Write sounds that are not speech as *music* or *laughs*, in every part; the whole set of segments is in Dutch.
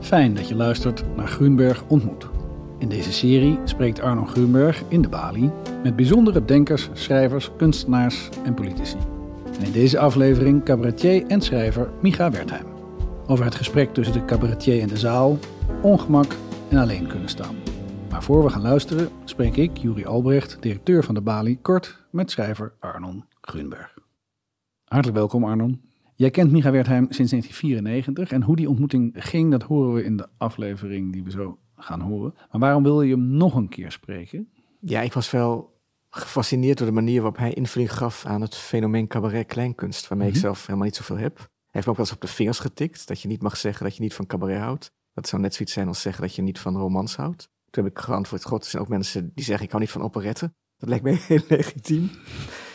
Fijn dat je luistert naar Groenberg ontmoet. In deze serie spreekt Arno Groenberg in de Bali met bijzondere denkers, schrijvers, kunstenaars en politici. En in deze aflevering cabaretier en schrijver Micha Wertheim. Over het gesprek tussen de cabaretier en de zaal, ongemak en alleen kunnen staan. Maar voor we gaan luisteren, spreek ik, Juri Albrecht, directeur van de Bali, kort met schrijver Arnon Groenberg. Hartelijk welkom Arnon. Jij kent Micha Wertheim sinds 1994 en hoe die ontmoeting ging, dat horen we in de aflevering die we zo gaan horen. Maar waarom wil je hem nog een keer spreken? Ja, ik was wel gefascineerd door de manier waarop hij invulling gaf aan het fenomeen cabaret kleinkunst, waarmee ik Mhm. zelf helemaal niet zoveel heb. Hij heeft me ook wel eens op de vingers getikt, dat je niet mag zeggen dat je niet van cabaret houdt. Dat zou net zoiets zijn als zeggen dat je niet van romans houdt. Toen heb ik geantwoord, god, er zijn ook mensen die zeggen ik hou niet van operetten. Dat lijkt mij *laughs* heel legitiem.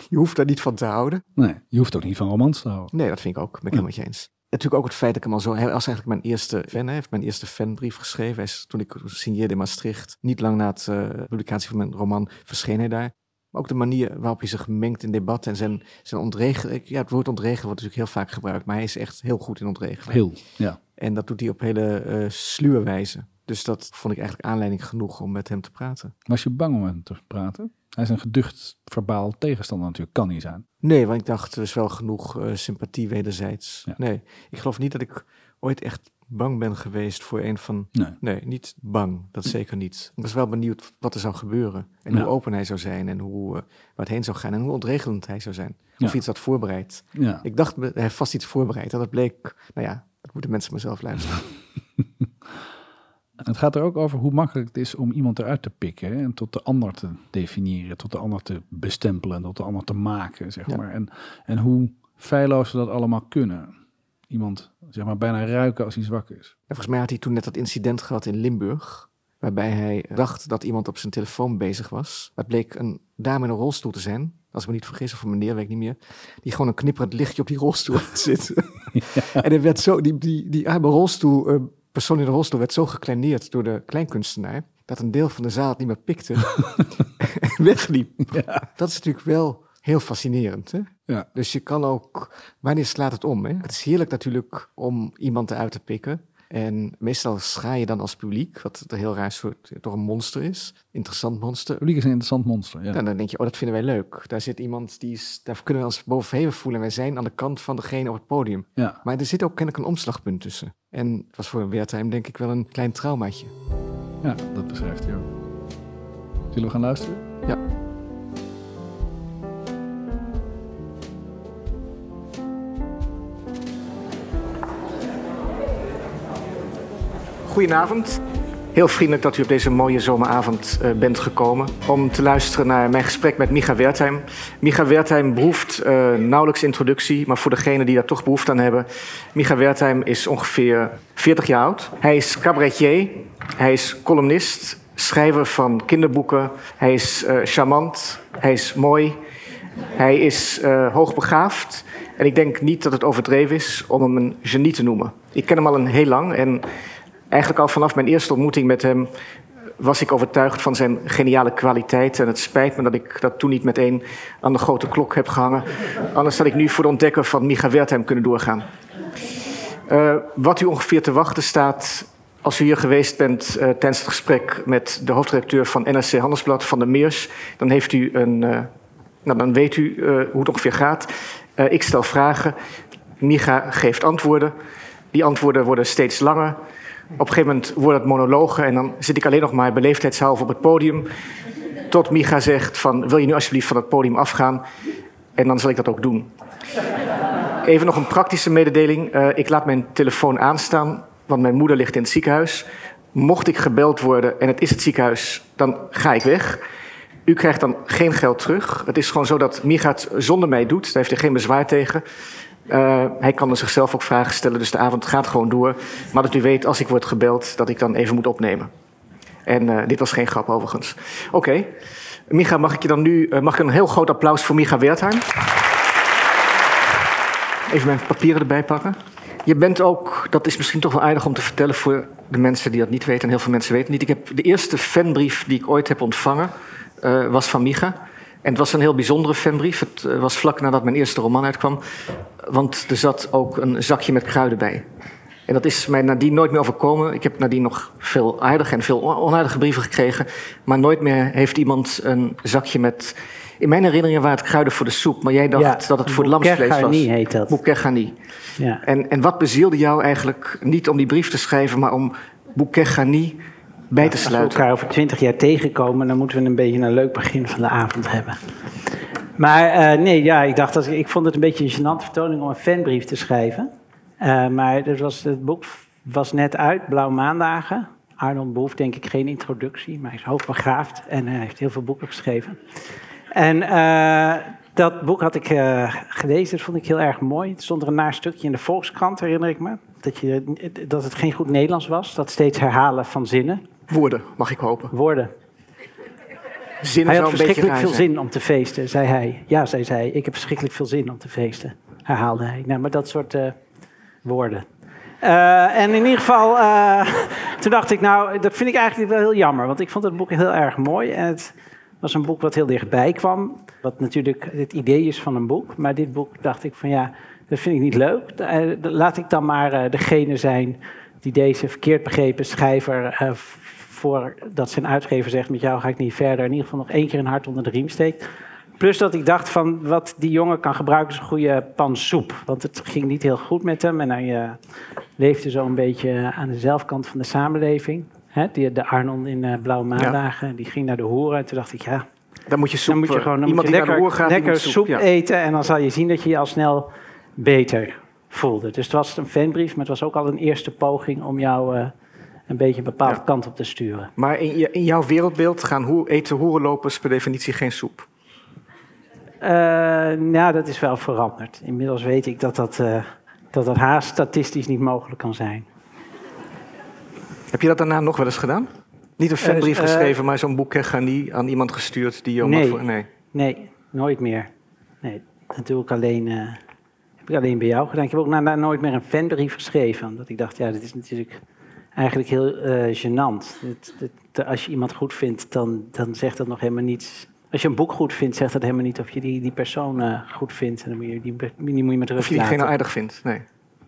Je hoeft daar niet van te houden. Nee, je hoeft ook niet van romans te houden. Nee, dat vind ik ook. Ben ik helemaal met je eens. Natuurlijk ook het feit dat ik hem al zo... Hij was eigenlijk mijn eerste fan. Hij heeft mijn eerste fanbrief geschreven. Hij is, toen ik signeerde in Maastricht, niet lang na het eh, publicatie van mijn roman, verscheen hij daar. Maar ook de manier waarop hij zich mengt in debatten en zijn, zijn ontregelen. Ja, het woord ontregelen wordt natuurlijk heel vaak gebruikt, maar hij is echt heel goed in ontregelen. Heel, ja. En dat doet hij op hele eh sluwe wijze. Dus dat vond ik eigenlijk aanleiding genoeg om met hem te praten. Was je bang om met hem te praten? Hij is een geducht verbaal tegenstander natuurlijk, kan niet zijn. Nee, want ik dacht, er is wel genoeg eh, sympathie wederzijds. Ja. Nee, ik geloof niet dat ik ooit echt bang ben geweest voor een van... Nee. Nee, niet bang, dat zeker niet. Ik was wel benieuwd wat er zou gebeuren. En Ja. hoe open hij zou zijn en hoe, waar het heen zou gaan. En hoe ontregelend hij zou zijn. Of Ja. iets had voorbereid. Ik dacht, hij heeft vast iets voorbereid. En dat bleek, nou ja, dat moeten mensen mezelf luisteren. *laughs* Het gaat er ook over hoe makkelijk het is om iemand eruit te pikken hè, en tot de ander te definiëren, tot de ander te bestempelen, tot de ander te maken, zeg Ja. maar. En, en hoe feilloos we dat allemaal kunnen. Iemand, zeg maar, bijna ruiken als hij zwak is. En volgens mij had hij toen net dat incident gehad in Limburg. Waarbij hij dacht dat iemand op zijn telefoon bezig was. Het bleek een dame in een rolstoel te zijn. Als ik me niet vergis, of een meneer, weet ik niet meer. Die gewoon een knipperend lichtje op die rolstoel *laughs* zitten. *laughs* En er werd zo, die, die, die arme rolstoel, eh, persoon in de rolstoel werd zo gekleineerd door de kleinkunstenaar. Dat een deel van de zaal het niet meer pikte. *laughs* en wegliep. Ja. Dat is natuurlijk wel heel fascinerend. Hè? Ja. Dus je kan ook, wanneer slaat het om? Hè? Het is heerlijk natuurlijk om iemand eruit te pikken. En meestal scha je dan als publiek, wat een heel raar soort, toch een monster is. Interessant monster. Publiek is een interessant monster. Ja. En dan denk je, oh, dat vinden wij leuk. Daar zit iemand, die is, daar kunnen we ons boven verheven voelen. En wij zijn aan de kant van degene op het podium. ja. Maar er zit ook kennelijk een omslagpunt tussen. En het was voor Wertheim denk ik wel een klein traumaatje. ja, dat beschrijft hij ook. Zullen we gaan luisteren? Ja. Goedenavond. Heel vriendelijk dat u op deze mooie zomeravond eh, bent gekomen om te luisteren naar mijn gesprek met Micha Wertheim. Micha Wertheim behoeft eh, nauwelijks introductie, maar voor degenen die daar toch behoefte aan hebben. Micha Wertheim is ongeveer 40 jaar oud. Hij is cabaretier, hij is columnist, schrijver van kinderboeken. Hij is eh, charmant, hij is mooi, hij is hoogbegaafd. En ik denk niet dat het overdreven is om hem een genie te noemen. Ik ken hem al een heel lang en eigenlijk al vanaf mijn eerste ontmoeting met hem was ik overtuigd van zijn geniale kwaliteit. En het spijt me dat ik dat toen niet meteen aan de grote klok heb gehangen. Anders had ik nu voor de ontdekker van Micha Wertheim kunnen doorgaan. Eh, wat u ongeveer te wachten staat als u hier geweest bent eh, tijdens het gesprek met de hoofdredacteur van NRC Handelsblad, Van der Meers, dan heeft u een. eh, nou, dan weet u hoe het ongeveer gaat. Ik stel vragen. Micha geeft antwoorden. Die antwoorden worden steeds langer. Op een gegeven moment worden het monologen en dan zit ik alleen nog maar beleefdheidshalve op het podium. Tot Micha zegt van, wil je nu alsjeblieft van het podium afgaan? En dan zal ik dat ook doen. Even nog een praktische mededeling. Eh, ik laat mijn telefoon aanstaan, want mijn moeder ligt in het ziekenhuis. Mocht ik gebeld worden en het is het ziekenhuis, dan ga ik weg. U krijgt dan geen geld terug. Het is gewoon zo dat Micha het zonder mij doet. Daar heeft hij geen bezwaar tegen. Eh, hij kan er zichzelf ook vragen stellen, dus de avond gaat gewoon door. Maar dat u weet, als ik word gebeld, dat ik dan even moet opnemen. En eh, dit was geen grap overigens. Oké. Micha, mag ik je dan nu eh, mag ik een heel groot applaus voor Micha Wertheim? Even mijn papieren erbij pakken. Je bent ook, dat is misschien toch wel aardig om te vertellen voor de mensen die dat niet weten, en heel veel mensen weten niet. Ik heb de eerste fanbrief die ik ooit heb ontvangen, was van Micha. En het was een heel bijzondere fanbrief. Het eh, was vlak nadat mijn eerste roman uitkwam. Want er zat ook een zakje met kruiden bij. En dat is mij nadien nooit meer overkomen. Ik heb nadien nog veel aardige en veel onaardige brieven gekregen. Maar nooit meer heeft iemand een zakje met... In mijn herinneringen waren het kruiden voor de soep. Maar jij dacht dat het voor lamsvlees was. heet dat. Bouquet Ja. En, en wat bezielde jou eigenlijk niet om die brief te schrijven... maar om Bouquet bij te sluiten? Als we elkaar over twintig jaar tegenkomen... dan moeten we een beetje een leuk begin van de avond hebben. Maar uh, nee, ja, ik dacht dat ik vond het een beetje een gênante vertoning om een fanbrief te schrijven. Uh, maar er was, het boek was net uit, Blauw Maandagen. Arnold behoeft denk ik geen introductie, maar hij is hoogbegaafd en hij heeft heel veel boeken geschreven. En uh, dat boek had ik gelezen, dat vond ik heel erg mooi. Het stond er een naar stukje in de Volkskrant, herinner ik me. Dat, je, dat het geen goed Nederlands was, dat steeds herhalen van zinnen. Woorden, mag ik hopen. Woorden. Zinnen hij had verschrikkelijk veel zin om te feesten, zei hij. Ja, zei zij, ik heb verschrikkelijk veel zin om te feesten, herhaalde hij. Nou, maar dat soort uh, woorden. Uh, en in ieder geval, uh, *laughs* toen dacht ik, nou, dat vind ik eigenlijk wel heel jammer. Want ik vond het boek heel erg mooi. En het was een boek wat heel dichtbij kwam. Wat natuurlijk het idee is van een boek. Maar dit boek dacht ik van ja, dat vind ik niet leuk. Laat ik dan maar degene zijn die deze verkeerd begrepen schrijver voordat zijn uitgever zegt: met jou ga ik niet verder. In ieder geval nog één keer een hart onder de riem steekt. Plus dat ik dacht van wat die jongen kan gebruiken is een goede pan soep. Want het ging niet heel goed met hem. En hij uh, leefde zo een beetje aan de zelfkant van de samenleving. Hè, die, de Arnon in uh, Blauwe Maandagen, die ging naar de hoeren. En toen dacht ik, ja... Dan moet je soep, dan moet je gewoon dan iemand moet je lekker, gaat, lekker soep, eten. En dan zal je zien dat je je al snel beter voelde. Dus het was een fanbrief, maar het was ook al een eerste poging om jou... Uh, een beetje een bepaalde kant op te sturen. Maar in, in jouw wereldbeeld gaan hoe, eten hoerenlopers per definitie geen soep? Uh, nou, dat is wel veranderd. Inmiddels weet ik dat dat, uh, dat, dat haast statistisch niet mogelijk kan zijn. Heb je dat daarna nog wel eens gedaan? Niet een fanbrief uh, geschreven, maar zo'n boek Gani aan iemand gestuurd die je nee, voor... Nee, nee, nooit meer. Nee, dat doe ik alleen, heb ik alleen bij jou gedaan. Ik heb ook daarna nooit meer een fanbrief geschreven. Omdat ik dacht, ja, dit is natuurlijk eigenlijk heel uh, gênant. Het, het, als je iemand goed vindt, dan, dan zegt dat nog helemaal niets. Als je een boek goed vindt, zegt dat helemaal niet of je die, die persoon uh, goed vindt. En dan moet je die, die moet je met rust Of je diegene aardig vindt, nee.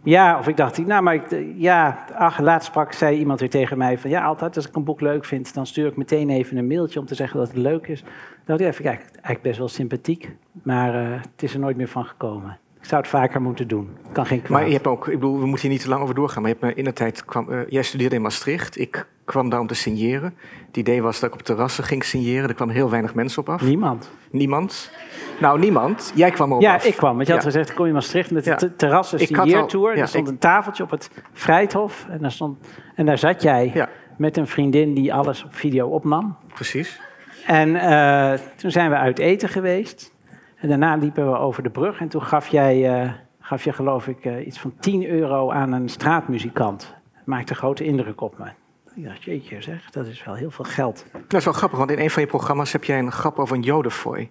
Ja, of ik dacht, nou, maar ik, ja, ach, laatst sprak, zei iemand weer tegen mij van, ja, altijd als ik een boek leuk vind, dan stuur ik meteen even een mailtje om te zeggen dat het leuk is. Dan dacht ik even, kijk, eigenlijk best wel sympathiek, maar uh, het is er nooit meer van gekomen. Zou het vaker moeten doen. Kan geen kwaad. Maar je hebt ook, ik bedoel, we moeten hier niet te lang over doorgaan. Maar je hebt me in de tijd kwam, uh, jij studeerde in Maastricht. Ik kwam daar om te signeren. Het idee was dat ik op terrassen ging signeren. Er kwam heel weinig mensen op af. Niemand. Niemand. Nou, niemand. Jij kwam erop ja, af. Ja, ik kwam. Want je had gezegd, kom je Maastricht met de ja. terrassen signeertour. Ja, er stond ik... een tafeltje op het Vrijthof. En daar, stond, en daar zat jij met een vriendin die alles op video opnam. Precies. En uh, toen zijn we uit eten geweest. En daarna liepen we over de brug en toen gaf jij, uh, gaf je geloof ik uh, iets van 10 euro aan een straatmuzikant. Het maakte een grote indruk op me. Ik dacht, jeetje zeg, dat is wel heel veel geld. Dat is wel grappig, want in een van je programma's heb jij een grap over een jodenfooi.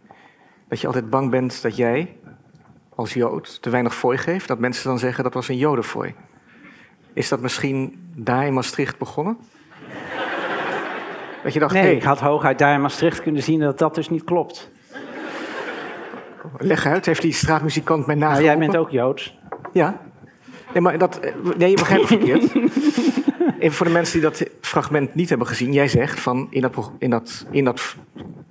Dat je altijd bang bent dat jij, als jood, te weinig fooi geeft. Dat mensen dan zeggen, dat was een jodenfooi. Is dat misschien daar in Maastricht begonnen? dat je dacht, nee, hey, ik had hooguit daar in Maastricht kunnen zien dat dat dus niet klopt. Leg uit, heeft die straatmuzikant mij nagelopen? Nou, jij bent ook Joods. Ja. Nee, maar dat, nee je begrijpt het verkeerd. *laughs* Even voor de mensen die dat fragment niet hebben gezien. Jij zegt van in dat, in, dat, in dat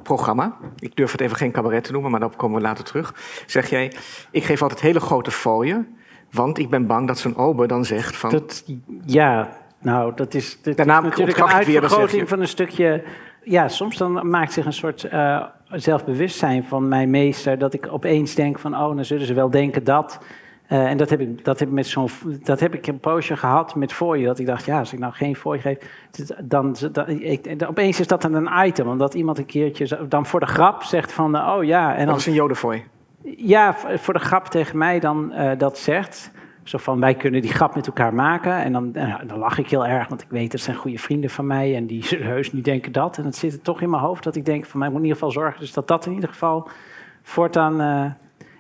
programma, ik durf het even geen cabaret te noemen, maar daarop komen we later terug. Zeg jij, ik geef altijd hele grote fooien, want ik ben bang dat zo'n ober dan zegt van... Dat, ja, nou, dat is, dat Daarna is natuurlijk een uitvergroting van een stukje... Ja, soms dan maakt zich een soort... Uh, zelfbewustzijn van mijn meester dat ik opeens denk van, oh, dan zullen ze wel denken dat. Uh, en dat heb, ik, dat, heb met zo'n, dat heb ik een poosje gehad met je Dat ik dacht, ja, als ik nou geen fooi geef, dan, dan ik, opeens is dat dan een item. Omdat iemand een keertje dan voor de grap zegt van, oh ja. En dan, dat is een jodenfooi. Ja, voor de grap tegen mij dan uh, dat zegt. Zo van, wij kunnen die grap met elkaar maken. En dan, dan lach ik heel erg, want ik weet, dat zijn goede vrienden van mij. En die heus niet denken dat. En het zit er toch in mijn hoofd dat ik denk, van mij moet in ieder geval zorgen... dus dat dat in ieder geval voortaan uh,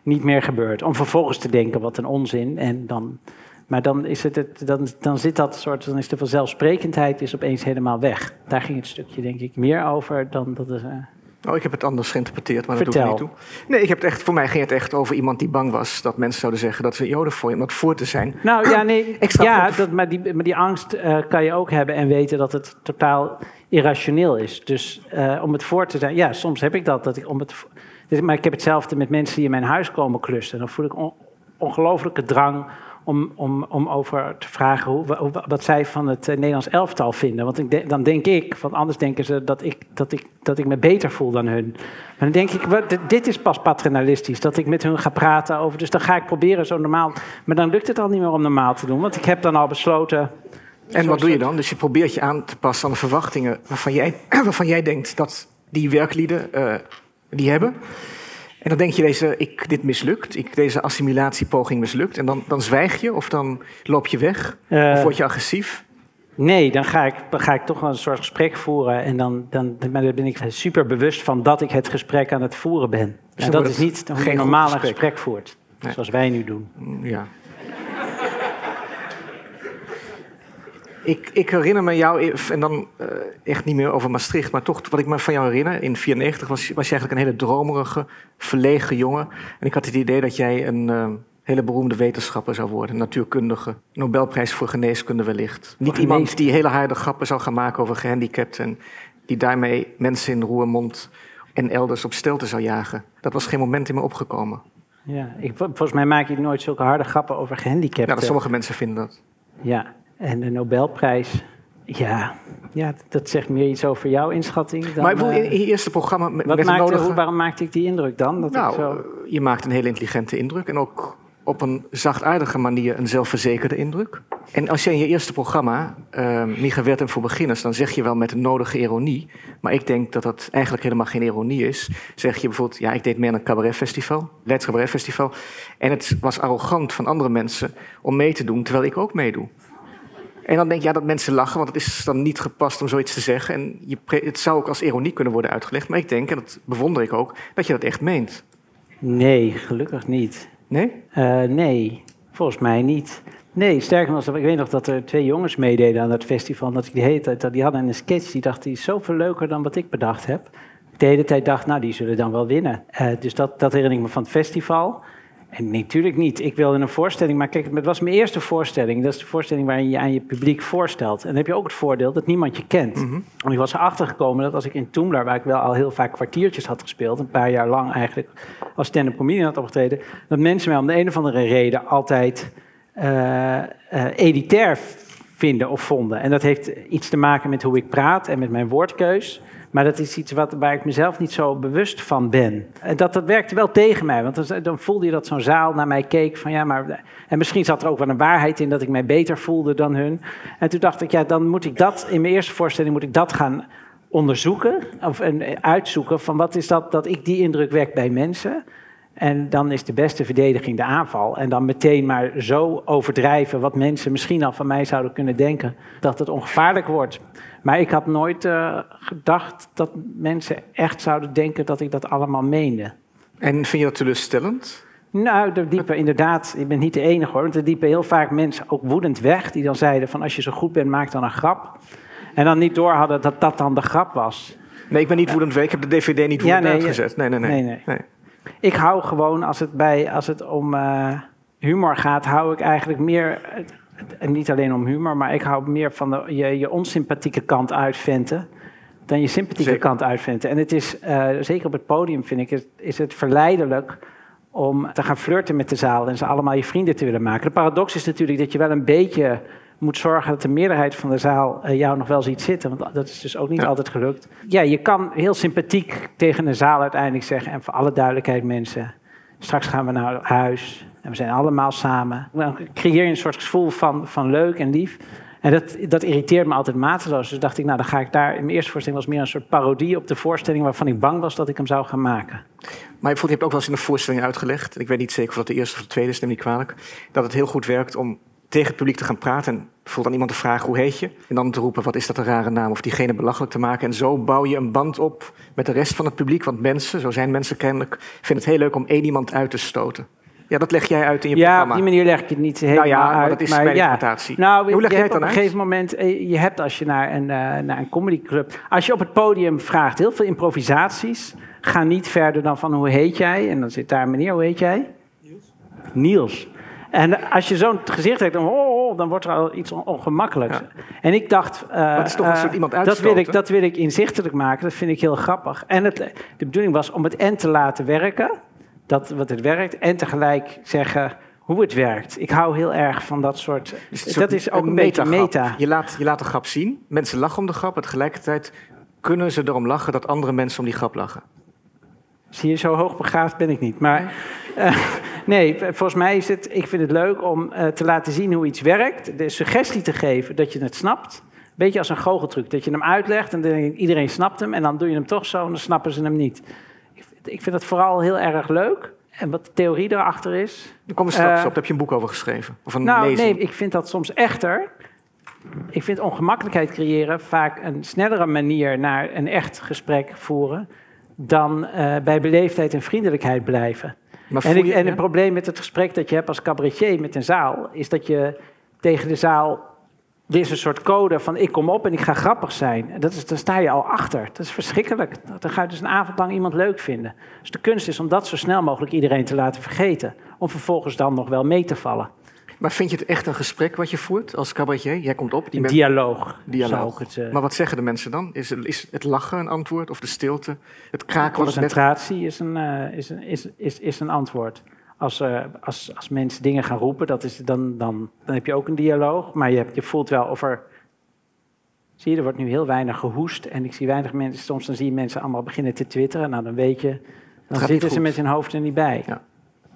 niet meer gebeurt. Om vervolgens te denken, wat een onzin. En dan, maar dan, is het, het, dan, dan zit dat soort, dan is de vanzelfsprekendheid is opeens helemaal weg. Daar ging het stukje denk ik meer over dan dat... Uh, Oh, ik heb het anders geïnterpreteerd, maar Vertel. dat doet er niet toe. Nee, ik heb het echt, voor mij ging het echt over iemand die bang was dat mensen zouden zeggen dat ze joden voor je, om dat voor te zijn. Nou ja, nee, *clears throat* ja dat, maar, die, maar die angst eh, kan je ook hebben en weten dat het totaal irrationeel is. Dus eh, om het voor te zijn, ja, soms heb ik dat. dat ik om het, dus, maar ik heb hetzelfde met mensen die in mijn huis komen klussen. Dan voel ik on, ongelooflijke drang om, om, om over te vragen hoe, wat zij van het eh, Nederlands elftal vinden. Want ik de- dan denk ik, want anders denken ze dat ik, dat, ik, dat ik me beter voel dan hun. Maar dan denk ik, wat, dit- dit is pas paternalistisch, dat ik met hun ga praten over. Dus dan ga ik proberen zo normaal. Maar dan lukt het al niet meer om normaal te doen, want ik heb dan al besloten. En wat doe je dan? Dus je probeert je aan te passen aan de verwachtingen waarvan jij, *clears throat* waarvan jij denkt dat die werklieden eh, die hebben. En dan denk je, deze, ik, dit mislukt, ik, deze assimilatiepoging mislukt. En dan, dan zwijg je of dan loop je weg eh, of word je agressief. Nee, dan ga, ik, dan ga ik toch wel een soort gesprek voeren. En dan, dan, dan ben ik super bewust van dat ik het gesprek aan het voeren ben. dan en dat wordt is niet hoe je normaal een gesprek. gesprek voert. Nee. Zoals wij nu doen. Ja. Ik, ik herinner me jou, en dan eh, echt niet meer over Maastricht, maar toch wat ik me van jou herinner. In 1994 was, was je eigenlijk een hele dromerige, verlegen jongen. En ik had het idee dat jij een eh, hele beroemde wetenschapper zou worden, natuurkundige. Nobelprijs voor geneeskunde wellicht. Niet iemand die hele harde grappen zou gaan maken over gehandicapten. En die daarmee mensen in Roermond en elders op stelte zou jagen. Dat was geen moment in me opgekomen. Ja, ik, volgens mij maak ik nooit zulke harde grappen over gehandicapten. Ja, dat sommige mensen vinden dat. Ja, en de Nobelprijs. Ja, ja, dat zegt meer iets over jouw inschatting. Dan, maar ik bedoel, eh, in, je eerste programma met, wat met maakte, nodige... waarom maakte ik die indruk dan? Dat ik Nou, zo... eh, je maakt een hele intelligente indruk en ook op een zachtaardige manier een zelfverzekerde indruk. En als je in je eerste programma, uh, Micha Wertem voor beginners, dan zeg je wel met de nodige ironie, maar ik denk dat dat eigenlijk helemaal geen ironie is. Zeg je bijvoorbeeld, ja, ik deed mee aan een cabaretfestival, Leids Cabaretfestival, en het was arrogant van andere mensen om mee te doen, terwijl ik ook meedoe. En dan denk je ja, dat mensen lachen, want het is dan niet gepast om zoiets te zeggen. En je het zou ook als ironie kunnen worden uitgelegd. Maar ik denk, en dat bewonder ik ook, dat je dat echt meent. Nee, gelukkig niet. Nee? Eh, nee, volgens mij niet. Nee, sterker nog, ik weet nog dat er twee jongens meededen aan dat festival. Dat ik de hele tijd, die hadden een sketch, die dacht, die is zoveel leuker dan wat ik bedacht heb. Ik de hele tijd dacht, nou, die zullen dan wel winnen. Eh, dus dat, dat herinner ik me van het festival. En natuurlijk niet. Ik wilde een voorstelling, maar kijk, het was mijn eerste voorstelling. Dat is de voorstelling waarin je aan je publiek voorstelt. En dan heb je ook het voordeel dat niemand je kent. En ik was erachter gekomen dat als ik in Toemler, waar ik wel al heel vaak kwartiertjes had gespeeld, een paar jaar lang eigenlijk als stand-up comedian had opgetreden, dat mensen mij om de een of andere reden altijd eh, elitair vinden of vonden. En dat heeft iets te maken met hoe ik praat en met mijn woordkeus. Maar dat is iets wat, waar ik mezelf niet zo bewust van ben. En dat, dat werkte wel tegen mij. Want dan, dan voelde je dat zo'n zaal naar mij keek van ja, maar. En misschien zat er ook wel een waarheid in dat ik mij beter voelde dan hun. En toen dacht ik, ja, dan moet ik dat in mijn eerste voorstelling moet ik dat gaan onderzoeken. Of en, uitzoeken van wat is dat dat ik die indruk wek bij mensen. En dan is de beste verdediging de aanval. En dan meteen maar zo overdrijven wat mensen misschien al van mij zouden kunnen denken. Dat het ongevaarlijk wordt. Maar ik had nooit uh, gedacht dat mensen echt zouden denken dat ik dat allemaal meende. En vind je dat teleurstellend? Nou, er diepen inderdaad, ik ben niet de enige hoor, want er diepen heel vaak mensen ook woedend weg. Die dan zeiden van als je zo goed bent, maak dan een grap. En dan niet door hadden dat dat dan de grap was. Nee, ik ben niet woedend weg. Ik heb de DVD niet woedend Ja, nee, uitgezet. Nee nee nee. Nee, nee. nee. Ik hou gewoon, als het, bij, als het om uh, humor gaat, hou ik eigenlijk meer... En niet alleen om humor, maar ik hou meer van de, je, je onsympathieke kant uitventen dan je sympathieke Zeker. kant uitventen. En het is, uh, zeker op het podium vind ik, het, is het verleidelijk om te gaan flirten met de zaal en ze allemaal je vrienden te willen maken. De paradox is natuurlijk dat je wel een beetje moet zorgen dat de meerderheid van de zaal uh, jou nog wel ziet zitten. Want dat is dus ook niet Ja. altijd gelukt. Ja, je kan heel sympathiek tegen een zaal uiteindelijk zeggen. En voor alle duidelijkheid, mensen. Straks gaan we naar huis. En we zijn allemaal samen. Dan creëer je een soort gevoel van, van leuk en lief. En dat, dat irriteert me altijd mateloos. Dus dacht ik, nou dan ga ik daar... Mijn eerste voorstelling was meer een soort parodie op de voorstelling... waarvan ik bang was dat ik hem zou gaan maken. Maar je hebt ook wel eens in een voorstelling uitgelegd... ik weet niet zeker of dat de eerste of de tweede is, niet kwalijk... dat het heel goed werkt om tegen het publiek te gaan praten... en bijvoorbeeld aan iemand te vragen hoe heet je... en dan te roepen wat is dat een rare naam... of diegene belachelijk te maken. En zo bouw je een band op met de rest van het publiek. Want mensen, zo zijn mensen kennelijk... vinden het heel leuk om één iemand uit te stoten. Ja, dat leg jij uit in je ja, programma. Ja, op die manier leg ik het niet helemaal nou ja, uit. dat is mijn interpretatie. Nou, Hoe leg jij het dan op een uit? gegeven moment, eh, je hebt als je naar een, uh, naar een comedyclub... Als je op het podium vraagt, heel veel improvisaties... ga niet verder dan van hoe heet jij? En dan zit daar meneer, hoe heet jij? Niels. Niels. En als je zo'n gezicht hebt, dan, oh, oh, dan wordt er al iets ongemakkelijks. Ja. En ik dacht, uh, dat is toch een soort iemand dat wil, ik, dat wil ik inzichtelijk maken. Dat vind ik heel grappig. En het, de bedoeling was om het en te laten werken, dat wat het werkt, en tegelijk zeggen hoe het werkt. Ik hou heel erg van dat soort. Dus dat is ook een, beetje meta. Je laat, je laat de grap zien. Mensen lachen om de grap. En tegelijkertijd kunnen ze erom lachen dat andere mensen om die grap lachen. Zie je, zo hoogbegaafd ben ik niet. Maar uh, *laughs* nee, volgens mij is het. Ik vind het leuk om uh, te laten zien hoe iets werkt. De suggestie te geven dat je het snapt. Beetje als een goocheltruc. Dat je hem uitlegt en dan denk ik, iedereen snapt hem. En dan doe je hem toch zo en dan snappen ze hem niet. Ik, vind het vooral heel erg leuk. En wat de theorie erachter is. Daar komen we straks uh, op. Daar heb je een boek over geschreven. Of een nou, lezing. nee, ik vind dat soms echter. Ik vind ongemakkelijkheid creëren vaak een snellere manier naar een echt gesprek voeren. dan uh, bij beleefdheid en vriendelijkheid blijven. en, ik, je, en het probleem met het gesprek dat je hebt als cabaretier met een zaal. is dat je tegen de zaal. Er is een soort code van ik kom op en ik ga grappig zijn. Dat is, daar sta je al achter. Dat is verschrikkelijk. Dan ga je dus een avond lang iemand leuk vinden. Dus de kunst is om dat zo snel mogelijk iedereen te laten vergeten. Om vervolgens dan nog wel mee te vallen. Maar vind je het echt een gesprek wat je voert als cabaretier? Jij komt op. Die een dialoog. dialoog. Het, uh... Maar wat zeggen de mensen dan? Is, is het lachen een antwoord of de stilte? Het kraken Concentratie net... is, een, uh, is, een, is, is, is een antwoord. Als, uh, als, als mensen dingen gaan roepen, dat is, dan, dan, dan heb je ook een dialoog. Maar je, hebt, je voelt wel of er... Zie je, er wordt nu heel weinig gehoest. En ik zie weinig mensen... Soms dan zie je mensen allemaal beginnen te twitteren. Nou, dan weet je... Dan zitten ze met hun hoofd er niet bij. Ja.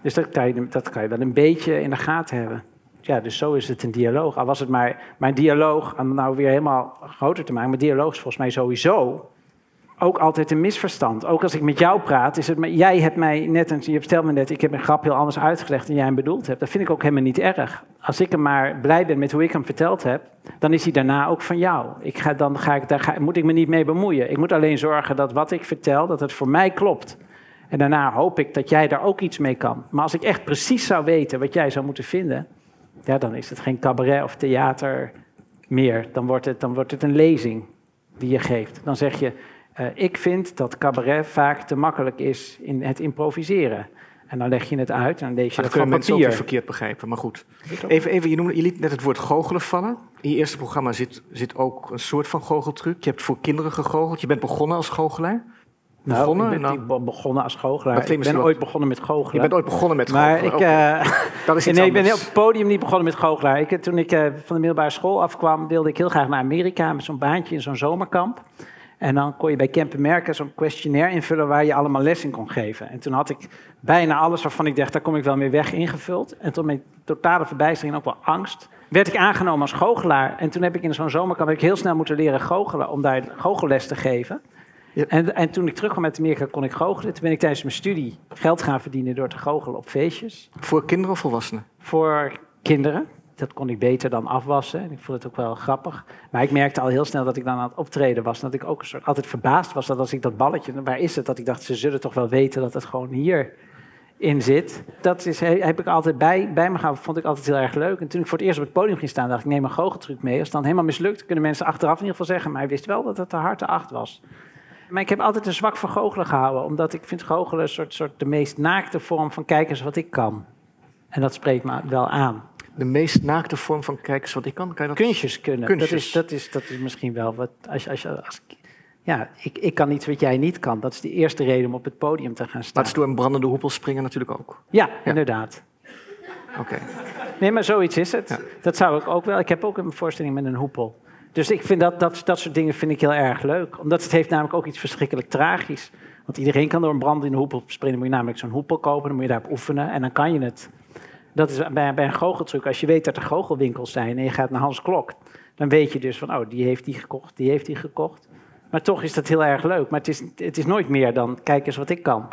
Dus dat kan, je, dat kan je wel een beetje in de gaten hebben. Ja, dus zo is het een dialoog. Al was het maar, maar een dialoog, om nou weer helemaal groter te maken, maar dialoog is volgens mij sowieso ook altijd een misverstand. Ook als ik met jou praat, is het, jij hebt mij net, een, je vertelt me net, ik heb een grap heel anders uitgelegd dan jij hem bedoeld hebt. Dat vind ik ook helemaal niet erg. Als ik hem maar blij ben met hoe ik hem verteld heb, dan is hij daarna ook van jou. Ik ga, dan ga ik, daar ga, moet ik me niet mee bemoeien. Ik moet alleen zorgen dat wat ik vertel, dat het voor mij klopt. En daarna hoop ik dat jij daar ook iets mee kan. Maar als ik echt precies zou weten wat jij zou moeten vinden, ja, dan is het geen cabaret of theater meer. Dan wordt het, dan wordt het een lezing die je geeft. Dan zeg je, uh, ik vind dat cabaret vaak te makkelijk is in het improviseren. En dan leg je het uit en dan lees je dat dat kunnen van mensen ook papier. verkeerd begrijpen, maar goed. Even, even je, noemde, je liet net het woord goochelen vallen. In je eerste programma zit, zit ook een soort van goocheltruc. Je hebt voor kinderen gegoocheld. Je bent begonnen als goochelaar. Nou, Begonnen? ik ben Nou. niet begonnen als goochelaar. Ik ben ooit begonnen met goochelen. Je bent ooit begonnen met Maar goochelen. ik, eh, *laughs* Dat is iets *laughs* nee, ik ben op het podium niet begonnen met goochelaar. Ik, toen ik eh, van de middelbare school afkwam, wilde ik heel graag naar Amerika met zo'n baantje in zo'n zomerkamp. En dan kon je bij Campen Merken zo'n questionnaire invullen waar je allemaal les in kon geven. En toen had ik bijna alles waarvan ik dacht, daar kom ik wel mee weg, ingevuld. En tot mijn totale verbijstering en ook wel angst, werd ik aangenomen als goochelaar. En toen heb ik in zo'n zomerkamp heb ik heel snel moeten leren goochelen om daar goochelles te geven. Ja. En, en toen ik terugkwam uit Amerika kon ik goochelen. Toen ben ik tijdens mijn studie geld gaan verdienen door te goochelen op feestjes. Voor kinderen of volwassenen? Voor kinderen. Dat kon ik beter dan afwassen. En ik vond het ook wel grappig. Maar ik merkte al heel snel dat ik dan aan het optreden was. Dat ik ook soort, altijd verbaasd was dat als ik dat balletje, waar is het? Dat ik dacht, ze zullen toch wel weten dat het gewoon hier in zit. Dat is, heb ik altijd bij, bij me gehouden. Vond ik altijd heel erg leuk. En toen ik voor het eerst op het podium ging staan, dacht ik, neem een goocheltruc mee. Als het dan helemaal mislukt, kunnen mensen achteraf in ieder geval zeggen. Maar hij wist wel dat het te hard te acht was. Maar ik heb altijd een zwak voor goochelen gehouden. Omdat ik vind goochelen een soort, soort de meest naakte vorm van eens wat ik kan. En dat spreekt me wel aan. De meest naakte vorm van kijk eens wat ik kan. kan je dat... Kunstjes kunnen. Kunstjes. Dat, is, dat, is, dat is misschien wel wat. Als, als, als, ja, ik, ik kan iets wat jij niet kan. Dat is de eerste reden om op het podium te gaan Maar staan. het is door een brandende hoepel springen natuurlijk ook. Ja, inderdaad. Oké. Nee, maar zoiets is het. Ja. Dat zou ik ook wel. Ik heb ook een voorstelling met een hoepel. Dus ik vind dat, dat, dat soort dingen vind ik heel erg leuk. Omdat het heeft namelijk ook iets verschrikkelijk tragisch. Want iedereen kan door een brand in de hoepel springen. Dan moet je namelijk zo'n hoepel kopen, dan moet je daarop oefenen en dan kan je het. Dat is bij, bij een goocheltruc. Als je weet dat er goochelwinkels zijn en je gaat naar Hans Klok, dan weet je dus van, oh, die heeft die gekocht, die heeft die gekocht. Maar toch is dat heel erg leuk. Maar het is, het is nooit meer dan, kijk eens wat ik kan.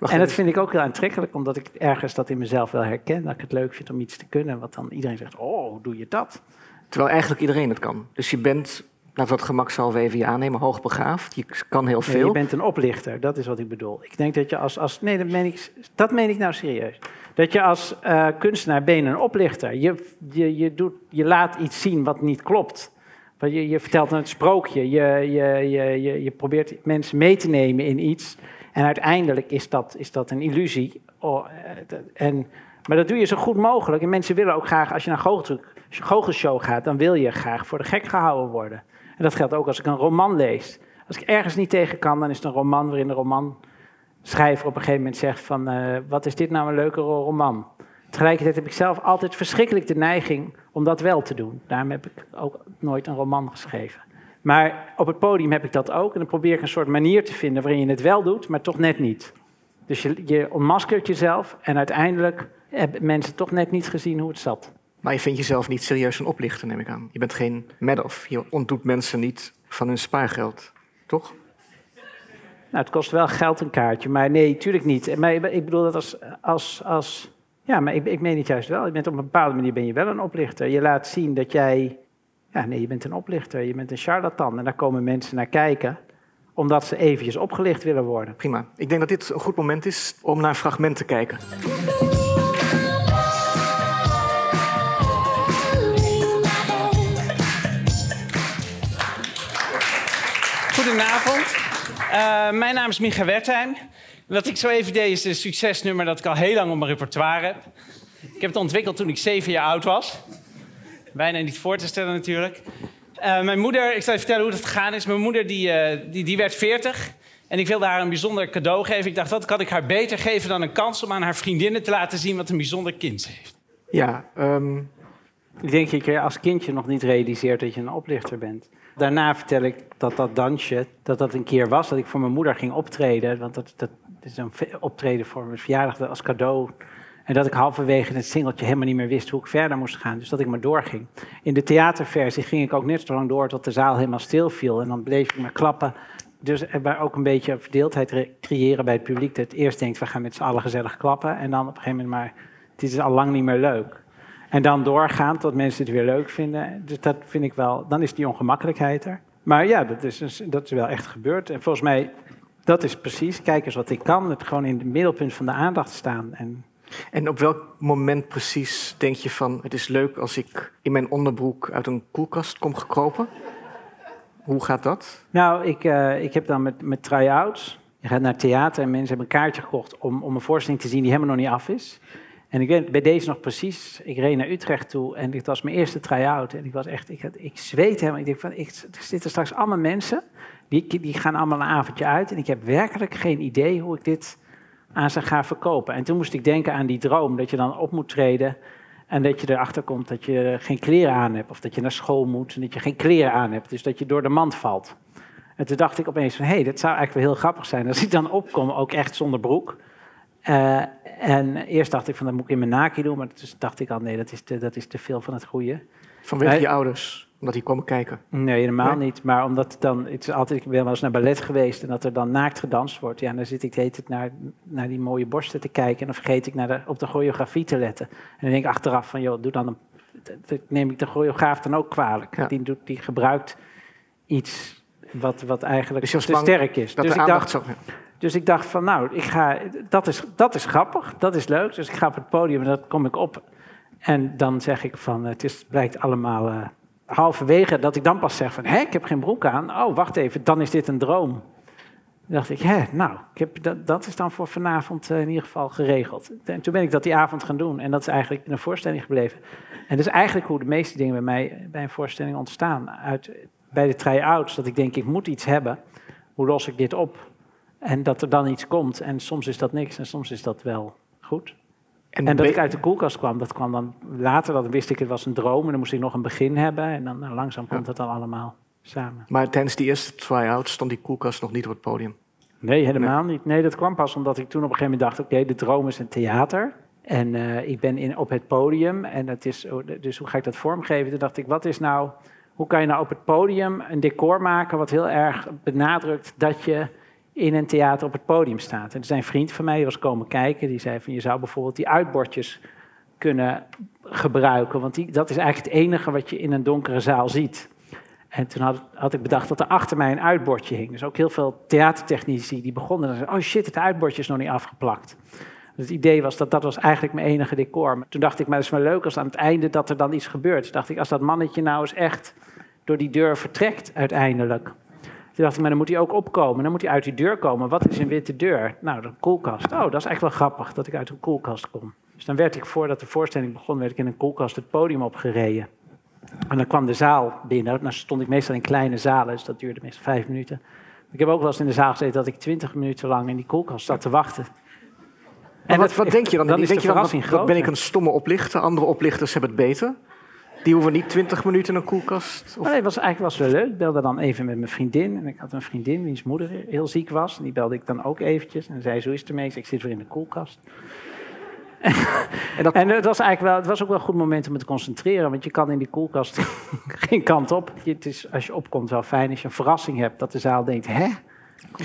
En dat vind ik ook heel aantrekkelijk, omdat ik ergens dat in mezelf wel herken. Dat ik het leuk vind om iets te kunnen, wat dan iedereen zegt, oh, hoe doe je dat? Terwijl eigenlijk iedereen het kan. Dus je bent we dat gemakshalve even je aannemen, hoogbegaafd. Je kan heel veel. je bent een oplichter, dat is wat ik bedoel. Ik denk dat je als... als nee, dat meen ik, dat meen ik nou serieus. Dat je als uh, kunstenaar ben een oplichter. Je, je, je, doet, je laat iets zien wat niet klopt. Je, je vertelt een sprookje. Je, je, je, je, probeert mensen mee te nemen in iets. En uiteindelijk is dat, is dat een illusie. Oh, eh, en, maar dat doe je zo goed mogelijk. En mensen willen ook graag, als je naar een goochelshow gaat, dan wil je graag voor de gek gehouden worden. En dat geldt ook als ik een roman lees. Als ik ergens niet tegen kan, dan is het een roman waarin de romanschrijver op een gegeven moment zegt van... Uh, wat is dit nou een leuke roman? Tegelijkertijd heb ik zelf altijd verschrikkelijk de neiging om dat wel te doen. Daarom heb ik ook nooit een roman geschreven. Maar op het podium heb ik dat ook. En dan probeer ik een soort manier te vinden waarin je het wel doet, maar toch net niet. Dus je, je ontmaskert jezelf en uiteindelijk hebben mensen toch net niet gezien hoe het zat. Maar je vindt jezelf niet serieus een oplichter, neem ik aan. Je bent geen Madoff. Je ontdoet mensen niet van hun spaargeld, toch? Nou, het kost wel geld een kaartje, maar nee, tuurlijk niet. Maar ik bedoel dat als, als, als ja, maar ik, ik meen het juist wel. Je bent op een bepaalde manier ben je wel een oplichter. Je laat zien dat jij, ja nee, je bent een oplichter. Je bent een charlatan en daar komen mensen naar kijken omdat ze eventjes opgelicht willen worden. Prima. Ik denk dat dit een goed moment is om naar een fragment te kijken. Goedenavond. Uh, mijn naam is Micha Wertheim. Wat ik zo even deed is een succesnummer dat ik al heel lang op mijn repertoire heb. Ik heb het ontwikkeld toen ik zeven jaar oud was. Bijna niet voor te stellen natuurlijk. Uh, mijn moeder, ik zal je vertellen hoe het gegaan is. Mijn moeder die, uh, die, die werd 40 en ik wilde haar een bijzonder cadeau geven. Ik dacht, wat kan ik haar beter geven dan een kans om aan haar vriendinnen te laten zien wat een bijzonder kind ze heeft. Ja, um... ik denk dat je als kindje nog niet realiseert dat je een oplichter bent. Daarna vertel ik dat dat dansje, dat dat een keer was, dat ik voor mijn moeder ging optreden. Want dat, dat is een optreden voor mijn verjaardag als cadeau. En dat ik halverwege het singeltje helemaal niet meer wist hoe ik verder moest gaan. Dus dat ik maar doorging. In de theaterversie ging ik ook net zo lang door tot de zaal helemaal stil viel. En dan bleef ik maar klappen. Dus er ook een beetje verdeeldheid creëren bij het publiek. Dat eerst denkt, we gaan met z'n allen gezellig klappen. En dan op een gegeven moment maar, het is al lang niet meer leuk. En dan doorgaan tot mensen het weer leuk vinden. Dus dat vind ik wel, dan is die ongemakkelijkheid er. Maar ja, dat is, dus, dat is wel echt gebeurd. En volgens mij, dat is precies, kijk eens wat ik kan. Het gewoon in het middelpunt van de aandacht staan. En, en op welk moment precies denk je van, het is leuk als ik in mijn onderbroek uit een koelkast kom gekropen? Hoe gaat dat? Nou, ik, uh, ik heb dan met, met try-outs. Je gaat naar theater en mensen hebben een kaartje gekocht om, om een voorstelling te zien die helemaal nog niet af is. En ik weet bij deze nog precies, ik reed naar Utrecht toe en dit was mijn eerste try-out. En ik was echt, ik, ik zweet helemaal. Ik denk van, ik, er zitten straks allemaal mensen, die, die gaan allemaal een avondje uit. En ik heb werkelijk geen idee hoe ik dit aan ze ga verkopen. En toen moest ik denken aan die droom, dat je dan op moet treden en dat je erachter komt dat je geen kleren aan hebt. Of dat je naar school moet en dat je geen kleren aan hebt. Dus dat je door de mand valt. En toen dacht ik opeens van, hé, hey, dat zou eigenlijk wel heel grappig zijn als ik dan opkom, ook echt zonder broek. Uh, en eerst dacht ik van, dat moet ik in mijn naki doen. Maar toen dacht ik al, nee, dat is te, dat is te veel van het goede. Vanwege je ouders? Omdat die komen kijken? Nee, helemaal niet. Maar omdat het dan, het is altijd, ik ben wel eens naar ballet geweest en dat er dan naakt gedanst wordt. Ja, dan zit ik de naar, naar die mooie borsten te kijken en dan vergeet ik naar de, op de choreografie te letten. En dan denk ik achteraf van, joh, doe dan een, neem ik de choreograaf dan ook kwalijk. Die, doet, die gebruikt iets wat, wat eigenlijk dus te sterk is. Dat dus ik dacht, zo, dus ik dacht van, nou, ik ga, dat, is, dat is grappig, dat is leuk. Dus ik ga op het podium en dan kom ik op. En dan zeg ik van, het is, blijkt allemaal uh, halverwege dat ik dan pas zeg van, hé, ik heb geen broek aan. Oh, wacht even, dan is dit een droom. Dan dacht ik, hè, nou, ik heb, dat, dat is dan voor vanavond uh, in ieder geval geregeld. En toen ben ik dat die avond gaan doen. En dat is eigenlijk in een voorstelling gebleven. En dat is eigenlijk hoe de meeste dingen bij mij bij een voorstelling ontstaan. Uit, bij de try-outs, dat ik denk, ik moet iets hebben. Hoe los ik dit op? En dat er dan iets komt. En soms is dat niks en soms is dat wel goed. En, dat ik uit de koelkast kwam, dat kwam dan later. Dat wist ik, het was een droom. En dan moest ik nog een begin hebben. En dan nou, langzaam komt het dan allemaal samen. Maar tijdens die eerste try-out stond die koelkast nog niet op het podium? Nee, helemaal niet. Nee, dat kwam pas omdat ik toen op een gegeven moment dacht... oké, de droom is een theater. En uh, ik ben in, op het podium. En dat is, oh, dus hoe ga ik dat vormgeven? Toen dacht ik, wat is nou... Hoe kan je nou op het podium een decor maken... wat heel erg benadrukt dat je in een theater op het podium staat. En er zijn vriend van mij, die was komen kijken, die zei van je zou bijvoorbeeld die uitbordjes kunnen gebruiken, want die, dat is eigenlijk het enige wat je in een donkere zaal ziet. En toen had, had, ik bedacht dat er achter mij een uitbordje hing. Dus ook heel veel theatertechnici die begonnen. En zeiden, oh shit, het uitbordje is nog niet afgeplakt. Dus het idee was dat dat was eigenlijk mijn enige decor. Maar toen dacht ik, maar het is wel leuk als aan het einde dat er dan iets gebeurt. Dus dacht ik, als dat mannetje nou eens echt door die deur vertrekt uiteindelijk. Toen dacht ik, maar dan moet hij ook opkomen. Dan moet hij uit die deur komen. Wat is een witte deur? Nou, de koelkast. Oh, dat is echt wel grappig dat ik uit een koelkast kom. Dus dan werd ik, voordat de voorstelling begon, werd ik in een koelkast het podium opgereden. En dan kwam de zaal binnen. Dan stond ik meestal in kleine zalen, dus dat duurde meestal vijf minuten. Ik heb ook wel eens in de zaal gezeten dat ik twintig minuten lang in die koelkast zat te wachten. En wat, wat denk je dan? dan denk je dan, wat, ben ik een stomme oplichter? Andere oplichters hebben het beter. Die hoeven niet 20 minuten in een koelkast? Of? Nee, was, eigenlijk was wel leuk. Ik belde dan even met mijn vriendin. En ik had een vriendin wiens moeder heel ziek was. En die belde ik dan ook eventjes. En zei, zo is het ermee. Ik zit weer in de koelkast. *laughs* en, dat... en het was eigenlijk wel, het was ook wel een goed moment om te concentreren. Want je kan in die koelkast *laughs* geen kant op. Het is, als je opkomt wel fijn als je een verrassing hebt. Dat de zaal denkt, hè?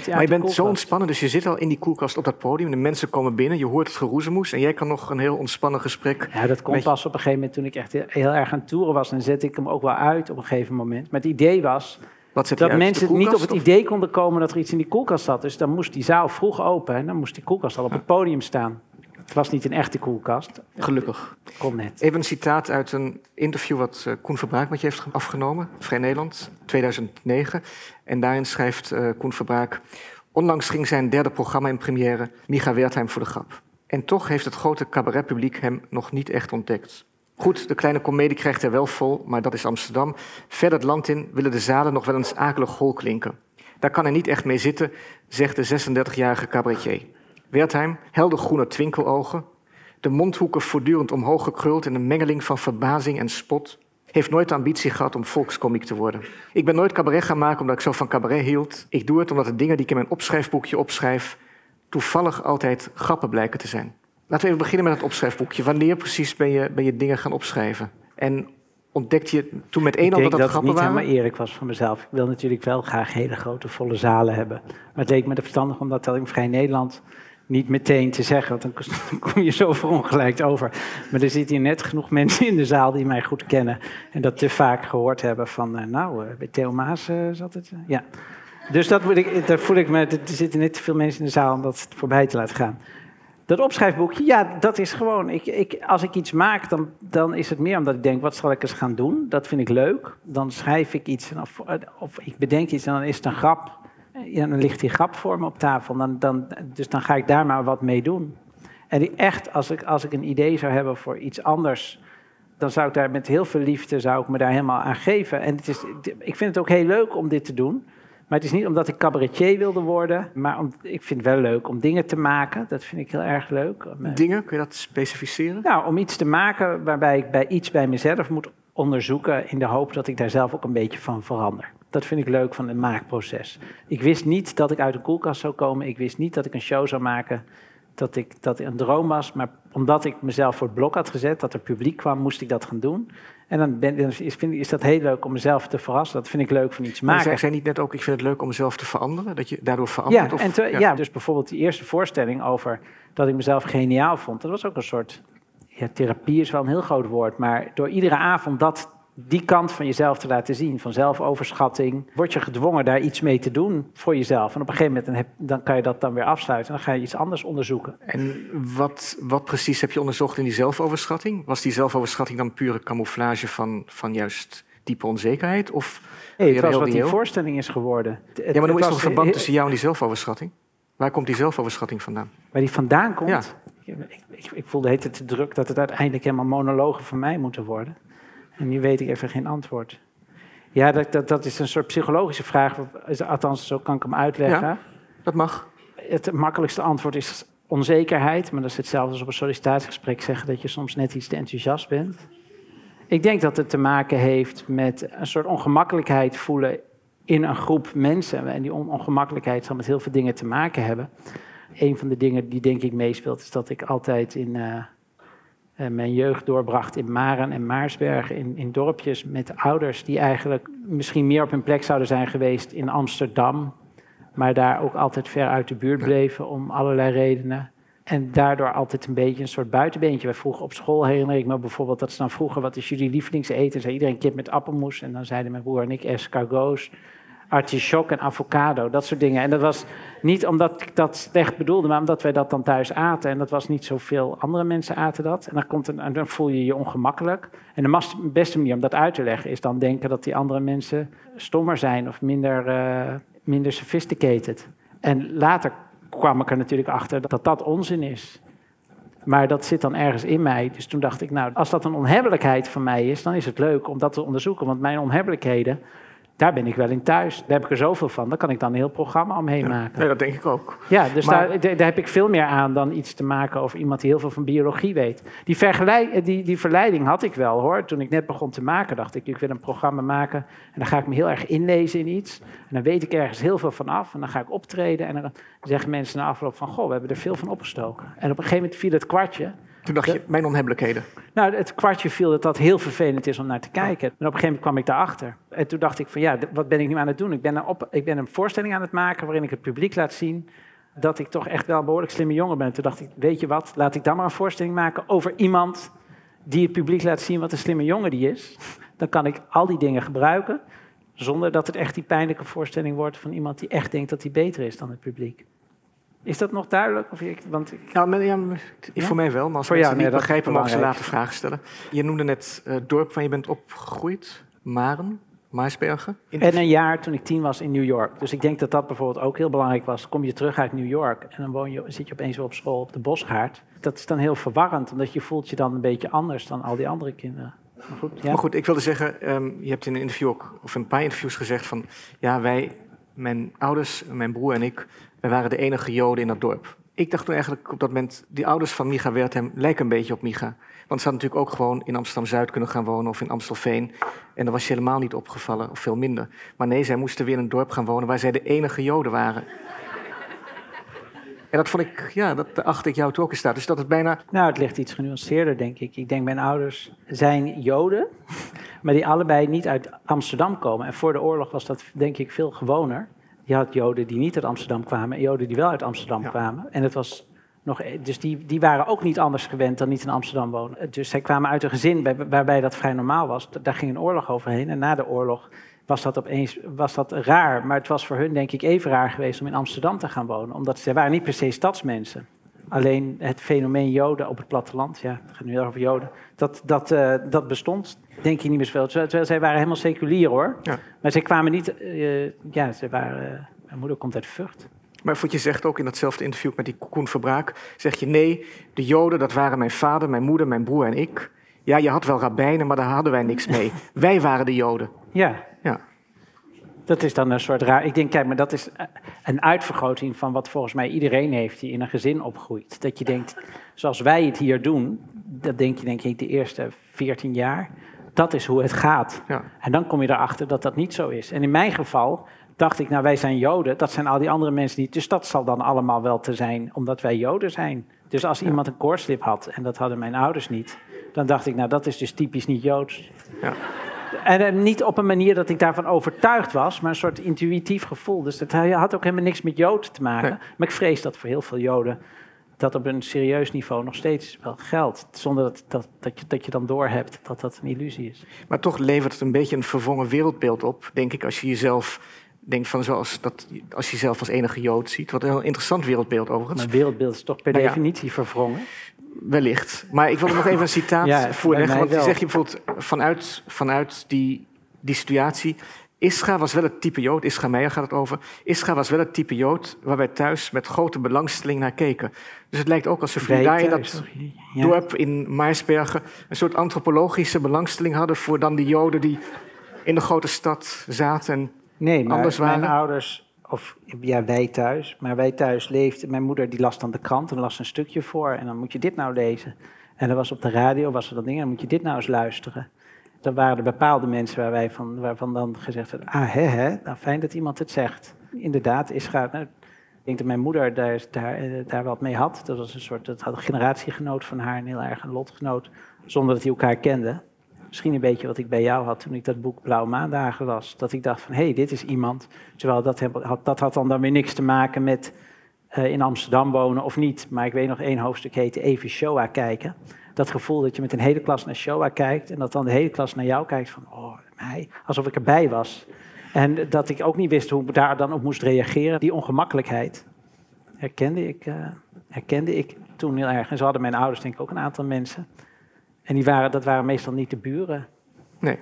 Maar je bent zo ontspannen, dus je zit al in die koelkast op dat podium. De mensen komen binnen, je hoort het geroezemoes. En jij kan nog een heel ontspannen gesprek. Ja, dat komt pas op een gegeven moment toen ik echt heel erg aan het toeren was. Dan zette ik hem ook wel uit op een gegeven moment. Maar het idee was dat mensen niet op het idee konden komen dat er iets in die koelkast zat. Dus dan moest die zaal vroeg open en dan moest die koelkast al op het podium staan. Het was niet een echte koelkast. Gelukkig. Kom net. Even een citaat uit een interview wat uh, Koen Verbraak met je heeft afgenomen. Vrij Nederland, 2009. En daarin schrijft uh, Koen Verbraak... Onlangs ging zijn derde programma in première, Micha Wertheim voor de grap. En toch heeft het grote cabaretpubliek hem nog niet echt ontdekt. Goed, de kleine komedie krijgt er wel vol, maar dat is Amsterdam. Verder het land in willen de zalen nog wel eens akelig hol klinken. Daar kan hij niet echt mee zitten, zegt de 36-jarige cabaretier. Wertheim, heldergroene twinkelogen, de mondhoeken voortdurend omhoog gekruld in een mengeling van verbazing en spot, heeft nooit de ambitie gehad om volkskomiek te worden. Ik ben nooit cabaret gaan maken omdat ik zo van cabaret hield. Ik doe het omdat de dingen die ik in mijn opschrijfboekje opschrijf toevallig altijd grappen blijken te zijn. Laten we even beginnen met het opschrijfboekje. Wanneer precies ben je, ben je dingen gaan opschrijven? En ontdekte je toen met één al dat dat grappen waren? Ik denk dat niet helemaal eerlijk was van mezelf. Ik wil natuurlijk wel graag hele grote, volle zalen hebben. Maar het leek me de verstandig omdat dat in Vrij Nederland niet meteen te zeggen, want *laughs* dan kom je zo verongelijkt over. Maar er zitten hier net genoeg mensen in de zaal die mij goed kennen en dat te vaak gehoord hebben van, uh, nou, uh, bij Theo Maas uh, zat het. ja. Dus dat ik, daar voel ik me, er zitten net te veel mensen in de zaal om dat voorbij te laten gaan. Dat opschrijfboekje, ja, dat is gewoon. Ik, ik, als ik iets maak, dan, dan is het meer omdat ik denk: wat zal ik eens gaan doen? Dat vind ik leuk. Dan schrijf ik iets of, of ik bedenk iets en dan is het een grap ja, dan ligt die grap voor me op tafel. Dan, dan, dus dan ga ik daar maar wat mee doen. En echt, als ik, als ik een idee zou hebben voor iets anders, dan zou ik daar met heel veel liefde zou ik me daar helemaal aan geven. En het is, ik vind het ook heel leuk om dit te doen. Maar het is niet omdat ik cabaretier wilde worden, maar om, ik vind het wel leuk om dingen te maken. Dat vind ik heel erg leuk. Dingen, kun je dat specificeren? Nou, om iets te maken waarbij ik bij iets bij mezelf moet onderzoeken in de hoop dat ik daar zelf ook een beetje van verander. Dat vind ik leuk van het maakproces. Ik wist niet dat ik uit de koelkast zou komen. Ik wist niet dat ik een show zou maken. Dat, ik, dat een droom was. Maar omdat ik mezelf voor het blok had gezet, dat er publiek kwam, moest ik dat gaan doen. En dan, ben, dan is, vind, is dat heel leuk om mezelf te verrassen. Dat vind ik leuk van iets maken. Maar zei niet net ook, ik vind het leuk om mezelf te veranderen? Dat je daardoor verandert? Ja, of, en ja. dus bijvoorbeeld die eerste voorstelling over dat ik mezelf geniaal vond. Dat was ook een soort... Ja, therapie is wel een heel groot woord. Maar door iedere avond dat die kant van jezelf te laten zien, van zelfoverschatting, word je gedwongen daar iets mee te doen voor jezelf. En op een gegeven moment dan, heb, dan kan je dat dan weer afsluiten en dan ga je iets anders onderzoeken. En wat, wat precies heb je onderzocht in die zelfoverschatting? Was die zelfoverschatting dan pure camouflage van, van juist diepe onzekerheid? Of nee, het was wat die voorstelling is geworden. ja, maar er is nog een verband tussen jou en die zelfoverschatting? Waar komt die zelfoverschatting vandaan? Waar die vandaan komt? Ja. Ik, ik, ik voelde het te druk dat het uiteindelijk helemaal monologen van mij moeten worden. En nu weet ik even geen antwoord. Ja, dat, dat, dat is een soort psychologische vraag. Althans, zo kan ik hem uitleggen. Ja, dat mag. Het makkelijkste antwoord is onzekerheid. Maar dat is hetzelfde als op een sollicitatiegesprek zeggen dat je soms net iets te enthousiast bent. Ik denk dat het te maken heeft met een soort ongemakkelijkheid voelen in een groep mensen. En die ongemakkelijkheid zal met heel veel dingen te maken hebben. Een van de dingen die denk ik meespeelt is dat ik altijd in... Uh, uh, mijn jeugd doorbracht in Maren en Maarsbergen, in, in dorpjes met ouders die eigenlijk misschien meer op hun plek zouden zijn geweest in Amsterdam, maar daar ook altijd ver uit de buurt bleven om allerlei redenen. En daardoor altijd een beetje een soort buitenbeentje. Wij vroegen op school, herinner ik me bijvoorbeeld, dat ze dan vroegen: wat is jullie lievelingseten? Zei iedereen kip met appelmoes. En dan zeiden mijn broer en ik escargots artichok en avocado, dat soort dingen. En dat was niet omdat ik dat slecht bedoelde, maar omdat wij dat dan thuis aten. En dat was niet zoveel andere mensen aten dat. En dan, komt een, en dan voel je je ongemakkelijk. En de beste manier om dat uit te leggen is dan denken dat die andere mensen stommer zijn of minder, uh, minder sophisticated. En later kwam ik er natuurlijk achter dat dat onzin is. Maar dat zit dan ergens in mij. Dus toen dacht ik, nou, als dat een onhebbelijkheid van mij is, dan is het leuk om dat te onderzoeken. Want mijn onhebbelijkheden daar ben ik wel in thuis. Daar heb ik er zoveel van. Daar kan ik dan een heel programma omheen maken. Nee, dat denk ik ook. Ja, dus daar, daar, heb ik veel meer aan dan iets te maken over iemand die heel veel van biologie weet. Die, vergelijk, die, die verleiding had ik wel hoor. Toen ik net begon te maken, dacht ik, ik wil een programma maken. En dan ga ik me heel erg inlezen in iets. En dan weet ik ergens heel veel van af. En dan ga ik optreden. En dan zeggen mensen na afloop van, goh, we hebben er veel van opgestoken. En op een gegeven moment viel het kwartje. Toen dacht je, mijn onhebbelijkheden. Nou, het kwartje viel dat dat heel vervelend is om naar te kijken. En op een gegeven moment kwam ik daarachter. En toen dacht ik van, ja, wat ben ik nu aan het doen? Ik ben, een op, ik ben een voorstelling aan het maken waarin ik het publiek laat zien dat ik toch echt wel een behoorlijk slimme jongen ben. Toen dacht ik, weet je wat, laat ik dan maar een voorstelling maken over iemand die het publiek laat zien wat een slimme jongen die is. Dan kan ik al die dingen gebruiken, zonder dat het echt die pijnlijke voorstelling wordt van iemand die echt denkt dat hij beter is dan het publiek. Is dat nog duidelijk? Of ik, want ik... ja, ja, voor mij wel, maar als voor mensen niet begrijpen, mogen ze later vragen stellen. Je noemde net het uh, dorp waar je bent opgegroeid, Maren, Maarsbergen. En een jaar toen ik tien was in New York. Dus ik denk dat dat bijvoorbeeld ook heel belangrijk was. Kom je terug uit New York en dan woon je, zit je opeens weer op school op de Bosgaard. Dat is dan heel verwarrend, omdat je voelt je dan een beetje anders dan al die andere kinderen. Maar goed, ja. maar goed ik wilde zeggen, um, je hebt in een interview ook, of een paar interviews gezegd van... ja, wij, mijn ouders, mijn broer en ik wij waren de enige Joden in dat dorp. Ik dacht toen eigenlijk op dat moment, die ouders van Micha Wertheim lijken een beetje op Micha. Want ze hadden natuurlijk ook gewoon in Amsterdam-Zuid kunnen gaan wonen of in Amstelveen. En dan was je helemaal niet opgevallen, of veel minder. Maar nee, zij moesten weer in een dorp gaan wonen waar zij de enige Joden waren. En dat vond ik, ja, dat acht ik jou toen ook in staat. Dus dat het bijna. Nou, het ligt iets genuanceerder, denk ik. Ik denk, mijn ouders zijn Joden, *laughs* maar die allebei niet uit Amsterdam komen. En voor de oorlog was dat, denk ik, veel gewoner. Je had Joden die niet uit Amsterdam kwamen en Joden die wel uit Amsterdam kwamen. En het was nog, dus die, die waren ook niet anders gewend dan niet in Amsterdam wonen. Dus zij kwamen uit een gezin waarbij dat vrij normaal was. Daar ging een oorlog overheen. En na de oorlog was dat opeens was dat raar. Maar het was voor hun denk ik even raar geweest om in Amsterdam te gaan wonen. Omdat zij waren niet per se stadsmensen. Alleen het fenomeen Joden op het platteland, ja, het gaat nu over Joden, dat, dat, uh, dat bestond denk je niet meer zoveel. Terwijl zij waren helemaal seculier hoor. Ja. Maar zij kwamen niet, uh, ja, ze waren, uh, mijn moeder komt uit Vught. Maar wat je zegt ook in datzelfde interview met die Koen Verbraak, zeg je nee, de Joden dat waren mijn vader, mijn moeder, mijn broer en ik. Ja, je had wel rabbijnen, maar daar hadden wij niks mee. *laughs* wij waren de Joden. Ja. Dat is dan een soort raar. Ik denk, kijk, maar dat is een uitvergroting van wat volgens mij iedereen heeft die in een gezin opgroeit. Dat je denkt, zoals wij het hier doen, dat denk je denk ik de eerste 14 jaar, dat is hoe het gaat. Ja. En dan kom je erachter dat dat niet zo is. En in mijn geval dacht ik, nou wij zijn Joden, dat zijn al die andere mensen niet. Dus dat zal dan allemaal wel te zijn, omdat wij Joden zijn. Dus als iemand een koortslip had, en dat hadden mijn ouders niet, dan dacht ik, nou dat is dus typisch niet Joods. Ja. En niet op een manier dat ik daarvan overtuigd was, maar een soort intuïtief gevoel. Dus dat had ook helemaal niks met Jood te maken. Maar ik vrees dat voor heel veel Joden dat op een serieus niveau nog steeds wel geldt. Zonder dat, dat, dat, je, dat je dan doorhebt dat dat een illusie is. Maar toch levert het een beetje een verwongen wereldbeeld op, denk ik, als je jezelf denkt van zoals dat, als je jezelf als enige Jood ziet. Wat een heel interessant wereldbeeld overigens. Maar wereldbeeld is toch per definitie verwrongen? Wellicht. Maar ik wil nog even een citaat ja, voorleggen. Want die zeg je bijvoorbeeld vanuit, vanuit die, die situatie. Ischa was wel het type Jood, Ischa Meijer gaat het over. Ischa was wel het type Jood waar wij thuis met grote belangstelling naar keken. Dus het lijkt ook alsof we daar in dat dorp in Maarsbergen een soort antropologische belangstelling hadden voor dan die Joden die in de grote stad zaten en nee, maar anders waren. Mijn ouders, of ja, wij thuis, maar wij thuis leefden. Mijn moeder die las dan de krant en las een stukje voor en dan moet je dit nou lezen. En dan was op de radio, was er dat ding, en dan moet je dit nou eens luisteren dan waren er bepaalde mensen waar wij van, waarvan dan gezegd werd, ah hè hè, nou fijn dat iemand het zegt. Inderdaad, Israël, nou, ik denk dat mijn moeder daar, daar, eh, daar wat mee had. Dat was een soort, dat had een generatiegenoot van haar, een heel erg een lotgenoot, zonder dat hij elkaar kende. Misschien een beetje wat ik bij jou had toen ik dat boek Blauwe Maandagen las. Dat ik dacht van, hé, hey, dit is iemand. Terwijl dat, dat had dan, dan weer niks te maken met in Amsterdam wonen of niet, maar ik weet nog één hoofdstuk heette Even Shoah kijken. Dat gevoel dat je met een hele klas naar Shoah kijkt en dat dan de hele klas naar jou kijkt van, oh, mij, alsof ik erbij was. En dat ik ook niet wist hoe ik daar dan op moest reageren. Die ongemakkelijkheid herkende ik, uh, herkende ik toen heel erg. En zo hadden mijn ouders denk ik ook een aantal mensen. En die waren, dat waren meestal niet de buren. Nee.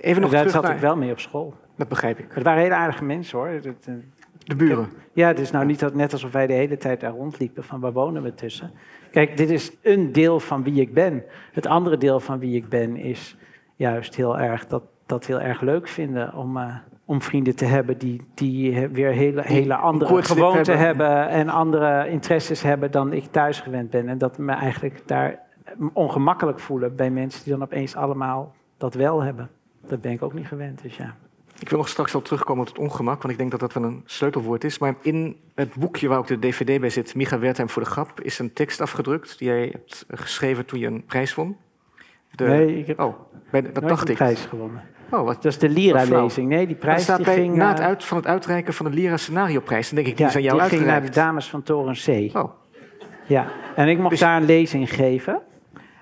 Even nog daar terug zat ik wel mee op school. Dat begrijp ik. Het waren hele aardige mensen hoor. Eh, de buren? Ja, het is nou niet net alsof wij de hele tijd daar rondliepen van waar wonen we tussen. Kijk, dit is een deel van wie ik ben. Het andere deel van wie ik ben is juist heel erg dat, dat heel erg leuk vinden om, uh, om vrienden te hebben die, die weer hele, hele andere gewoonten hebben. en andere interesses hebben dan ik thuis gewend ben. En dat me eigenlijk daar ongemakkelijk voelen bij mensen die dan opeens allemaal dat wel hebben. Dat ben ik ook niet gewend, dus ja. Ik wil nog straks wel terugkomen op het ongemak, want ik denk dat dat wel een sleutelwoord is. Maar in het boekje waar ook de DVD bij zit, Micha Wertheim voor de grap, is een tekst afgedrukt die jij hebt geschreven toen je een prijs won. De... Nee, ik heb oh, bij dat dacht een ik. prijs gewonnen. Oh, wat, dat is de Lira-lezing. Nee, die prijs staat die bij, ging... Na het uit, van het uitreiken van de Lira Scenario-prijs. Dan denk ik, die ja, is aan jou die ging naar de dames van Toren C. Oh, Ja, en ik mocht Dus- daar een lezing geven.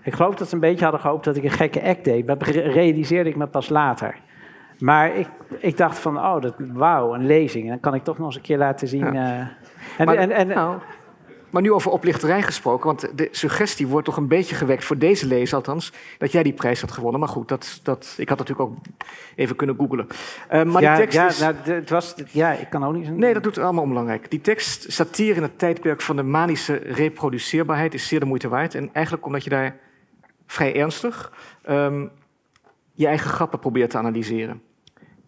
Ik geloof dat ze een beetje hadden gehoopt dat ik een gekke act deed. Dat realiseerde ik me pas later. Maar ik, ik dacht van, oh, dat, wauw, een lezing. En dan kan ik toch nog eens een keer laten zien... eh, en, maar, en, en, nou, maar nu over oplichterij gesproken, want de suggestie wordt toch een beetje gewekt, voor deze lezer althans, dat jij die prijs had gewonnen. Maar goed, dat, dat, ik had natuurlijk ook even kunnen googlen. Eh, maar ja, die tekst ja, is... nou, het was, ja, ik kan ook niet... Nee, dat doet het allemaal onbelangrijk. Die tekst, satire in het tijdperk van de manische reproduceerbaarheid, is zeer de moeite waard. En eigenlijk omdat je daar vrij ernstig ehm, je eigen grappen probeert te analyseren.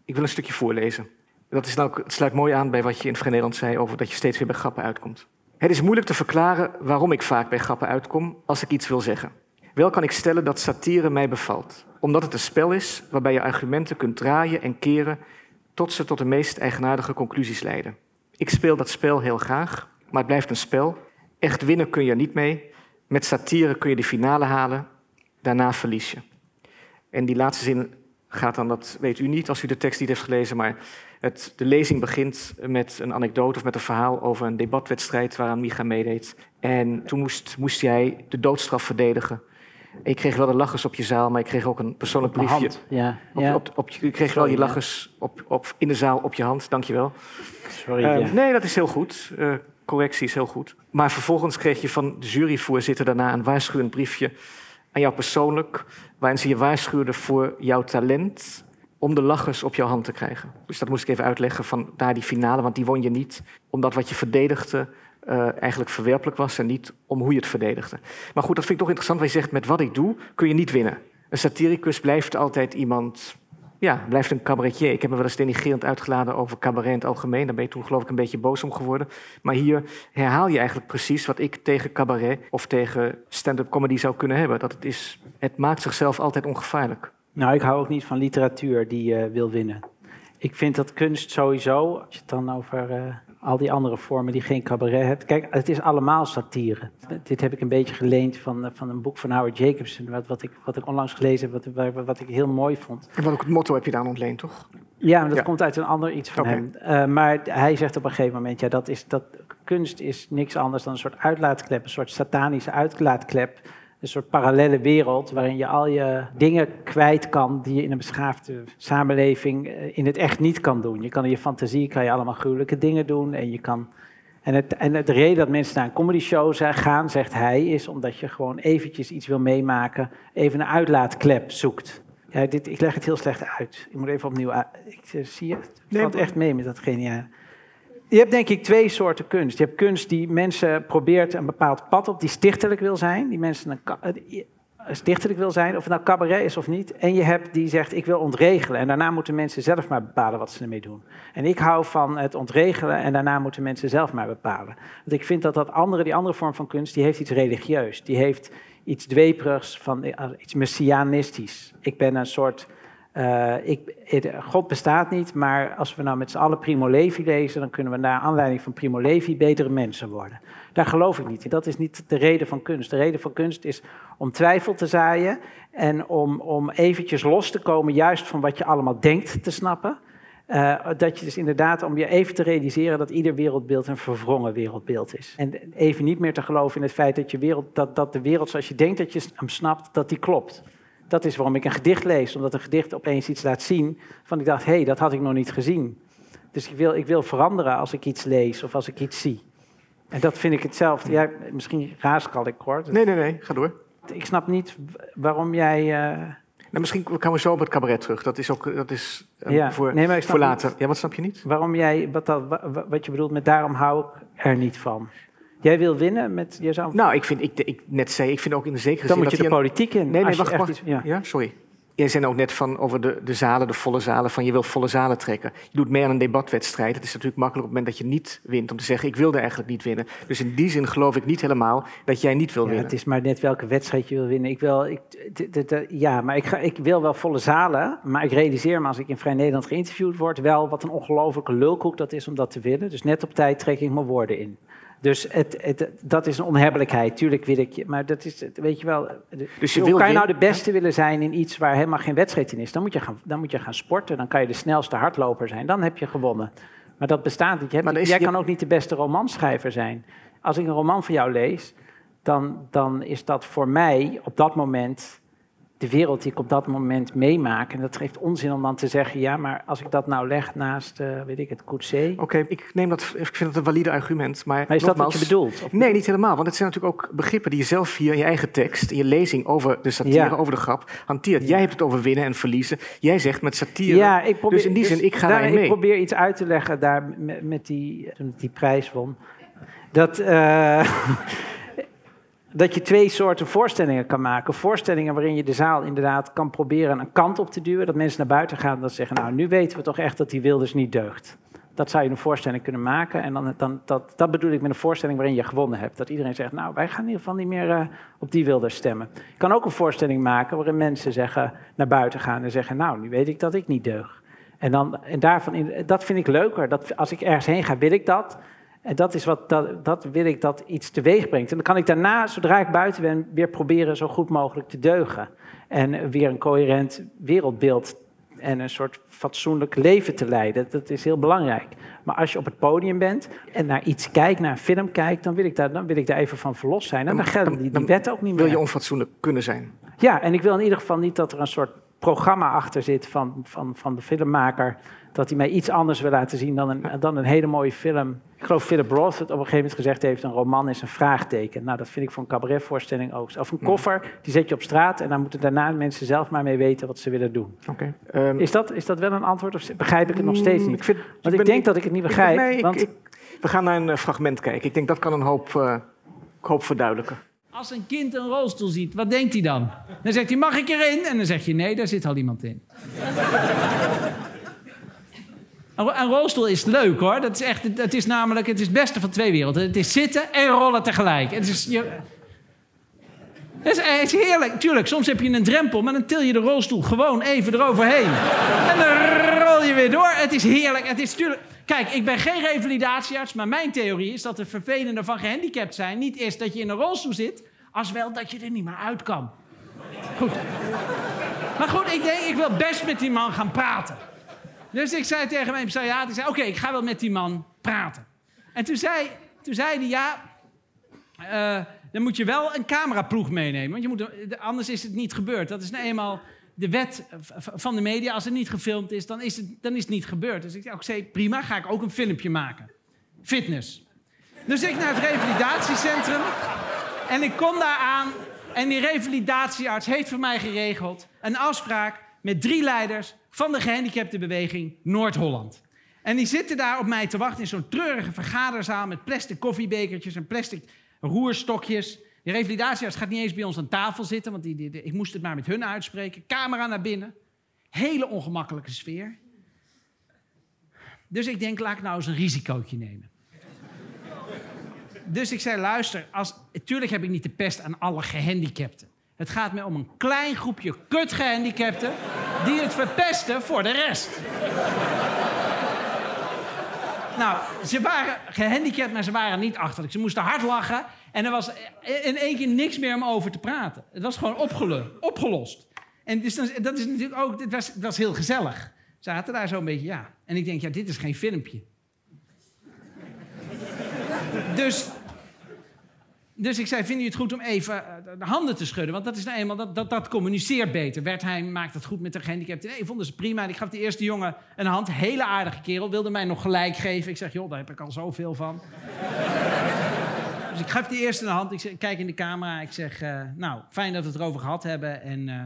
Ik wil een stukje voorlezen. Dat is nou, het sluit mooi aan bij wat je in Vrij Nederland zei over dat je steeds weer bij grappen uitkomt. Het is moeilijk te verklaren waarom ik vaak bij grappen uitkom als ik iets wil zeggen. Wel kan ik stellen dat satire mij bevalt, omdat het een spel is waarbij je argumenten kunt draaien en keren tot ze tot de meest eigenaardige conclusies leiden. Ik speel dat spel heel graag, maar het blijft een spel. Echt winnen kun je er niet mee. Met satire kun je de finale halen, daarna verlies je. En die laatste zin gaat dan, dat weet u niet als u de tekst niet heeft gelezen, maar het, de lezing begint met een anekdote of met een verhaal over een debatwedstrijd waaraan Micha meedeed. En toen moest, moest jij de doodstraf verdedigen. Ik kreeg wel de lachers op je zaal, maar ik kreeg ook een persoonlijk briefje. hand, ja. Ja. op, op, je kreeg wel je lachers op, op, in de zaal op je hand, dankjewel. Sorry, Eh, ja. Nee, dat is heel goed. Eh, correctie is heel goed. Maar vervolgens kreeg je van de juryvoorzitter daarna een waarschuwend briefje aan jou persoonlijk, waarin ze je waarschuwde voor jouw talent om de lachers op jouw hand te krijgen. Dus dat moest ik even uitleggen van daar die finale, want die won je niet omdat wat je verdedigde eh, eigenlijk verwerpelijk was en niet om hoe je het verdedigde. Maar goed, dat vind ik toch interessant. Wij zegt met wat ik doe kun je niet winnen. Een satiricus blijft altijd iemand ja, blijft een cabaretier. Ik heb me wel eens denigrerend uitgeladen over cabaret in het algemeen. Daar ben je toen geloof ik een beetje boos om geworden. Maar hier herhaal je eigenlijk precies wat ik tegen cabaret of tegen stand-up comedy zou kunnen hebben. Dat het, is, het maakt zichzelf altijd ongevaarlijk. Nou, ik hou ook niet van literatuur die eh, wil winnen. Ik vind dat kunst sowieso, als je het dan over eh, al die andere vormen die geen cabaret hebt. Kijk, het is allemaal satire. Dit heb ik een beetje geleend van, eh, van een boek van Howard Jacobson, wat, wat, ik, wat ik onlangs gelezen heb, wat, wat, wat ik heel mooi vond. En wat ook het motto heb je daar aan ontleend, toch? Ja, maar dat Ja. komt uit een ander iets van hem. Eh, maar hij zegt op een gegeven moment, ja, dat is, dat, kunst is niks anders dan een soort uitlaatklep, een soort satanische uitlaatklep. Een soort parallele wereld waarin je al je dingen kwijt kan die je in een beschaafde samenleving eh, in het echt niet kan doen. Je kan in je fantasie kan je allemaal gruwelijke dingen doen en je kan... En, het, en het- de reden dat mensen naar een comedy show zijn- gaan, zegt hij, is omdat je gewoon eventjes iets wil meemaken, even een uitlaatklep zoekt. Ja, dit, ik leg het heel slecht uit. Ik moet even opnieuw uit. Ik eh, zie het Nee, valt echt mee met dat geniaal. Je hebt denk ik twee soorten kunst. Je hebt kunst die mensen probeert een bepaald pad op, die stichtelijk wil zijn. Die mensen een eh, eh, stichtelijk wil zijn, of het nou cabaret is of niet. En je hebt die zegt, ik wil ontregelen. En daarna moeten mensen zelf maar bepalen wat ze ermee doen. En ik hou van het ontregelen en daarna moeten mensen zelf maar bepalen. Want ik vind dat dat andere, die andere vorm van kunst, die heeft iets religieus. Die heeft iets dweperigs, van, eh, iets messianistisch. Ik ben een soort... eh, ik, God bestaat niet, maar als we nou met z'n allen Primo Levi lezen, dan kunnen we naar aanleiding van Primo Levi betere mensen worden. Daar geloof ik niet in. Dat is niet de reden van kunst. De reden van kunst is om twijfel te zaaien en om, om eventjes los te komen juist van wat je allemaal denkt te snappen. Uh, dat je dus inderdaad, om je even te realiseren dat ieder wereldbeeld een verwrongen wereldbeeld is. En even niet meer te geloven in het feit dat, je wereld, dat, dat de wereld zoals je denkt dat je hem snapt, dat die klopt. Dat is waarom ik een gedicht lees, omdat een gedicht opeens iets laat zien van ik dacht, hé, hey, dat had ik nog niet gezien. Dus ik wil, ik wil veranderen als ik iets lees of als ik iets zie. En dat vind ik hetzelfde. Ja, misschien raaskal ik hoor. Nee, nee, nee, ga door. Ik snap niet waarom jij... Uh... Nou, misschien komen we zo op het cabaret terug. Dat is ook dat is, uh, ja, voor, nee, voor later. ja, wat snap je niet? Waarom jij, wat, dat, wat je bedoelt met daarom hou ik er niet van. Jij wil winnen met jezelf? Nou, ik vind, ik, ik net zei, ik vind ook in de zekere Dan zin... Dan moet je de politiek in. Nee, nee, wacht, wacht. ja. ja, sorry. Jij zei ook net van over de, de zalen, de volle zalen, van je wil volle zalen trekken. Je doet mee aan een debatwedstrijd. Het is natuurlijk makkelijk op het moment dat je niet wint om te zeggen, ik wilde eigenlijk niet winnen. Dus in die zin geloof ik niet helemaal dat jij niet wil winnen. Het is maar net welke wedstrijd je wil winnen. Ik wil, ik, ja, maar ik, ga, ik wil wel volle zalen, maar ik realiseer me als ik in Vrij Nederland geïnterviewd word, wel wat een ongelofelijke lulkoek dat is om dat te winnen. Dus net op tijd trek ik mijn woorden in. Dus het, het, dat is een onhebbelijkheid. Tuurlijk wil ik je, maar dat is, weet je wel. Dus je hoe kan je nou de beste willen zijn in iets waar helemaal geen wedstrijd in is? Dan moet, je gaan, dan moet je gaan sporten, dan kan je de snelste hardloper zijn. Dan heb je gewonnen. Maar dat bestaat niet. Hebt, jij kan ook niet de beste romanschrijver zijn. Als ik een roman van jou lees, dan, dan is dat voor mij op dat moment de wereld die ik op dat moment meemaak. En dat geeft onzin om dan te zeggen, ja, maar als ik dat nou leg naast, uh, weet ik het, Coetzee... Oké, ik neem dat, ik vind het een valide argument, maar... Maar is dat wat je bedoelt? Nee, niet helemaal, want het zijn natuurlijk ook begrippen die je zelf via je eigen tekst, in je lezing over de satire, over de grap, hanteert. Jij hebt het over winnen en verliezen. Jij zegt met satire, ja, ik probeer, dus in die zin, ik ga daar, daarin mee. Ik probeer iets uit te leggen daar met, die, die prijs won. Dat... Uh, *laughs* dat je twee soorten voorstellingen kan maken. Voorstellingen waarin je de zaal inderdaad kan proberen een kant op te duwen. Dat mensen naar buiten gaan en dat zeggen, nou nu weten we toch echt dat die Wilders niet deugt. Dat zou je een voorstelling kunnen maken. En dan, dan, dat, dat bedoel ik met een voorstelling waarin je gewonnen hebt. Dat iedereen zegt, nou wij gaan in ieder geval niet meer uh, op die Wilders stemmen. Je kan ook een voorstelling maken waarin mensen zeggen, naar buiten gaan en zeggen, nou nu weet ik dat ik niet deug. En, dan, en daarvan, dat vind ik leuker. Dat, als ik ergens heen ga, wil ik dat. En dat is wat, dat, dat wil ik dat iets teweeg brengt. En dan kan ik daarna, zodra ik buiten ben, weer proberen zo goed mogelijk te deugen. En weer een coherent wereldbeeld en een soort fatsoenlijk leven te leiden. Dat is heel belangrijk. Maar als je op het podium bent en naar iets kijkt, naar een film kijkt, dan wil ik daar, dan wil ik daar even van verlost zijn. En dan, gelden die, die wet ook niet meer. Wil je onfatsoenlijk kunnen zijn? Ja, en ik wil in ieder geval niet dat er een soort programma achter zit van, van, van de filmmaker dat hij mij iets anders wil laten zien dan een, dan een hele mooie film. Ik geloof Philip Roth het op een gegeven moment gezegd heeft: een roman is een vraagteken. Nou, dat vind ik voor een cabaretvoorstelling ook. Of een koffer, die zet je op straat en dan moeten daarna mensen zelf maar mee weten wat ze willen doen. Okay. Um, is, dat, is dat wel een antwoord of begrijp ik het nog steeds niet? Ik vind, want ik, denk dat ik het niet begrijp. nee, want... we gaan naar een uh, fragment kijken. Ik denk dat kan een hoop, uh, hoop verduidelijken. Als een kind een rolstoel ziet, wat denkt hij dan? Dan zegt hij, mag ik erin? En dan zeg je, nee, daar zit al iemand in. Een rolstoel is leuk hoor. Dat is, echt, het is namelijk het, is het beste van twee werelden. Het is zitten en rollen tegelijk. Het is, je, het is, heerlijk. Tuurlijk, soms heb je een drempel, maar dan til je de rolstoel gewoon even eroverheen. En dan rol je weer door. Het is heerlijk. Het is tuurlijk. Kijk, ik ben geen revalidatiearts, maar mijn theorie is dat het vervelende van gehandicapt zijn niet is dat je in een rolstoel zit, als wel dat je er niet meer uit kan. Goed. Maar goed, ik denk, ik wil best met die man gaan praten. Dus ik zei tegen mijn psychiater, zei, oké, ik ga wel met die man praten. En toen zei, toen zei hij, ja, uh, dan moet je wel een cameraploeg meenemen. Want je moet, anders is het niet gebeurd. Dat is nou eenmaal de wet van de media. Als het niet gefilmd is, dan is het, dan is het niet gebeurd. Dus ik zei, prima, ga ik ook een filmpje maken. Fitness. Dus ik naar het revalidatiecentrum. En ik kom daar aan. En die revalidatiearts heeft voor mij geregeld een afspraak met drie leiders van de gehandicaptenbeweging Noord-Holland. En die zitten daar op mij te wachten in zo'n treurige vergaderzaal met plastic koffiebekertjes en plastic roerstokjes. De revalidatiearts gaat niet eens bij ons aan tafel zitten, want die, die, ik moest het maar met hun uitspreken. Camera naar binnen. Hele ongemakkelijke sfeer. Dus ik denk, laat ik nou eens een risicootje nemen. Dus ik zei, luister, als, tuurlijk heb ik niet de pest aan alle gehandicapten. Het gaat me om een klein groepje kutgehandicapten die het verpesten voor de rest. nou, ze waren gehandicapt, maar ze waren niet achterlijk. Ze moesten hard lachen en er was in één keer niks meer om over te praten. Het was gewoon opgelost. En dus dat is natuurlijk ook, het was, het was heel gezellig. zaten daar zo'n beetje, ja. En ik denk, ja, dit is geen filmpje. dus, dus ik zei, vinden jullie het goed om even eh, de handen te schudden? Want dat is nou eenmaal, dat, dat, dat communiceert beter. Wertheim maakt het goed met de gehandicapten. Nee, vonden ze prima. Ik gaf de eerste jongen een hand. Hele aardige kerel. Wilde mij nog gelijk geven. Ik zeg, joh, daar heb ik al zoveel van. *laughs* dus ik gaf de eerste een hand. Ik, zeg, kijk in de camera. Ik zeg, uh, nou, fijn dat we het erover gehad hebben. En uh,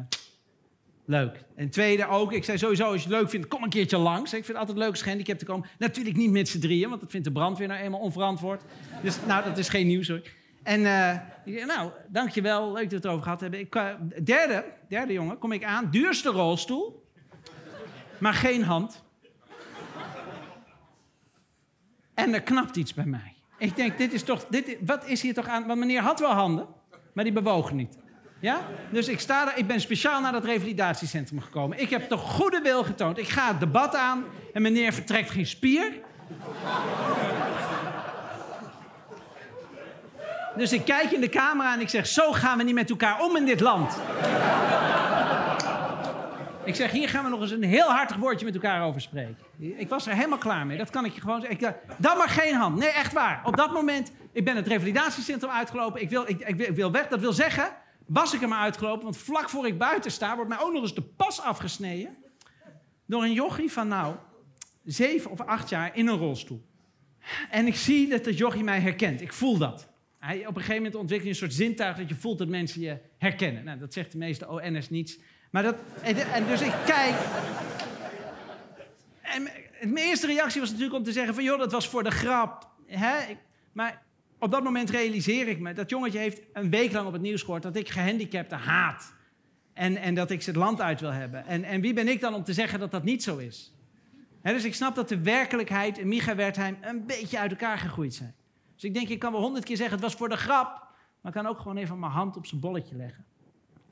Leuk. En tweede ook, ik zei sowieso, als je het leuk vindt, kom een keertje langs. Ik vind het altijd leuk als gehandicapt te komen. Natuurlijk niet met z'n drieën, want dat vindt de brandweer nou eenmaal onverantwoord. Dus nou, dat is geen nieuws hoor. En uh, nou, dankjewel, leuk dat we het erover gehad hebben. Ik, uh, derde, derde jongen, kom ik aan, duurste rolstoel, maar geen hand. En er knapt iets bij mij. Ik denk, dit is toch, dit, wat is hier toch aan? Want meneer had wel handen, maar die bewogen niet. Ja? Dus ik, sta daar, ik ben speciaal naar dat revalidatiecentrum gekomen. Ik heb toch goede wil getoond. Ik ga het debat aan en meneer vertrekt geen spier. Dus ik kijk in de camera en ik zeg: Zo gaan we niet met elkaar om in dit land. Ik zeg: Hier gaan we nog eens een heel hartig woordje met elkaar over spreken. Ik was er helemaal klaar mee. Dat kan ik je gewoon zeggen. Dan maar geen hand. Nee, echt waar. Op dat moment, ik ben het revalidatiecentrum uitgelopen. Ik wil, ik, ik wil weg. Dat wil zeggen, was ik er maar uitgelopen. Want vlak voor ik buiten sta, wordt mij ook nog eens de pas afgesneden. Door een jochie van nou, zeven of acht jaar in een rolstoel. En ik zie dat dat jochie mij herkent. Ik voel dat. Hij, op een gegeven moment ontwikkel je een soort zintuig dat je voelt dat mensen je herkennen. Nou, dat zegt de meeste ON'ers niets. Maar dat, en, dus ik kijk. En mijn eerste reactie was natuurlijk om te zeggen: van joh, dat was voor de grap. Hè? Maar op dat moment realiseer ik me, dat jongetje heeft een week lang op het nieuws gehoord dat ik gehandicapten haat. En, en dat ik ze het land uit wil hebben. En, en wie ben ik dan om te zeggen dat dat niet zo is? dus ik snap dat de werkelijkheid en Micha Wertheim een beetje uit elkaar gegroeid zijn. Dus ik denk, ik kan wel honderd keer zeggen, het was voor de grap. Maar ik kan ook gewoon even mijn hand op zijn bolletje leggen.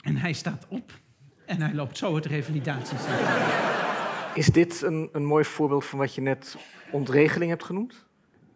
En hij staat op. En hij loopt zo het revalidatiecentrum. Is dit een, een mooi voorbeeld van wat je net ontregeling hebt genoemd?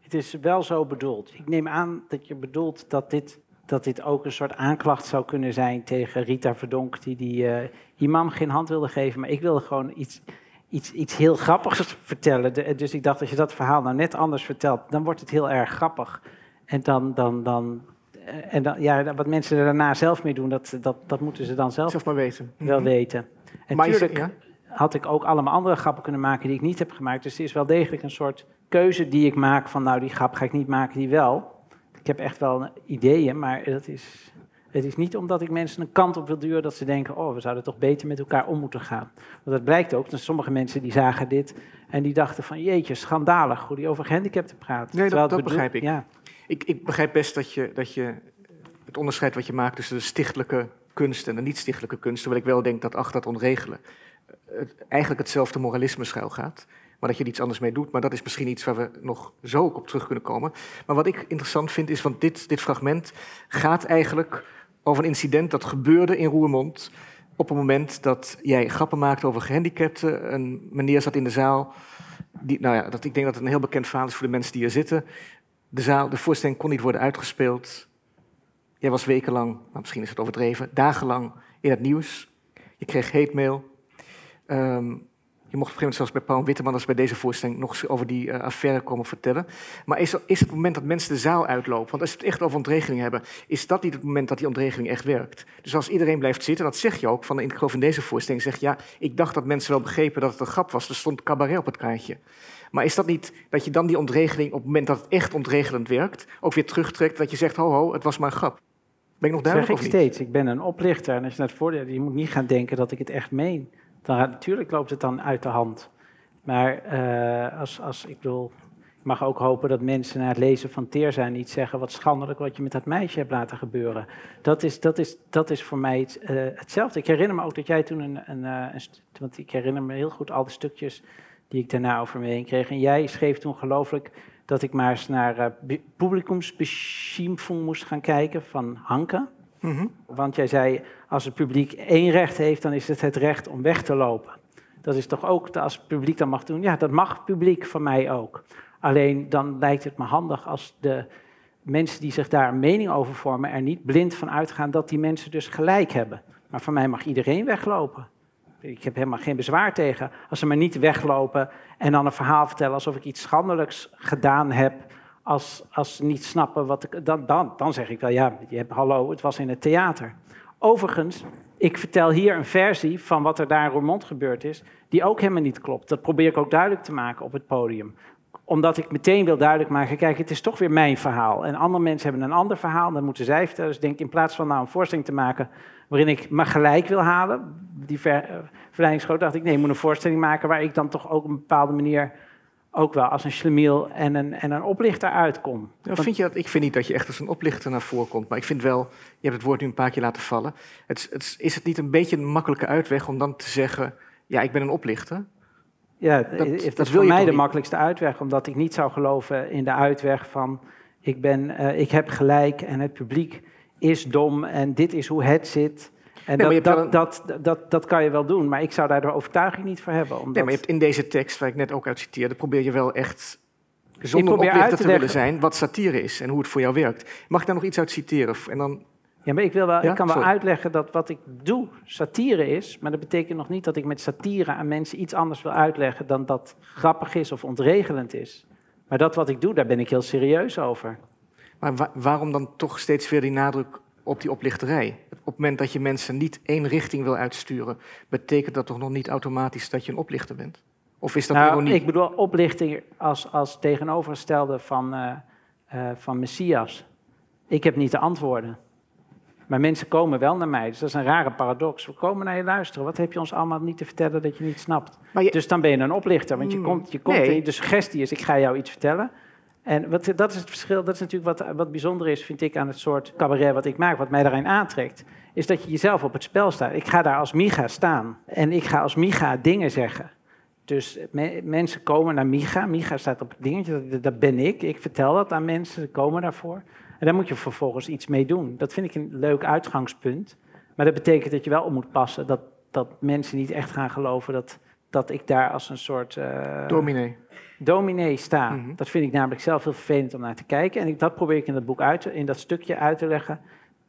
Het is wel zo bedoeld. Ik neem aan dat je bedoelt dat dit, dat dit ook een soort aanklacht zou kunnen zijn tegen Rita Verdonk, die die uh, imam geen hand wilde geven. Maar ik wilde gewoon iets, iets, iets heel grappigs vertellen. dus ik dacht, als je dat verhaal nou net anders vertelt, dan wordt het heel erg grappig. En dan, dan, dan, eh, en dan, ja, wat mensen er daarna zelf mee doen, dat, dat, dat moeten ze dan zelf, zelf maar weten. wel mhm. weten. En natuurlijk ja? had ik ook allemaal andere grappen kunnen maken die ik niet heb gemaakt. Dus het is wel degelijk een soort keuze die ik maak van nou die grap ga ik niet maken, die wel. Ik heb echt wel ideeën, maar dat is, het is niet omdat ik mensen een kant op wil duwen dat ze denken, oh we zouden toch beter met elkaar om moeten gaan. Want dat blijkt ook, dat sommige mensen die zagen dit en die dachten van jeetje, schandalig hoe die over gehandicapten praat. Nee, dat, dat begrijp ik. Ja. ik. Ik begrijp best dat je, dat je het onderscheid wat je maakt tussen de stichtelijke kunst en de niet-stichtelijke kunst, terwijl ik wel denk dat achter dat onregelen het, eigenlijk hetzelfde moralisme schuil gaat maar dat je er iets anders mee doet. Maar dat is misschien iets waar we nog zo ook op terug kunnen komen. Maar wat ik interessant vind is, want dit, dit fragment gaat eigenlijk over een incident dat gebeurde in Roermond. Op het moment dat jij grappen maakte over gehandicapten. Een meneer zat in de zaal. Die, nou ja, dat, ik denk dat het een heel bekend verhaal is voor de mensen die hier zitten. De, zaal, de voorstelling kon niet worden uitgespeeld. Jij was wekenlang, nou misschien is het overdreven, dagenlang in het nieuws. Je kreeg hate mail. Um, je mocht op een gegeven moment zelfs bij Paul Witteman, als bij deze voorstelling, nog eens over die uh, affaire komen vertellen. Maar is, is het moment dat mensen de zaal uitlopen, want als we het echt over ontregeling hebben, is dat niet het moment dat die ontregeling echt werkt? Dus als iedereen blijft zitten, dat zeg je ook, van, ik geloof in deze voorstelling, zeg ja, ik dacht dat mensen wel begrepen dat het een grap was, er stond cabaret op het kaartje. Maar is dat niet dat je dan die ontregeling, op het moment dat het echt ontregelend werkt, ook weer terugtrekt, dat je zegt, ho ho, het was maar een grap? Ben ik nog duidelijk zeg ik steeds, ik ben een oplichter en als je naar het voordeel, je moet niet gaan denken dat ik het echt meen dan, natuurlijk loopt het dan uit de hand. Maar uh, als, als, ik bedoel, ik mag ook hopen dat mensen na het lezen van Teerza niet zeggen wat schandelijk wat je met dat meisje hebt laten gebeuren. Dat is, dat is, dat is voor mij het, uh, hetzelfde. Ik herinner me ook dat jij toen een, een, een, want ik herinner me heel goed al de stukjes die ik daarna over me heen kreeg. En jij schreef toen gelooflijk dat ik maar eens naar uh, publikumsbeschimpfung moest gaan kijken van Hanke. Mm Want jij zei, als het publiek één recht heeft, dan is het het recht om weg te lopen. Dat is toch ook, als het publiek dat mag doen, ja, dat mag het publiek van mij ook. Alleen dan lijkt het me handig als de mensen die zich daar een mening over vormen, er niet blind van uitgaan dat die mensen dus gelijk hebben. Maar van mij mag iedereen weglopen. Ik heb helemaal geen bezwaar tegen als ze maar niet weglopen en dan een verhaal vertellen alsof ik iets schandelijks gedaan heb. Als, als ze niet snappen wat ik. Dan, dan, dan zeg ik wel, ja, je hebt, hallo, het was in het theater. Overigens, ik vertel hier een versie van wat er daar in Roermond gebeurd is, die ook helemaal niet klopt. Dat probeer ik ook duidelijk te maken op het podium omdat ik meteen wil duidelijk maken, kijk, het is toch weer mijn verhaal. En andere mensen hebben een ander verhaal, dan moeten zij vertellen. Dus ik denk, in plaats van nou een voorstelling te maken waarin ik me gelijk wil halen, die ver, verleidingsgroot, dacht ik, nee, ik moet een voorstelling maken waar ik dan toch ook op een bepaalde manier ook wel als een schlemiel en een, en een oplichter uitkom. Ja, vind je dat, ik vind niet dat je echt als een oplichter naar voren komt, maar ik vind wel, je hebt het woord nu een paar keer laten vallen, het, het, is het niet een beetje een makkelijke uitweg om dan te zeggen, ja, ik ben een oplichter? Ja, dat, dat, is voor mij de makkelijkste uitweg, omdat ik niet zou geloven in de uitweg van ik, ben, uh, ik heb gelijk en het publiek is dom en dit is hoe het zit. En dat, dat, dat, dat, dat, kan je wel doen, maar ik zou daar de overtuiging niet voor hebben. Omdat... Nee, maar je hebt in deze tekst, waar ik net ook uit citeerde, probeer je wel echt zonder oplichter te, te willen zijn wat satire is en hoe het voor jou werkt. Mag ik daar nog iets uit citeren? En dan ja, maar ik, wil wel, ik kan wel uitleggen dat wat ik doe satire is, maar dat betekent nog niet dat ik met satire aan mensen iets anders wil uitleggen dan dat grappig is of ontregelend is. Maar dat wat ik doe, daar ben ik heel serieus over. Maar waarom dan toch steeds weer die nadruk op die oplichterij? Op het moment dat je mensen niet één richting wil uitsturen, betekent dat toch nog niet automatisch dat je een oplichter bent? Of is dat nou, ironie? Ik bedoel oplichting als, als tegenovergestelde van, uh, uh, van Messias. Ik heb niet de antwoorden. Maar mensen komen wel naar mij. Dus dat is een rare paradox. We komen naar je luisteren. Wat heb je ons allemaal niet te vertellen dat je niet snapt? Dus dan ben je een oplichter. Want je mm, komt, je komt nee. de suggestie is, ik ga jou iets vertellen. En wat, dat is het verschil. Dat is natuurlijk wat, wat bijzonder is, vind ik, aan het soort cabaret wat ik maak. Wat mij daarin aantrekt. Is dat je jezelf op het spel staat. Ik ga daar als Micha staan. En ik ga als Micha dingen zeggen. Dus mensen komen naar Micha. Micha staat op het dingetje. Dat ben ik. Ik vertel dat aan mensen. Ze komen daarvoor. En daar moet je vervolgens iets mee doen. Dat vind ik een leuk uitgangspunt. Maar dat betekent dat je wel op moet passen dat, dat mensen niet echt gaan geloven dat, dat ik daar als een soort. Uh, dominee. Dominee sta. Mhm. Dat vind ik namelijk zelf heel vervelend om naar te kijken. En ik, dat probeer ik in dat boek uit, in dat stukje uit te leggen.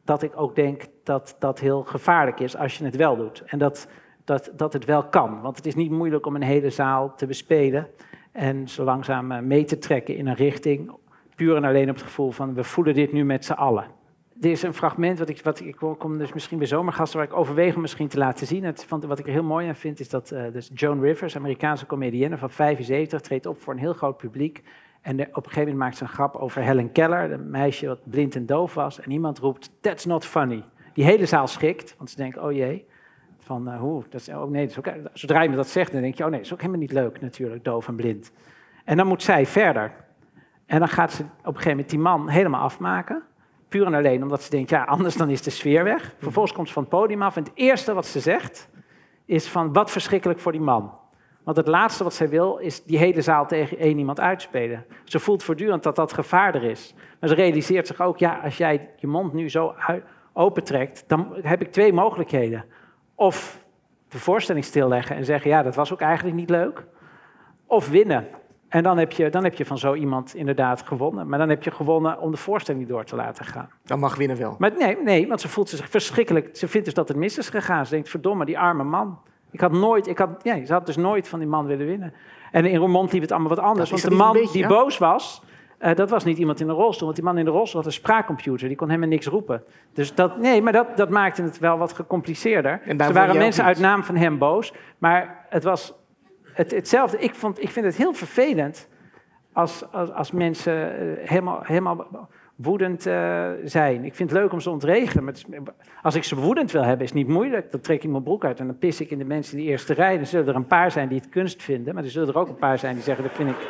Dat ik ook denk dat dat heel gevaarlijk is als je het wel doet. En dat, dat, dat het wel kan. Want het is niet moeilijk om een hele zaal te bespelen. En zo langzaam eh, mee te trekken in een richting puur en alleen op het gevoel van we voelen dit nu met z'n allen. Dit is een fragment, wat ik, wat ik kom dus misschien bij zomergasten, waar ik overweeg om misschien te laten zien. Het, wat ik er heel mooi aan vind, is dat uh, dus Joan Rivers, Amerikaanse comedienne van 75, treedt op voor een heel groot publiek. En op een gegeven moment maakt ze een grap over Helen Keller, een meisje dat blind en doof was. En iemand roept, that's not funny. Die hele zaal schikt, want ze denken, oh jee, van uh, hoe, dat is, oh nee, dat is ook, zodra je me dat zegt, dan denk je, oh nee, dat is ook helemaal niet leuk natuurlijk, doof en blind. En dan moet zij verder. En dan gaat ze op een gegeven moment die man helemaal afmaken. Puur en alleen omdat ze denkt, ja, anders dan is de sfeer weg. Vervolgens komt ze van het podium af en het eerste wat ze zegt is van, wat verschrikkelijk voor die man. Want het laatste wat zij wil is die hele zaal tegen één iemand uitspelen. Ze voelt voortdurend dat dat gevaar er is. Maar ze realiseert zich ook, ja, als jij je mond nu zo opentrekt, dan heb ik twee mogelijkheden. Of de voorstelling stilleggen en zeggen, ja, dat was ook eigenlijk niet leuk. Of winnen. En dan heb, je, dan heb je van zo iemand inderdaad gewonnen. Maar dan heb je gewonnen om de voorstelling door te laten gaan. Dan mag winnen wel. Maar nee, nee, want ze voelt zich verschrikkelijk. Ze vindt dus dat het mis is gegaan. Ze denkt, verdomme, die arme man. Ik had nooit, ik had, ja, ze had dus nooit van die man willen winnen. En in Roermond liep het allemaal wat anders. want de man die boos was, uh, dat was niet iemand in een rolstoel. Want die man in de rolstoel had een spraakcomputer. Die kon helemaal niks roepen. Dus dat, nee, maar dat, dat maakte het wel wat gecompliceerder. Er waren mensen uit naam van hem boos. Maar het was het, hetzelfde. Ik, vond, ik vind het heel vervelend als, als, als mensen eh, helemaal, helemaal woedend uh, zijn. Ik vind het leuk om ze ontregelen. Maar als ik ze woedend wil hebben, is het niet moeilijk. Dan trek ik mijn broek uit en dan pis ik in de mensen in de eerste rij. Dan zullen er een paar zijn die het kunst vinden. Maar er zullen er ook een paar zijn die zeggen, dat vind ik,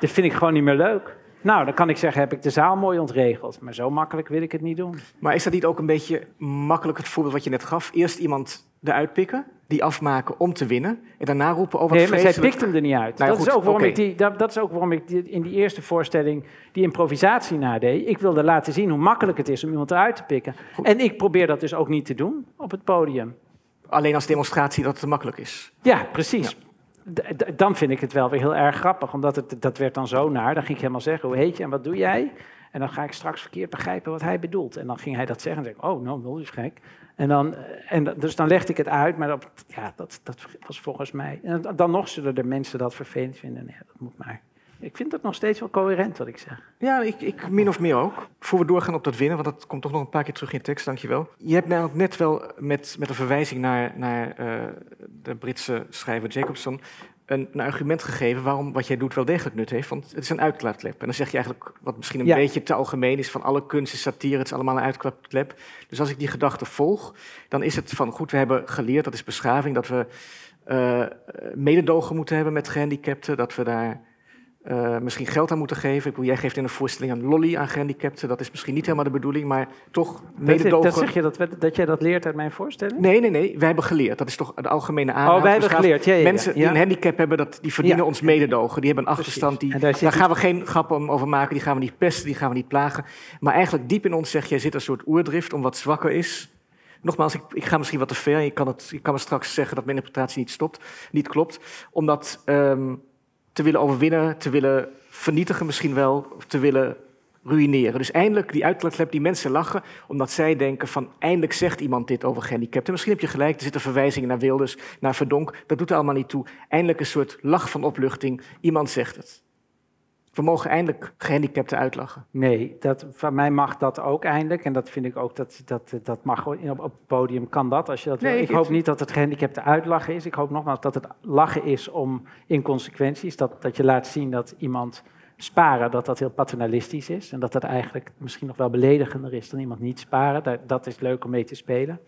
dat vind ik gewoon niet meer leuk. Nou, dan kan ik zeggen, heb ik de zaal mooi ontregeld. Maar zo makkelijk wil ik het niet doen. Maar is dat niet ook een beetje makkelijk het voorbeeld wat je net gaf? Eerst iemand eruit pikken, die afmaken om te winnen. En daarna roepen over. Nee, maar zij pikt hem er niet uit. Nou, dat, is ook waarom ik die, dat, dat, is ook waarom ik in die eerste voorstelling die improvisatie nadeed. Ik wilde laten zien hoe makkelijk het is om iemand eruit te pikken. En ik probeer dat dus ook niet te doen op het podium. Alleen als demonstratie dat het te makkelijk is. Ja, precies. Dan vind ik het wel weer heel erg grappig, omdat het, dat werd dan zo naar. Dan ging ik helemaal zeggen, hoe heet je en wat doe jij? En dan ga ik straks verkeerd begrijpen wat hij bedoelt. En dan ging hij dat zeggen en zei ik, oh, nou, dat is gek. En dan, en dus dan legde ik het uit, maar dat, ja, dat, dat was volgens mij... En dan nog zullen de mensen dat vervelend vinden. Dat moet maar. Ik vind het nog steeds wel coherent wat ik zeg. Ja, ik, ik min of meer ook. Voor we doorgaan op dat winnen, want dat komt toch nog een paar keer terug in je tekst, dankjewel. Je hebt namelijk net wel met, met een verwijzing naar, naar uh, de Britse schrijver Jacobson een, een, argument gegeven waarom wat jij doet wel degelijk nut heeft. Want het is een uitklaarklep. En dan zeg je eigenlijk, wat misschien een beetje te algemeen is, van alle kunst is satire, het is allemaal een uitklaarklep. Dus als ik die gedachte volg, dan is het van, goed, we hebben geleerd, dat is beschaving, dat we uh, mededogen moeten hebben met gehandicapten, dat we daar uh, misschien geld aan moeten geven. Ik bedoel, jij geeft in een voorstelling een lolly aan gehandicapten. Dat is misschien niet helemaal de bedoeling, maar toch mededogen. Dat, zeg je dat, dat jij dat leert uit mijn voorstelling? Nee, nee, nee. Wij hebben geleerd. Dat is toch de algemene aanhoud. Oh, wij hebben geleerd. Ja, ja, Mensen die een handicap hebben, dat, die verdienen ons mededogen. Die hebben een achterstand. Die, daar, daar gaan we geen grappen over maken. Die gaan we niet pesten, die gaan we niet plagen. Maar eigenlijk diep in ons zeg jij, zit een soort oerdrift om wat zwakker is. Nogmaals, ik, ik ga misschien wat te ver. Je kan, het, je kan me straks zeggen dat mijn interpretatie niet, stopt, niet klopt. Omdat... Um, te willen overwinnen, te willen vernietigen misschien wel, te willen ruïneren. Dus eindelijk die uitlaatklep, die mensen lachen, omdat zij denken van eindelijk zegt iemand dit over gehandicapten. Misschien heb je gelijk, er zitten verwijzingen naar Wilders, naar Verdonk, dat doet er allemaal niet toe. Eindelijk een soort lach van opluchting, iemand zegt het. We mogen eindelijk gehandicapten uitlachen. Nee, dat, van mij mag dat ook eindelijk. En dat vind ik ook, dat, dat, dat mag op, op het podium kan dat. Als je dat nee, Ik hoop niet dat het gehandicapten uitlachen is. Ik hoop nogmaals dat het lachen is om inconsequenties. Dat, dat je laat zien dat iemand sparen, dat dat heel paternalistisch is. En dat dat eigenlijk misschien nog wel beledigender is dan iemand niet sparen. Dat, dat is leuk om mee te spelen.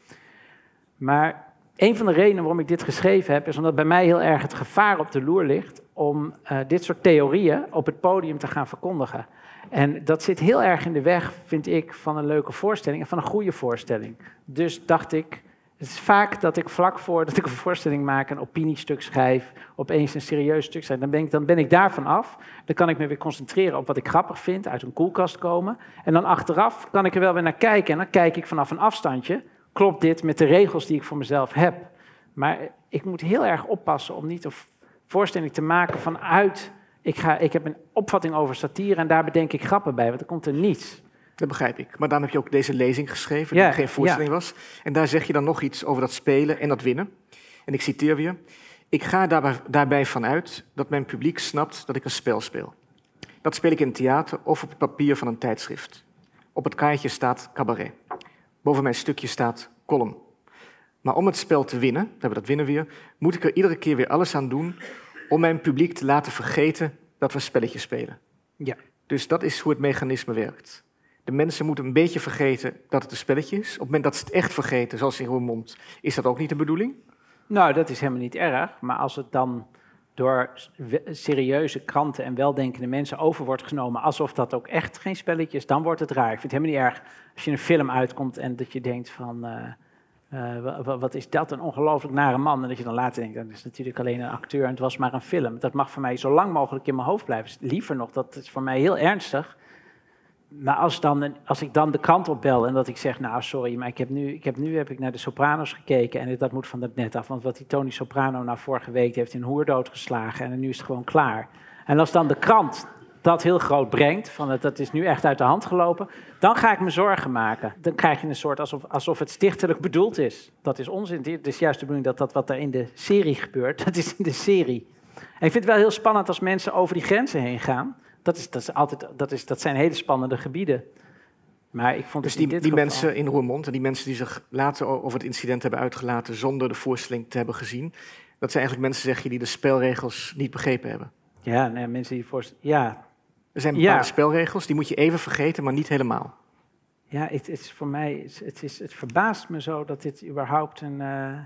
Maar een van de redenen waarom ik dit geschreven heb, is omdat bij mij heel erg het gevaar op de loer ligt om uh, dit soort theorieën op het podium te gaan verkondigen. En dat zit heel erg in de weg, vind ik, van een leuke voorstelling en van een goede voorstelling. Dus dacht ik, het is vaak dat ik vlak voor dat ik een voorstelling maak, een opiniestuk schrijf, opeens een serieus stuk schrijf. Dan ben ik, dan ben ik daarvan af. Dan kan ik me weer concentreren op wat ik grappig vind, uit een koelkast komen. En dan achteraf kan ik er wel weer naar kijken. En dan kijk ik vanaf een afstandje, klopt dit met de regels die ik voor mezelf heb? Maar ik moet heel erg oppassen om niet een voorstelling te maken vanuit. Ik, ga, ik heb een opvatting over satire en daar bedenk ik grappen bij, want er komt er niets. Dat begrijp ik. Maar dan heb je ook deze lezing geschreven, die geen voorstelling was. En daar zeg je dan nog iets over dat spelen en dat winnen. En ik citeer weer. Ik ga daarbij, daarbij vanuit dat mijn publiek snapt dat ik een spel speel. Dat speel ik in het theater of op het papier van een tijdschrift. Op het kaartje staat cabaret. Boven mijn stukje staat column. Maar om het spel te winnen, we hebben dat winnen weer, moet ik er iedere keer weer alles aan doen om mijn publiek te laten vergeten dat we spelletjes spelen. Ja. Dus dat is hoe het mechanisme werkt. De mensen moeten een beetje vergeten dat het een spelletje is. Op het moment dat ze het echt vergeten, zoals in Roermond, is dat ook niet de bedoeling? Nou, dat is helemaal niet erg. Maar als het dan door serieuze kranten en weldenkende mensen over wordt genomen alsof dat ook echt geen spelletje is, dan wordt het raar. Ik vind het helemaal niet erg als je een film uitkomt en dat je denkt van, uh, uh, wat is dat een ongelooflijk nare man. En dat je dan later denkt, dat is natuurlijk alleen een acteur en het was maar een film. Dat mag voor mij zo lang mogelijk in mijn hoofd blijven. Liever nog, dat is voor mij heel ernstig maar als, dan, als ik dan de krant opbel en dat ik zeg, nou sorry, maar ik heb nu, ik heb, nu heb ik naar de Sopranos gekeken en dat moet van het net af. Want wat die Tony Soprano nou vorige week heeft in hoer doodgeslagen en nu is het gewoon klaar. En als dan de krant dat heel groot brengt, van het, dat is nu echt uit de hand gelopen, dan ga ik me zorgen maken. Dan krijg je een soort alsof, alsof het stichtelijk bedoeld is. Dat is onzin. Het is juist de bedoeling dat dat wat er in de serie gebeurt, *laughs* dat is in de serie. En ik vind het wel heel spannend als mensen over die grenzen heen gaan. Dat, is, dat, is altijd, dat, is, dat zijn hele spannende gebieden. Maar ik vond dus die, die mensen in Roermond en die mensen die zich later over het incident hebben uitgelaten zonder de voorstelling te hebben gezien, dat zijn eigenlijk mensen, zeg je, die de spelregels niet begrepen hebben. Ja, nee, mensen die voorstellen. Ja. Er zijn bepaalde spelregels, die moet je even vergeten, maar niet helemaal. Ja, het, is voor mij, het, is, het verbaast me zo dat dit überhaupt een. Uh...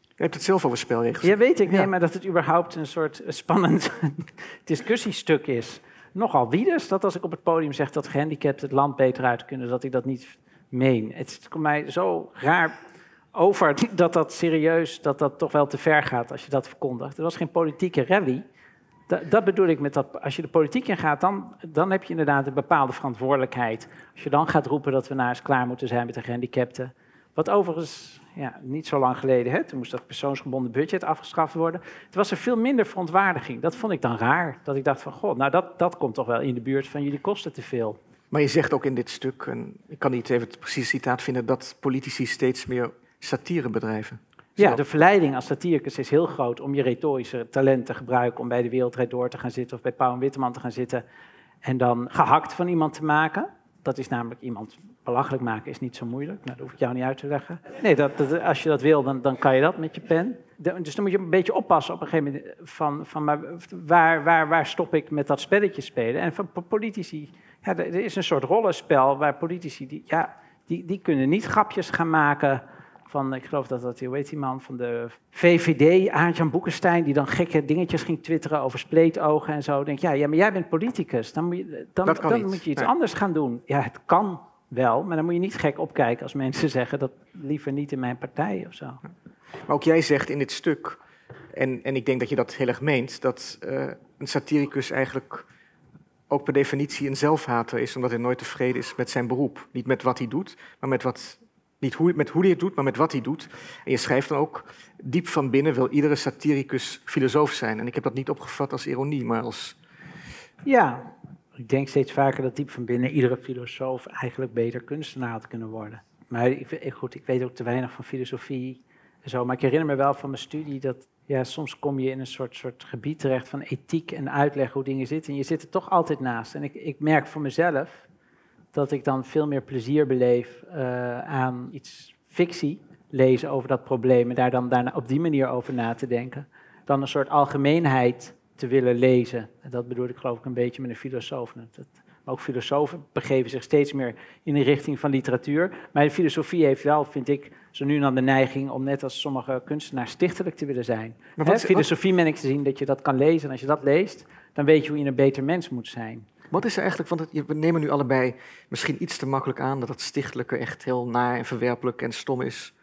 Je hebt het zelf over spelregels. Ja, weet ik, nee, maar dat het überhaupt een soort spannend *laughs* discussiestuk is nogal wieders dat als ik op het podium zeg dat gehandicapten het land beter uit kunnen, dat ik dat niet meen. Het komt mij zo raar over dat dat serieus, dat dat toch wel te ver gaat als je dat verkondigt. Er was geen politieke rally. Dat, dat bedoel ik met dat, als je de politiek in gaat, dan, dan heb je inderdaad een bepaalde verantwoordelijkheid. Als je dan gaat roepen dat we nou eens klaar moeten zijn met de gehandicapten. Wat overigens ja, niet zo lang geleden, hè, toen moest dat persoonsgebonden budget afgeschaft worden. Het was er veel minder verontwaardiging. Dat vond ik dan raar. Dat ik dacht van, god, nou dat, dat komt toch wel in de buurt van jullie kosten te veel. Maar je zegt ook in dit stuk, en ik kan niet even het precieze citaat vinden, dat politici steeds meer satire bedrijven. Ja, de verleiding als satiricus is heel groot om je retorische talent te gebruiken om bij de Wereldrijd Door te gaan zitten of bij Pauw en Witteman te gaan zitten en dan gehakt van iemand te maken. Dat is namelijk iemand belachelijk maken is niet zo moeilijk. Nou, dat hoef ik jou niet uit te leggen. Nee, dat, als je dat wil, dan, dan kan je dat met je pen. dus dan moet je een beetje oppassen op een gegeven moment van, van waar, waar, waar stop ik met dat spelletje spelen. En van politici, ja, er is een soort rollenspel waar politici, die, ja, die, die kunnen niet grapjes gaan maken van, ik geloof dat dat, hoe heet die man, van de VVD, Aartjan Boekenstein, die dan gekke dingetjes ging twitteren over spleetogen en zo. denk ja, ja, maar jij bent politicus, dan moet je, dan, dan moet je iets anders gaan doen. Ja, het kan wel, maar dan moet je niet gek opkijken als mensen zeggen dat liever niet in mijn partij of zo. Maar ook jij zegt in dit stuk, en, en ik denk dat je dat heel erg meent, dat uh, een satiricus eigenlijk ook per definitie een zelfhater is, omdat hij nooit tevreden is met zijn beroep. Niet met wat hij doet, maar met wat niet hoe, met hoe hij het doet, maar met wat hij doet. En je schrijft dan ook, diep van binnen wil iedere satiricus filosoof zijn. En ik heb dat niet opgevat als ironie, maar als... Ja, ik denk steeds vaker dat diep van binnen iedere filosoof eigenlijk beter kunstenaar had kunnen worden. Maar ik, goed, ik weet ook te weinig van filosofie en zo. Maar ik herinner me wel van mijn studie dat ja, soms kom je in een soort, soort gebied terecht van ethiek en uitleg hoe dingen zitten. En je zit er toch altijd naast. En ik, ik merk voor mezelf dat ik dan veel meer plezier beleef uh, aan iets fictie lezen over dat probleem en daar dan daarna op die manier over na te denken, dan een soort algemeenheid te willen lezen. En dat bedoel ik geloof ik een beetje met een filosoof. Dat, maar ook filosofen begeven zich steeds meer in de richting van literatuur. Maar de filosofie heeft wel, vind ik, zo nu en dan de neiging om net als sommige kunstenaars stichtelijk te willen zijn. He, filosofie men ik te zien dat je dat kan lezen. En als je dat leest, dan weet je hoe je een beter mens moet zijn. Wat is er eigenlijk, want we nemen nu allebei misschien iets te makkelijk aan dat het stichtelijke echt heel naar en verwerpelijk en stom is.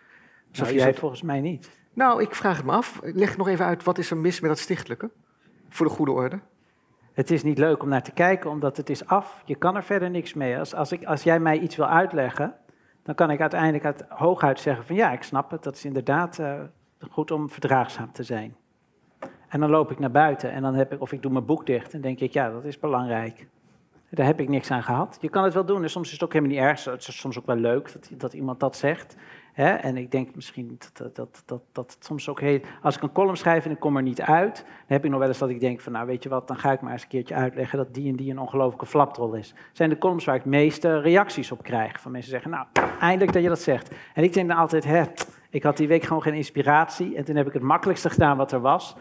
Nou, jij volgens mij niet. Nou, ik vraag het me af. Leg nog even uit, wat is er mis met dat stichtelijke? Voor de goede orde. Het is niet leuk om naar te kijken, omdat het is af. Je kan er verder niks mee. Als, als, ik, als jij mij iets wil uitleggen, dan kan ik uiteindelijk uit, hooguit zeggen van ja, ik snap het. Dat is inderdaad uh, goed om verdraagzaam te zijn. En dan loop ik naar buiten en dan heb ik, of ik doe mijn boek dicht en denk ik, ja, dat is belangrijk. Daar heb ik niks aan gehad. Je kan het wel doen en soms is het ook helemaal niet erg. Het is soms ook wel leuk dat, dat iemand dat zegt. Hè? En ik denk misschien dat, dat, dat, dat het soms ook heel... Als ik een column schrijf en ik kom er niet uit... dan heb ik nog wel eens dat ik denk van... nou weet je wat, dan ga ik maar eens een keertje uitleggen... dat die en die een ongelofelijke flapdrol is. zijn de columns waar ik het meeste reacties op krijg. Van mensen zeggen, nou, eindelijk dat je dat zegt. En ik denk dan altijd, hè, ik had die week gewoon geen inspiratie... en toen heb ik het makkelijkste gedaan wat er was...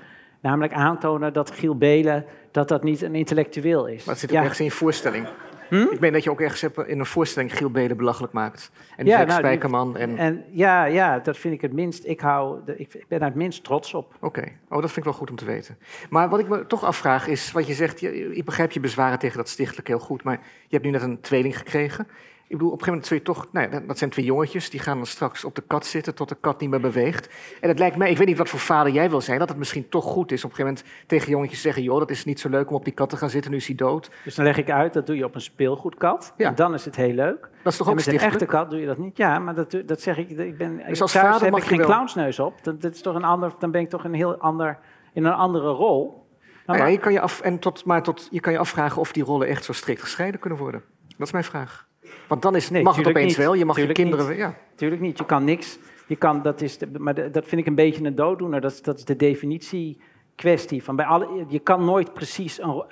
Namelijk aantonen dat Giel Belen dat dat niet een intellectueel is. Maar het zit ook ergens in je voorstelling. Hm? Ik meen dat je ook ergens in een voorstelling Giel Belen belachelijk maakt. En ja, nou, Spijkerman. En... en... ja, ja, dat vind ik het minst. Ik, hou, ik ben daar het minst trots op. Oké, oh, dat vind ik wel goed om te weten. Maar wat ik me toch afvraag is, wat je zegt, ik begrijp je bezwaren tegen dat stichtelijk heel goed, maar je hebt nu net een tweeling gekregen. Ik bedoel, op een gegeven moment zul je toch, nou ja, dat zijn twee jongetjes, die gaan dan straks op de kat zitten tot de kat niet meer beweegt. En het lijkt mij, ik weet niet wat voor vader jij wil zijn, dat het misschien toch goed is op een gegeven moment tegen jongetjes zeggen, joh, dat is niet zo leuk om op die kat te gaan zitten, nu is hij dood. Dus dan leg ik uit, dat doe je op een speelgoedkat. Ja. En dan is het heel leuk. Dat is toch ook met een echte kat doe je dat niet. Ja, maar dat, dat zeg ik, ik ben, dus als thuis vader heb ik geen wel... clownsneus op. Dat, dat, is toch een ander, dan ben ik toch een heel ander, in een andere rol. Nou, ja, je kan je af, en tot, maar tot, je kan je afvragen of die rollen echt zo strikt gescheiden kunnen worden. Dat is mijn vraag. Want dan is, nee, mag het opeens wel, je mag je kinderen... Niet. Ja. Tuurlijk niet, je kan niks... Je kan, dat is maar dat vind ik een beetje een dooddoener. Dat, dat is de definitie kwestie. Van bij alle, je kan nooit precies een,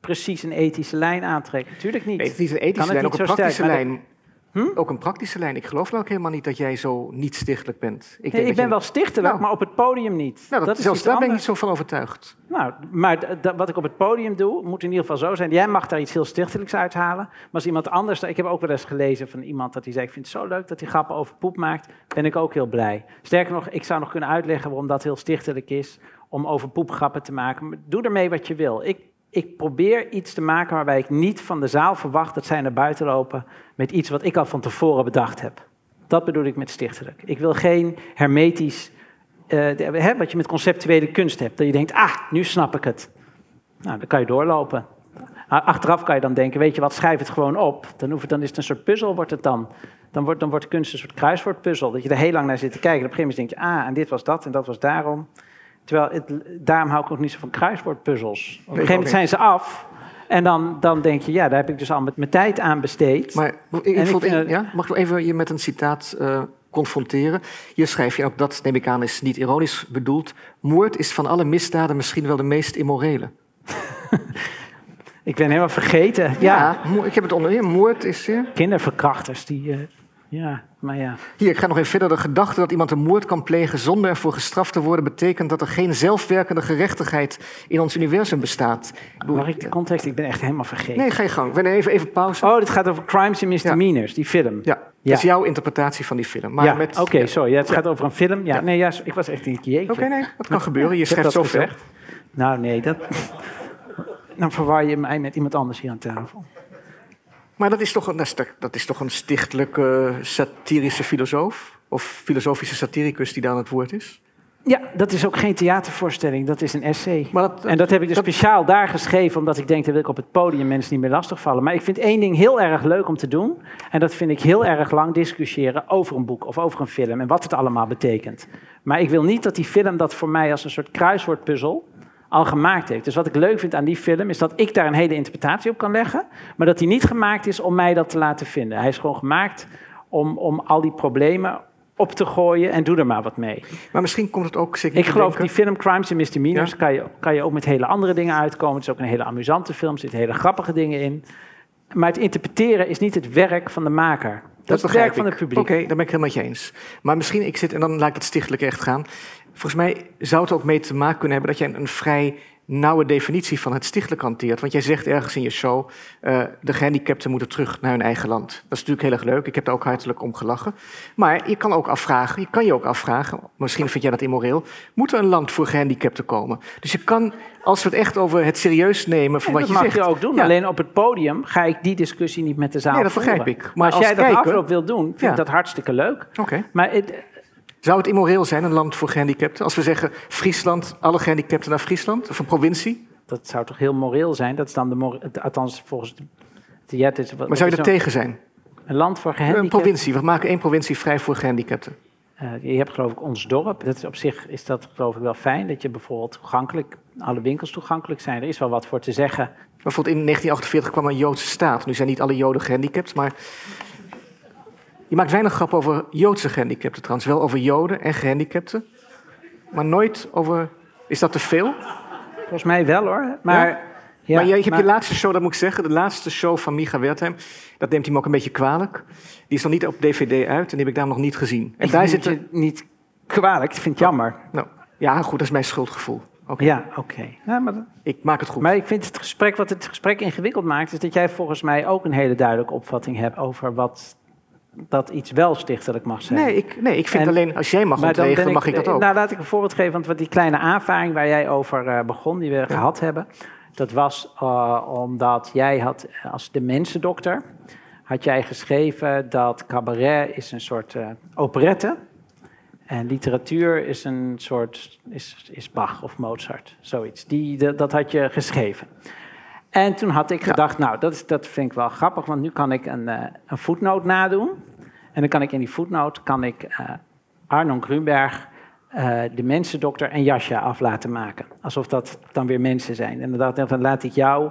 precies een ethische lijn aantrekken. Tuurlijk niet. Nee, het is een ethische lijn, ook een praktische lijn. Hm? Ook een praktische lijn. Ik geloof nou ook helemaal niet dat jij zo niet stichtelijk bent. Ik, nee, ik ben wel stichtelijk, nou. maar op het podium niet. Nou, dat, zelfs daar ben ik niet zo van overtuigd. Nou, maar wat ik op het podium doe, moet in ieder geval zo zijn. Jij mag daar iets heel stichtelijks uithalen. Maar als iemand anders... Ik heb ook wel eens gelezen van iemand dat die zei... ik vind het zo leuk dat hij grappen over poep maakt. Ben ik ook heel blij. Sterker nog, ik zou nog kunnen uitleggen waarom dat heel stichtelijk is... om over poep grappen te maken. doe ermee wat je wil. Ik ik probeer iets te maken waarbij ik niet van de zaal verwacht dat zij naar buiten lopen met iets wat ik al van tevoren bedacht heb. Dat bedoel ik met stichtelijk. Ik wil geen hermetisch, uh, wat je met conceptuele kunst hebt. Dat je denkt, ah, nu snap ik het. Nou, dan kan je doorlopen. Achteraf kan je dan denken, weet je wat, schrijf het gewoon op. Dan, hoef het, dan is het een soort puzzel, wordt het dan. Dan wordt, dan wordt kunst een soort kruiswoordpuzzel. Dat je er heel lang naar zit te kijken. En op een gegeven moment denk je, ah, en dit was dat en dat was daarom. Terwijl, het, daarom hou ik ook niet zo van kruiswoordpuzzels. Op een gegeven moment zijn ze af. En dan, dan denk je, ja, daar heb ik dus al met mijn tijd aan besteed. Maar ik, ik, ik ja, mag ik even je met een citaat uh, confronteren? Hier schrijf je ook, dat neem ik aan is niet ironisch bedoeld... moord is van alle misdaden misschien wel de meest immorele. *laughs* ik ben helemaal vergeten. Ja, ja ik heb het onderin. Moord is... Kinderverkrachters, die... Uh, ja, maar ja. Hier, ik ga nog even verder. De gedachte dat iemand een moord kan plegen zonder ervoor gestraft te worden, betekent dat er geen zelfwerkende gerechtigheid in ons universum bestaat. Mag ik de context? Ik ben echt helemaal vergeten. Nee, je gang. We even, even pauze. Oh, dit gaat over Crimes and Misdemeanors, die film. Ja, dat is jouw interpretatie van die film. Maar ja, oké, okay, sorry. het gaat over een film. Ja, nee, ja, ik was echt een keer. Oké, nee, dat kan gebeuren. Je schrijft zoveel. Nou, nee, dat... Dan verwar je mij met iemand anders hier aan tafel. Maar dat is toch een, dat is toch een stichtelijke satirische filosoof? Of filosofische satiricus die daar aan het woord is? Ja, dat is ook geen theatervoorstelling, dat is een essay. Maar dat, en dat heb ik dus speciaal daar geschreven, omdat ik denk dat wil ik op het podium mensen niet meer lastigvallen. Maar ik vind één ding heel erg leuk om te doen. En dat vind ik heel erg lang discussiëren over een boek of over een film en wat het allemaal betekent. Maar ik wil niet dat die film dat voor mij als een soort kruiswoordpuzzel al gemaakt heeft. Dus wat ik leuk vind aan die film is dat ik daar een hele interpretatie op kan leggen, maar dat hij niet gemaakt is om mij dat te laten vinden. Hij is gewoon gemaakt om, om al die problemen op te gooien en doe er maar wat mee. Maar misschien komt het ook... Ik geloof, die film Crimes and Misdemeanors ja? kan, je, kan je ook met hele andere dingen uitkomen. Het is ook een hele amusante film, er zitten hele grappige dingen in. Maar het interpreteren is niet het werk van de maker. Dat, is het werk van het publiek. Oké, daar ben ik helemaal met je eens. Maar misschien, ik zit, en dan laat ik het stichtelijk echt gaan. Volgens mij zou het ook mee te maken kunnen hebben dat jij een vrij nauwe definitie van het stichtelijk hanteert. Want jij zegt ergens in je show, uh, de gehandicapten moeten terug naar hun eigen land. Dat is natuurlijk heel erg leuk, ik heb daar ook hartelijk om gelachen. Maar je kan ook afvragen, je kan je ook afvragen, misschien vind jij dat immoreel, moet er een land voor gehandicapten komen? Dus je kan, als we het echt over het serieus nemen van wat je zegt... Dat mag je ook doen, alleen op het podium ga ik die discussie niet met de zaal Nee, dat begrijp ik. Maar, als, jij dat afloop wil doen, vind ik dat hartstikke leuk. Oké. Maar het, zou het immoreel zijn, een land voor gehandicapten? Als we zeggen Friesland, alle gehandicapten naar Friesland, of een provincie? Dat zou toch heel moreel zijn? Dat is dan de althans volgens de, ja, is, Maar zou je er tegen zijn? Een land voor gehandicapten? Een provincie, we maken één provincie vrij voor gehandicapten. Uh, je hebt geloof ik ons dorp. Dat is op zich is dat geloof ik wel fijn, dat je bijvoorbeeld toegankelijk, alle winkels toegankelijk zijn. Er is wel wat voor te zeggen. Bijvoorbeeld in 1948 kwam een Joodse staat. Nu zijn niet alle Joden gehandicapt, maar je maakt weinig grap over Joodse gehandicapten trouwens. Wel over Joden en gehandicapten. Maar nooit over... Is dat te veel? Volgens mij wel hoor. Maar, ja? maar jij, je hebt je laatste show, dat moet ik zeggen. De laatste show van Micha Wertheim. Dat neemt hij me ook een beetje kwalijk. Die is nog niet op DVD uit en die heb ik daar nog niet gezien. En ik daar zit er... niet kwalijk, ik vind het jammer. Nou, ja, goed, dat is mijn schuldgevoel. Ja, oké. Ja, maar... Ik maak het goed. Maar ik vind het gesprek, wat het gesprek ingewikkeld maakt, is dat jij volgens mij ook een hele duidelijke opvatting hebt over wat dat iets wel stichtelijk mag zijn. Nee, ik, nee, ik vind alleen als jij mag ontregelen, mag ik dat ook. Nou, laat ik een voorbeeld geven. Want wat die kleine aanvaring waar jij over uh, begon, die we gehad hebben, dat was uh, omdat jij had als de mensendokter, had jij geschreven dat cabaret is een soort uh, operette. En literatuur is een soort, is, is Bach of Mozart, zoiets. Die, dat had je geschreven. En toen had ik gedacht, nou, dat, is, dat vind ik wel grappig, want nu kan ik een, uh, een voetnoot nadoen. En dan kan ik in die voetnoot kan ik uh, Arnon Grunberg, uh, de mensendokter en Jasja af laten maken. Alsof dat dan weer mensen zijn. En dan dacht ik, dan laat ik jou,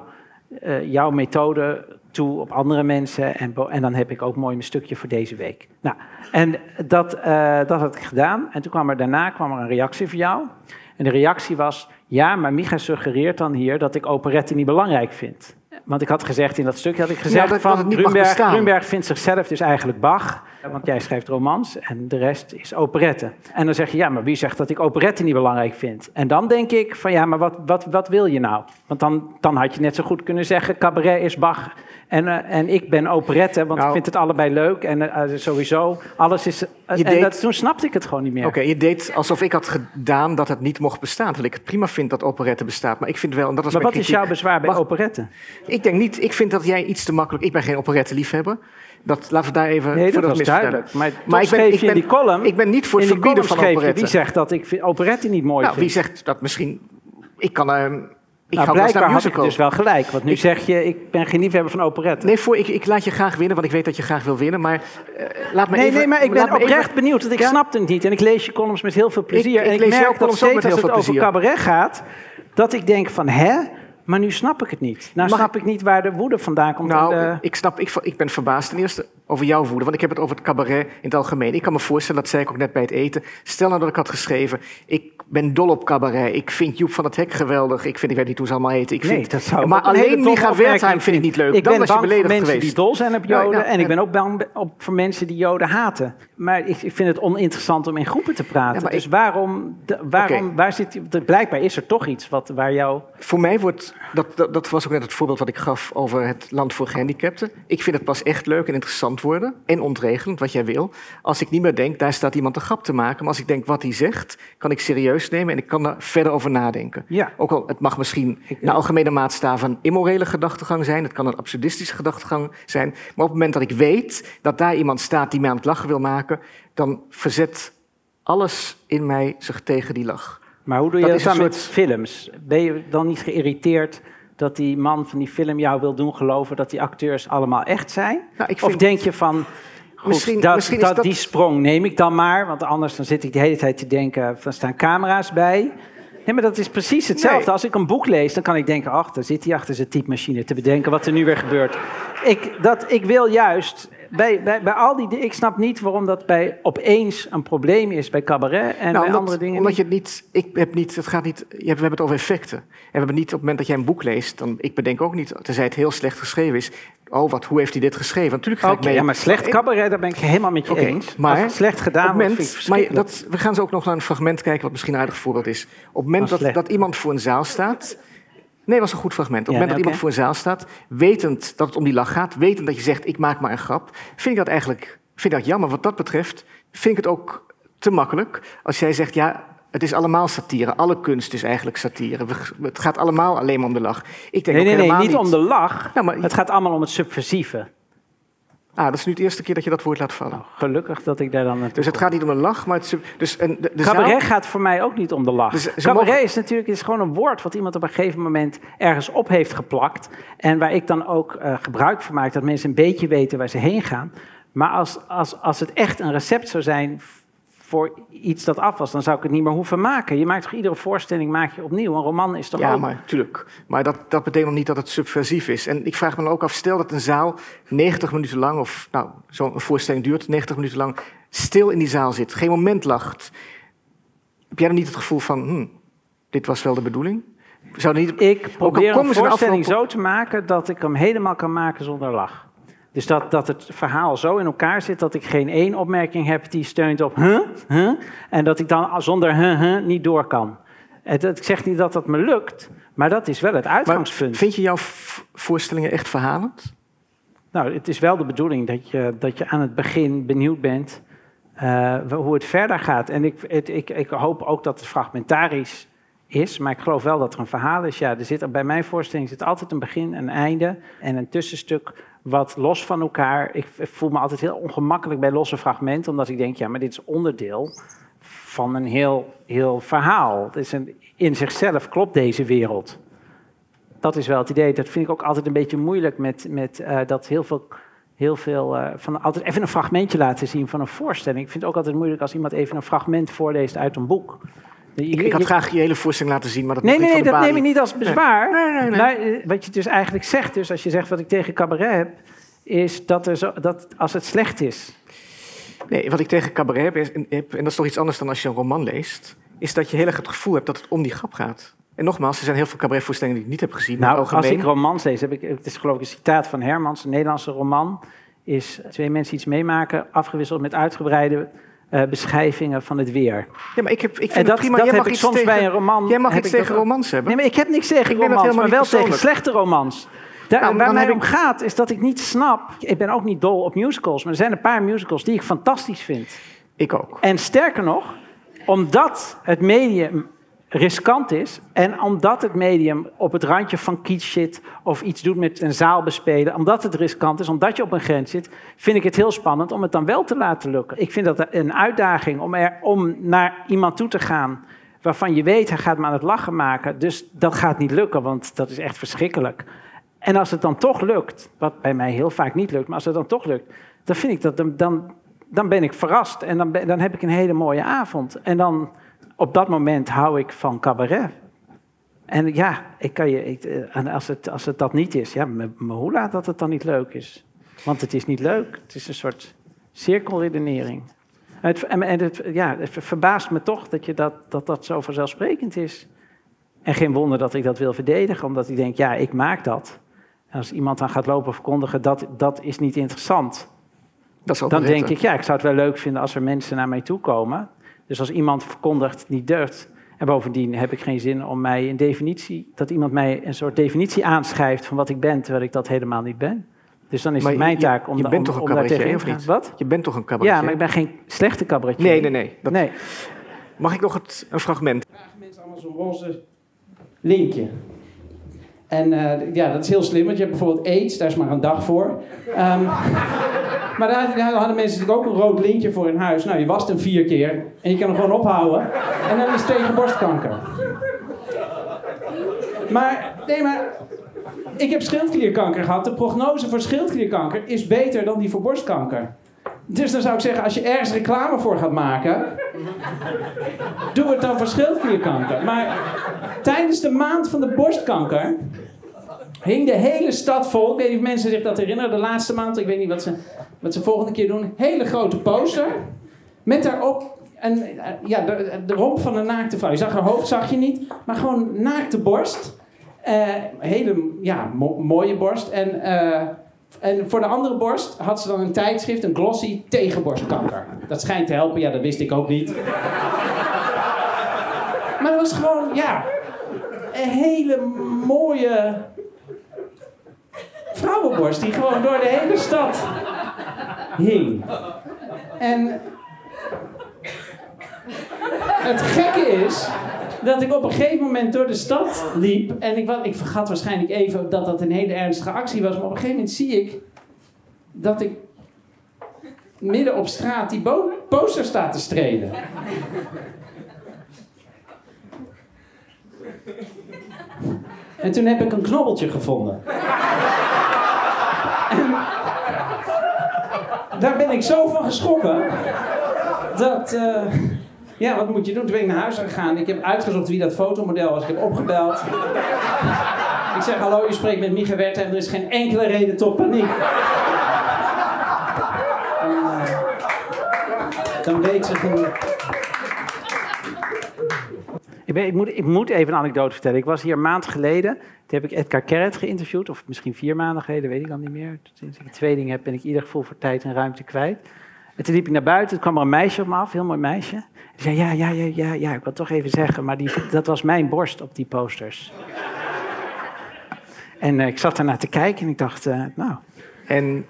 jouw methode toe op andere mensen. En, en dan heb ik ook mooi een stukje voor deze week. Nou, en dat, dat had ik gedaan. En toen kwam er daarna kwam er een reactie voor jou. En de reactie was, ja, maar Micha suggereert dan hier dat ik operette niet belangrijk vind. Want ik had gezegd in dat stukje, had ik gezegd ja, van Grunberg, Grunberg vindt zichzelf dus eigenlijk Bach. Want jij schrijft romans en de rest is operette. En dan zeg je, ja, maar wie zegt dat ik operette niet belangrijk vind? En dan denk ik van, ja, maar wat, wat, wat wil je nou? Want dan, dan had je net zo goed kunnen zeggen, cabaret is Bach en, uh, en ik ben operette, want nou, ik vind het allebei leuk. En uh, sowieso, alles is... Uh, en deed, dat, toen snapte ik het gewoon niet meer. Oké, okay, je deed alsof ik had gedaan dat het niet mocht bestaan. Terwijl ik het prima vind dat operette bestaat. Maar ik vind wel... En dat was maar wat kritiek, is jouw bezwaar bij operette? Ik denk niet... Ik vind dat jij iets te makkelijk... Ik ben geen operette-liefhebber. Dat, laten we daar even nee, voor dat was duidelijk. Maar, maar ik ben, ik ben, die column, ik ben niet voor het verbieden van operette. Wie zegt dat ik operette niet mooi nou, vind? Wie zegt dat misschien... Ik kan... Ik nou, blijkbaar had ik dus wel gelijk. Want nu zeg je, ik ben geen liefhebber van operette. Nee, voor, ik, ik laat je graag winnen, want ik weet dat je graag wil winnen. Maar uh, laat me nee, even... Nee, maar ik ben oprecht even... benieuwd, want ik ja? snap het niet. En ik lees je columns met heel veel plezier. Ik, ik en ik merk dat steeds als het over cabaret gaat... dat ik denk van, hè? Maar nu snap ik het niet. Nou snap ik niet waar de woede vandaan komt. Nou, ik, snap, ik, ik ben verbaasd ten eerste over jouw woede. Want ik heb het over het cabaret in het algemeen. Ik kan me voorstellen, dat zei ik ook net bij het eten. Stel nou dat ik had geschreven, ik ben dol op cabaret. Ik vind Joep van het Hek geweldig. Ik, vind, ik weet niet hoe ze allemaal heten. Ik nee, vind, dat zou maar alleen Micha Wertheim vind ik niet leuk. Ik Dan ben was je bang voor beledigd mensen geweest. die dol zijn op Joden. En ik ben ook bang op, voor mensen die Joden haten. Maar ik, ik vind het oninteressant om in groepen te praten. dus ik- waarom, de- waarom waar zit, blijkbaar is er toch iets wat, waar jou... Voor mij wordt, dat, dat, dat was ook net het voorbeeld wat ik gaf over het land voor gehandicapten. Ik vind het pas echt leuk en interessant worden en ontregelend, wat jij wil. Als ik niet meer denk, daar staat iemand een grap te maken. Maar als ik denk wat hij zegt, kan ik serieus nemen en ik kan daar verder over nadenken. Ja. Ook al, het mag misschien naar algemene maatstaven een immorele gedachtegang zijn. Het kan een absurdistische gedachtegang zijn. Maar op het moment dat ik weet dat daar iemand staat die mij aan het lachen wil maken, dan verzet alles in mij zich tegen die lach. Maar hoe doe je dat dan een met soort- films? Ben je dan niet geïrriteerd dat die man van die film jou wil doen geloven dat die acteurs allemaal echt zijn? Nou, ik Of vind- denk je van, goed, Misschien- dat, misschien is dat, dat- die sprong neem ik dan maar, want anders dan zit ik de hele tijd te denken, er staan camera's bij. Nee, maar dat is precies hetzelfde. Nee. Als ik een boek lees, dan kan ik denken, ach, daar zit hij achter zijn typemachine te bedenken wat er nu weer gebeurt. Ik, dat, ik wil juist, bij, bij, bij al die, ik snap niet waarom dat bij opeens een probleem is bij cabaret en bij Nou, omdat, andere dingen omdat je het niet, ik heb niet, het gaat niet, we hebben het over effecten. En we hebben niet op het moment dat jij een boek leest, dan, ik bedenk ook niet, tenzij het heel slecht geschreven is, oh wat, hoe heeft hij dit geschreven? Natuurlijk ga ik mee. ja, maar slecht cabaret, daar ben ik helemaal met je eens. maar het slecht gedaan op vind ik moment, maar dat, we gaan zo ook nog naar een fragment kijken, wat misschien een aardig voorbeeld is. Op het moment dat, dat iemand voor een zaal staat. Nee, dat was een goed fragment. Op het Ja, moment dat iemand voor een zaal staat, wetend dat het om die lach gaat, wetend dat je zegt, ik maak maar een grap, vind ik dat eigenlijk vind ik dat jammer. Wat dat betreft vind ik het ook te makkelijk als jij zegt, ja, het is allemaal satire. Alle kunst is eigenlijk satire. Het gaat allemaal alleen maar om de lach. Ik denk Nee, ook nee, nee, helemaal niet om de lach. Nou, maar- Het gaat allemaal om het subversieve. Ah, dat is nu de eerste keer dat je dat woord laat vallen. Gelukkig dat ik daar dan naartoe Dus het kom. gaat niet om een lach, maar het dus een, de, de Cabaret zaal- gaat voor mij ook niet om de lach. Dus Cabaret mogen- is natuurlijk is gewoon een woord wat iemand op een gegeven moment ergens op heeft geplakt. En waar ik dan ook eh, gebruik van maak, dat mensen een beetje weten waar ze heen gaan. Maar als, als, als het echt een recept zou zijn voor iets dat af was, dan zou ik het niet meer hoeven maken. Je maakt toch iedere voorstelling maak je opnieuw. Een roman is toch Ja, ook... maar tuurlijk. Maar dat, dat betekent nog niet dat het subversief is. En ik vraag me dan ook af, stel dat een zaal 90 minuten lang, of nou, zo'n voorstelling duurt 90 minuten lang, stil in die zaal zit, geen moment lacht. Heb jij dan niet het gevoel van, hm, dit was wel de bedoeling? Zou niet, Ik Ook probeer een voorstelling zo te maken dat ik hem helemaal kan maken zonder lach. Dus dat, dat het verhaal zo in elkaar zit dat ik geen één opmerking heb die steunt op huh, huh, en dat ik dan zonder huh, huh niet door kan. Het, ik zeg niet dat dat me lukt, maar dat is wel het maar uitgangspunt. vind je jouw voorstellingen echt verhalend? Nou, het is wel de bedoeling dat je, dat je aan het begin benieuwd bent eh, hoe het verder gaat. En ik, het, ik, ik hoop ook dat het fragmentarisch is, maar ik geloof wel dat er een verhaal is. Ja, er zit, bij mijn voorstelling zit altijd een begin, een einde en een tussenstuk wat los van elkaar. Ik voel me altijd heel ongemakkelijk bij losse fragmenten, omdat ik denk, ja, maar dit is onderdeel van een heel, heel verhaal. Het is een, in zichzelf klopt deze wereld dat is wel het idee. Dat vind ik ook altijd een beetje moeilijk met, met eh, dat heel veel, heel veel eh, van altijd even een fragmentje laten zien van een voorstelling. Ik vind het ook altijd moeilijk als iemand even een fragment voorleest uit een boek. Je- Ik, ik had graag je hele voorstelling laten zien, maar dat Nee, nee, nee, dat neem ik niet als bezwaar. Nee, nee, nee. Maar eh, wat je dus eigenlijk zegt, dus als je zegt wat ik tegen cabaret heb, is dat, er zo, dat als het slecht is. Nee, wat ik tegen cabaret heb, is, en dat is toch iets anders dan als je een roman leest, is dat je heel erg het gevoel hebt dat het om die grap gaat. En nogmaals, er zijn heel veel cabaretvoorstellingen die ik niet heb gezien. Nou, als ik romans lees, heb ik, het is geloof ik een citaat van Hermans, een Nederlandse roman, is twee mensen iets meemaken, afgewisseld met uitgebreide eh, beschrijvingen van het weer. Ja, maar ik, heb, ik vind En het dat, prima. dat Jij heb mag ik soms tegen, bij een roman. Jij mag iets dat tegen romans hebben. Nee, maar ik heb niks tegen Ik romans, maar wel tegen slechte romans. Daar, Nou, waar mij om ik- gaat, is dat ik niet snap. Ik ben ook niet dol op musicals, maar er zijn een paar musicals die ik fantastisch vind. Ik ook. En sterker nog, omdat het medium riskant is en omdat het medium op het randje van kitsch zit of iets doet met een zaal bespelen, omdat het riskant is, omdat je op een grens zit, vind ik het heel spannend om het dan wel te laten lukken. Ik vind dat een uitdaging om, er, om naar iemand toe te gaan waarvan je weet hij gaat me aan het lachen maken, dus dat gaat niet lukken, want dat is echt verschrikkelijk. En als het dan toch lukt, wat bij mij heel vaak niet lukt, maar als het dan toch lukt, dan vind ik dat dan, dan, ben ik verrast en dan, dan heb ik een hele mooie avond. En dan op dat moment hou ik van cabaret. En ja, ik kan je, ik, eh, als, het, als het dat niet is, ja, maar hoe laat dat het dan niet leuk is? Want het is niet leuk. Het is een soort cirkelredenering. Het, en het, ja, het verbaast me toch dat, je dat, dat dat zo vanzelfsprekend is. En geen wonder dat ik dat wil verdedigen, omdat ik denk, ja, ik maak dat. En als iemand dan gaat lopen verkondigen, dat, dat is niet interessant. Dat dan denk ik, ja, ik zou het wel leuk vinden als er mensen naar mij toe komen. Dus als iemand verkondigt niet durft. En bovendien heb ik geen zin om mij een definitie, dat iemand mij een soort definitie aanschrijft van wat ik ben, terwijl ik dat helemaal niet ben. Dus dan is het mijn taak om, je bent toch een cabaretier, of niet? Wat? Je bent toch een cabaretier? Ja, maar ik ben geen slechte cabaretier. Nee, nee, nee. Dat... nee. Mag ik nog het, een fragment? Vragen mensen allemaal zo'n roze linkje. En uh, ja, dat is heel slim, want je hebt bijvoorbeeld AIDS, daar is maar een dag voor. Um, *laughs* maar daar, daar, hadden mensen natuurlijk ook een rood lintje voor in huis. Nou, je wast hem vier keer en je kan hem gewoon ophouden. En dan is het tegen borstkanker. Maar, nee, maar ik heb schildklierkanker gehad. De prognose voor schildklierkanker is beter dan die voor borstkanker. Dus dan zou ik zeggen, als je ergens reclame voor gaat maken, doe het dan voor schildklierkanker. Maar tijdens de maand van de borstkanker hing de hele stad vol. Ik weet niet of mensen zich dat herinneren. De laatste maand, ik weet niet wat ze, wat ze volgende keer doen. Hele grote poster. Met daarop een, ja, de, romp van een naakte vrouw. Je zag haar hoofd, zag je niet. Maar gewoon naakte borst. Uh, hele ja, mooie borst. En, uh, en voor de andere borst had ze dan een tijdschrift, een glossy tegen borstkanker. Dat schijnt te helpen, ja, dat wist ik ook niet. maar dat was gewoon, ja, een hele mooie vrouwenborst die gewoon door de hele stad hing. En het gekke is dat ik op een gegeven moment door de stad liep. En ik, ik vergat waarschijnlijk even dat dat een hele ernstige actie was. Maar op een gegeven moment zie ik dat ik midden op straat die poster staat te strelen. En toen heb ik een knobbeltje gevonden. En daar ben ik zo van geschrokken dat. Uh, ja, wat moet je doen? Toen ben ik naar huis gegaan. Ik heb uitgezocht wie dat fotomodel was. Ik heb opgebeld. Ik zeg: Hallo, je spreekt met Micha Wertheim. Er is geen enkele reden tot paniek. En, uh, dan weet ze hoe. Ik, ben, ik, moet, ik, moet, even een anekdote vertellen. Ik was hier een maand geleden. Toen heb ik Edgar Kerret geïnterviewd. Of misschien vier maanden geleden, weet ik dan niet meer. Sinds ik twee dingen heb, ben ik ieder geval voor tijd en ruimte kwijt. En toen liep ik naar buiten. Toen kwam er een meisje op me af, een heel mooi meisje. En zei, ja, ja, ja, ja, ja, ik wil toch even zeggen. Maar die, dat was mijn borst op die posters. en uh, ik zat ernaar te kijken en ik dacht, uh, nou... En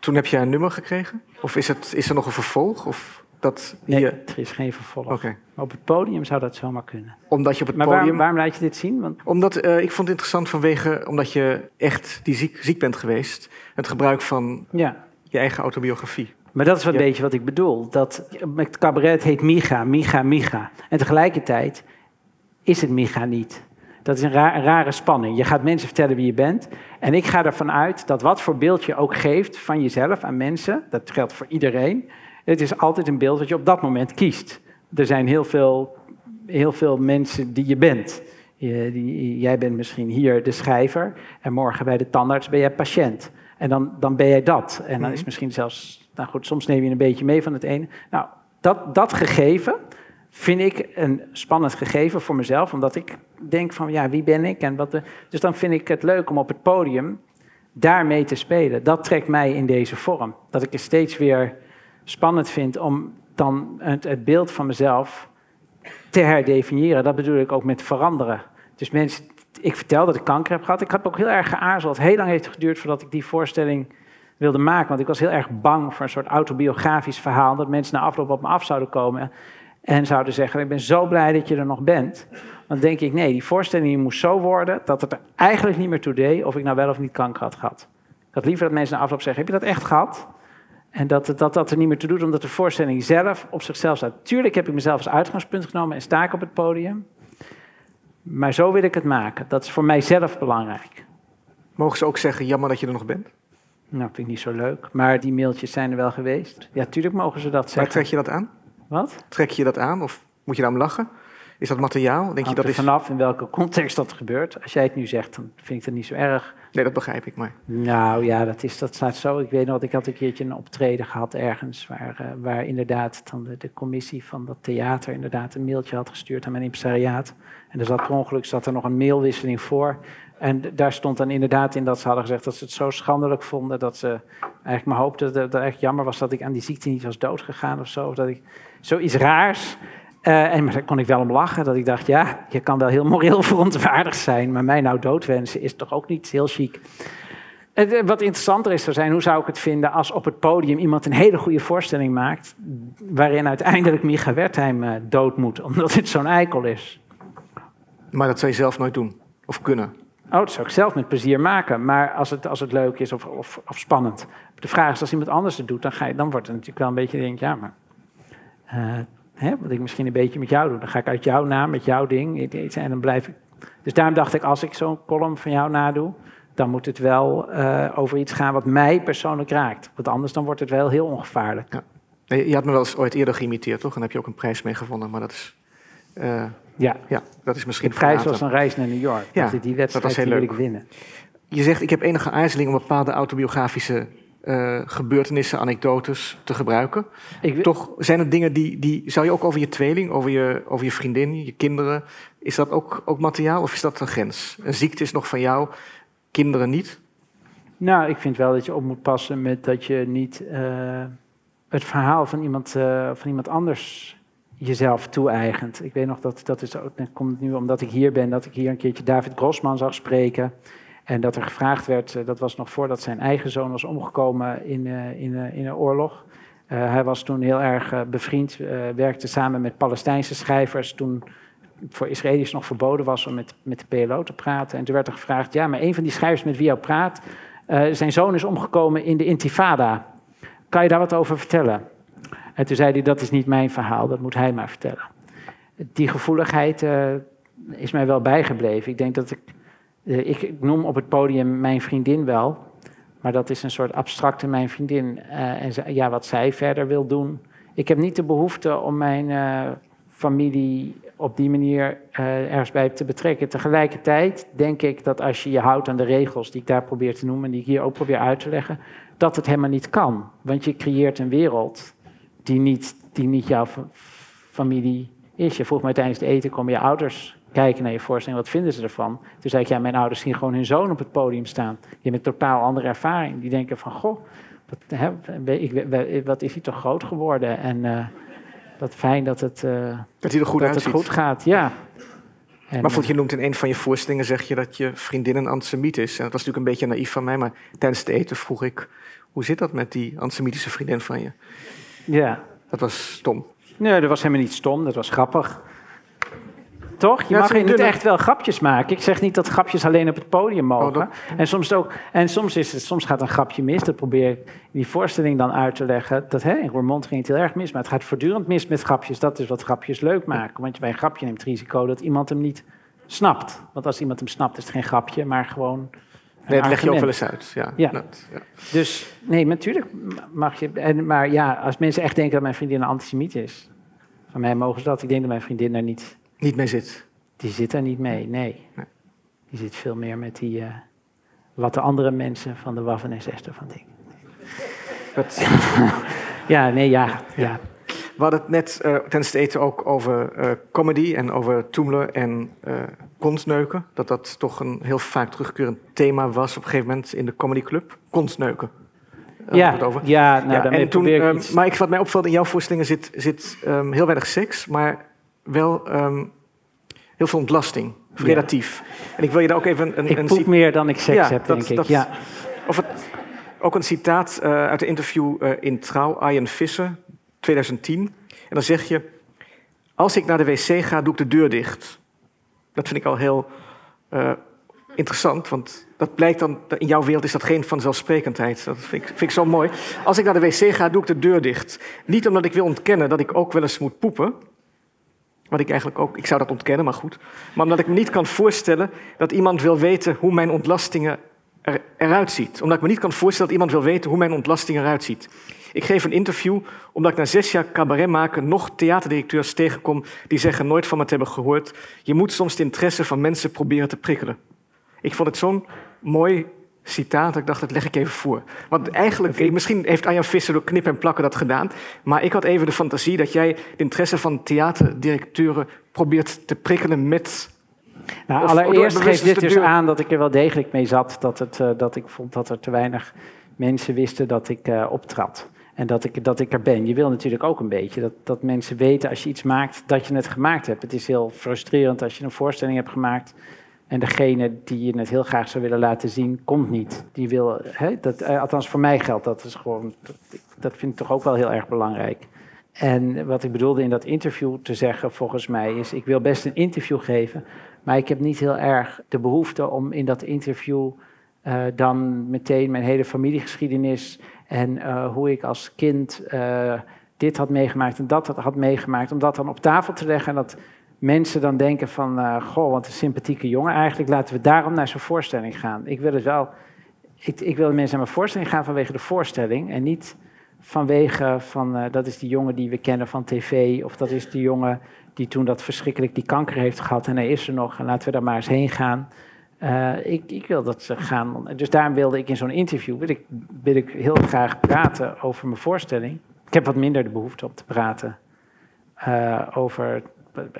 toen heb je een nummer gekregen? Of is, het, is er nog een vervolg? Of dat nee, er is geen vervolg. Okay. Maar op het podium zou dat zomaar kunnen. Omdat je op het maar podium... Waarom, waarom laat je dit zien? Want... Omdat, uh, ik vond het interessant vanwege... omdat je echt die ziek, ziek bent geweest. Het gebruik van ja. je eigen autobiografie. Maar dat is een beetje wat ik bedoel. Dat, het cabaret heet Micha, Micha, Micha. En tegelijkertijd is het Micha niet. Dat is een, een, rare spanning. Je gaat mensen vertellen wie je bent. En ik ga ervan uit dat wat voor beeld je ook geeft van jezelf aan mensen, dat geldt voor iedereen, het is altijd een beeld wat je op dat moment kiest. Er zijn heel veel, heel veel mensen die je bent. Je, die, jij bent misschien hier de schrijver en morgen bij de tandarts ben jij patiënt. En dan, dan ben jij dat. En dan is mhm. misschien zelfs, nou goed, soms neem je een beetje mee van het ene. Nou, dat, dat gegeven vind ik een spannend gegeven voor mezelf, omdat ik denk van, ja, wie ben ik? En wat dus dan vind ik het leuk om op het podium daarmee te spelen. Dat trekt mij in deze vorm. Dat ik het steeds weer spannend vind om dan het, het beeld van mezelf te herdefiniëren. Dat bedoel ik ook met veranderen. Dus mensen ik vertel dat ik kanker heb gehad. Ik heb ook heel erg geaarzeld. Heel lang heeft het geduurd voordat ik die voorstelling wilde maken. Want ik was heel erg bang voor een soort autobiografisch verhaal. Dat mensen na afloop op me af zouden komen. En zouden zeggen, ik ben zo blij dat je er nog bent. Dan denk ik, nee, die voorstelling moest zo worden... dat het er eigenlijk niet meer toe deed of ik nou wel of niet kanker had gehad. Ik had liever dat mensen na afloop zeggen, heb je dat echt gehad? En dat, dat dat er niet meer toe doet, omdat de voorstelling zelf op zichzelf staat. Tuurlijk heb ik mezelf als uitgangspunt genomen en sta ik op het podium. Maar zo wil ik het maken. Dat is voor mijzelf belangrijk. Mogen ze ook zeggen, jammer dat je er nog bent? Nou, vind ik niet zo leuk. Maar die mailtjes zijn er wel geweest. Ja, tuurlijk mogen ze dat zeggen. Maar trek je dat aan? Wat? Trek je dat aan of moet je daarom lachen? Is dat materiaal? Denk je dat is... vanaf in welke context dat gebeurt. Als jij het nu zegt, dan vind ik het niet zo erg. Nee, dat begrijp ik maar. Nou ja, dat, is, dat staat zo. Ik weet nog, ik had een keertje een optreden gehad ergens... waar, uh, waar inderdaad dan de, de, commissie van dat theater inderdaad een mailtje had gestuurd aan mijn impresariaat. En er zat per ongeluk zat er nog een mailwisseling voor... En daar stond dan inderdaad in dat ze hadden gezegd dat ze het zo schandelijk vonden dat ze eigenlijk maar hoopten dat het echt jammer was dat ik aan die ziekte niet was doodgegaan of zo. Of dat ik zoiets raars. Uh, en maar daar kon ik wel om lachen, dat ik dacht, ja, je kan wel heel moreel *laughs* verontwaardigd zijn, maar mij nou doodwensen is toch ook niet heel chic. Uh, wat interessanter is zou zijn, hoe zou ik het vinden als op het podium iemand een hele goede voorstelling maakt, waarin uiteindelijk Micha Wertheim uh, dood moet, omdat het zo'n eikel is. Maar dat zou je zelf nooit doen, of kunnen? Oh, dat zou ik zelf met plezier maken. Maar als het, als het leuk is of, of, spannend. De vraag is, als iemand anders het doet, dan, ga je, dan wordt het natuurlijk wel een beetje, denk ja, maar... Uh, hè, wat ik misschien een beetje met jou doe. Dan ga ik uit jouw naam, met jouw ding. En dan blijf ik... Dus daarom dacht ik, als ik zo'n column van jou nadoe... dan moet het wel uh, over iets gaan wat mij persoonlijk raakt. Want anders dan wordt het wel heel ongevaarlijk. Ja. Je had me wel eens ooit eerder geïmiteerd, toch? En heb je ook een prijs mee gewonnen. Maar dat is... Uh, ja. ja, dat is misschien. De prijs was een reis naar New York. Ja, dat die wedstrijd dat wil ik winnen. Je zegt, ik heb enige aarzeling om bepaalde autobiografische uh, gebeurtenissen, anekdotes te gebruiken. Ik, Toch zijn het dingen die, die. Zou je ook over je tweeling, over je, over je vriendin, je kinderen. Is dat ook, ook materiaal of is dat een grens? Een ziekte is nog van jou, kinderen niet? Nou, ik vind wel dat je op moet passen met dat je niet uh, het verhaal van iemand, uh, van iemand anders jezelf toe-eigent. Ik weet nog dat dat is ook, dat komt nu omdat ik hier ben, dat ik hier een keertje David Grossman zag spreken. En dat er gevraagd werd, eh, dat was nog voordat zijn eigen zoon was omgekomen in, uh, in, uh, in een oorlog. hij was toen heel erg bevriend, werkte samen met Palestijnse schrijvers. Toen voor Israëli's nog verboden was om met, met de PLO te praten. En toen werd er gevraagd, ja, maar een van die schrijvers met wie jou praat, zijn zoon is omgekomen in de Intifada. Kan je daar wat over vertellen? En toen zei hij, dat is niet mijn verhaal, dat moet hij maar vertellen. Die gevoeligheid uh, is mij wel bijgebleven. Ik denk dat ik, uh, ik noem op het podium mijn vriendin wel, maar dat is een soort abstracte mijn vriendin. Uh, en ja, wat zij verder wil doen. Ik heb niet de behoefte om mijn familie op die manier ergens bij te betrekken. Tegelijkertijd denk ik dat als je je houdt aan de regels die ik daar probeer te noemen, die ik hier ook probeer uit te leggen, dat het helemaal niet kan. Want je creëert een wereld die niet, die niet jouw familie is. Je vroeg mij tijdens het eten, komen je ouders kijken naar je voorstelling, wat vinden ze ervan? Toen zei ik, ja, mijn ouders zien gewoon hun zoon op het podium staan. Die hebben een totaal andere ervaring. Die denken van, goh, wat, hè, ik, wat is hij toch groot geworden? En uh, wat fijn dat het, uh, dat hij er goed, dat het goed gaat. Ja. En, maar goed, je noemt in een van je voorstellingen, zeg je dat je vriendin een antisemiet is. En dat was natuurlijk een beetje naïef van mij, maar tijdens het eten vroeg ik, hoe zit dat met die antisemitische vriendin van je? Ja. Dat was stom. Nee, dat was helemaal niet stom, dat was grappig. Toch? Je ja, mag niet echt wel grapjes maken. Ik zeg niet dat grapjes alleen op het podium oh, mogen. En, soms, ook, en soms, is het, soms gaat een grapje mis. Dat probeer ik in die voorstelling dan uit te leggen. Dat, hè, in Roermond ging het heel erg mis. Maar het gaat voortdurend mis met grapjes. Dat is wat grapjes leuk maken. Want bij een grapje neemt het risico dat iemand hem niet snapt. Want als iemand hem snapt, is het geen grapje, maar gewoon Nee, dat leg je ook wel eens uit. Ja, ja. ja. Dus nee, natuurlijk mag je. En, maar ja, als mensen echt denken dat mijn vriendin een antisemiet is, van mij mogen ze dat. Ik denk dat mijn vriendin daar niet. Niet mee zit. Die zit er niet mee, nee. nee. Die zit veel meer met die. Uh, wat de andere mensen van de Waffen SS ervan denken. *laughs* ja, nee, ja. ja. We hadden het net uh, tijdens het eten ook over uh, comedy en over Toemler en uh, konstneuken. Dat dat toch een heel vaak terugkerend thema was op een gegeven moment in de comedyclub. Konstneuken. Ja, het over. ja, nou, ja, en toen, um, Maar ik, wat mij opvalt in jouw voorstellingen zit, zit um, heel weinig seks, maar wel um, heel veel ontlasting. Relatief. Ja. En ik wil je daar ook even een... Ik een, een meer dan ik seks ja, heb, dat, denk ik. Ja. Of het, ook een citaat uh, uit een interview uh, in Trouw, Arjen Visser, 2010. En dan zeg je, als ik naar de wc ga, doe ik de deur dicht. Dat vind ik al heel uh, interessant, want dat blijkt dan, in jouw wereld is dat geen vanzelfsprekendheid. Dat vind ik, vind zo mooi. Als ik naar de wc ga, doe ik de deur dicht. Niet omdat ik wil ontkennen dat ik ook wel eens moet poepen. Wat ik eigenlijk ook, ik zou dat ontkennen, maar goed. Maar omdat ik me niet kan voorstellen dat iemand wil weten hoe mijn ontlastingen er, eruit ziet. Omdat ik me niet kan voorstellen dat iemand wil weten hoe mijn ontlasting eruit ziet. Ik geef een interview omdat ik na zes jaar cabaret maken nog theaterdirecteurs tegenkom die zeggen nooit van me te hebben gehoord. Je moet soms de interesse van mensen proberen te prikkelen. Ik vond het zo'n mooi citaat dat ik dacht, dat leg ik even voor. Want eigenlijk, misschien heeft Arjan Visser door knip en plakken dat gedaan. Maar ik had even de fantasie dat jij de interesse van theaterdirecteuren probeert te prikkelen met nou, allereerst geeft dit dus aan dat ik er wel degelijk mee zat. Dat, het, uh, dat ik vond dat er te weinig mensen wisten dat ik uh, optrad. En dat ik, dat ik er ben. Je wil natuurlijk ook een beetje dat, dat mensen weten als je iets maakt, dat je het gemaakt hebt. Het is heel frustrerend als je een voorstelling hebt gemaakt en degene die je het heel graag zou willen laten zien, komt niet. Die wil, hè, dat, eh, althans voor mij geldt dat. Is gewoon, dat, dat vind ik toch ook wel heel erg belangrijk. En wat ik bedoelde in dat interview te zeggen, volgens mij, is: ik wil best een interview geven, maar ik heb niet heel erg de behoefte om in dat interview uh, dan meteen mijn hele familiegeschiedenis en uh, hoe ik als kind uh, dit had meegemaakt en dat had meegemaakt, om dat dan op tafel te leggen en dat mensen dan denken van, goh, wat een sympathieke jongen eigenlijk, laten we daarom naar zo'n voorstelling gaan. Ik wil het wel, ik, ik wil mensen naar mijn voorstelling gaan vanwege de voorstelling en niet vanwege van, uh, dat is die jongen die we kennen van tv, of dat is die jongen die toen dat verschrikkelijk die kanker heeft gehad en hij is er nog en laten we daar maar eens heen gaan. Uh, ik, ik, wil dat ze gaan. Dus daarom wilde ik in zo'n interview wil ik, wil ik heel graag praten over mijn voorstelling. Ik heb wat minder de behoefte om te praten uh, over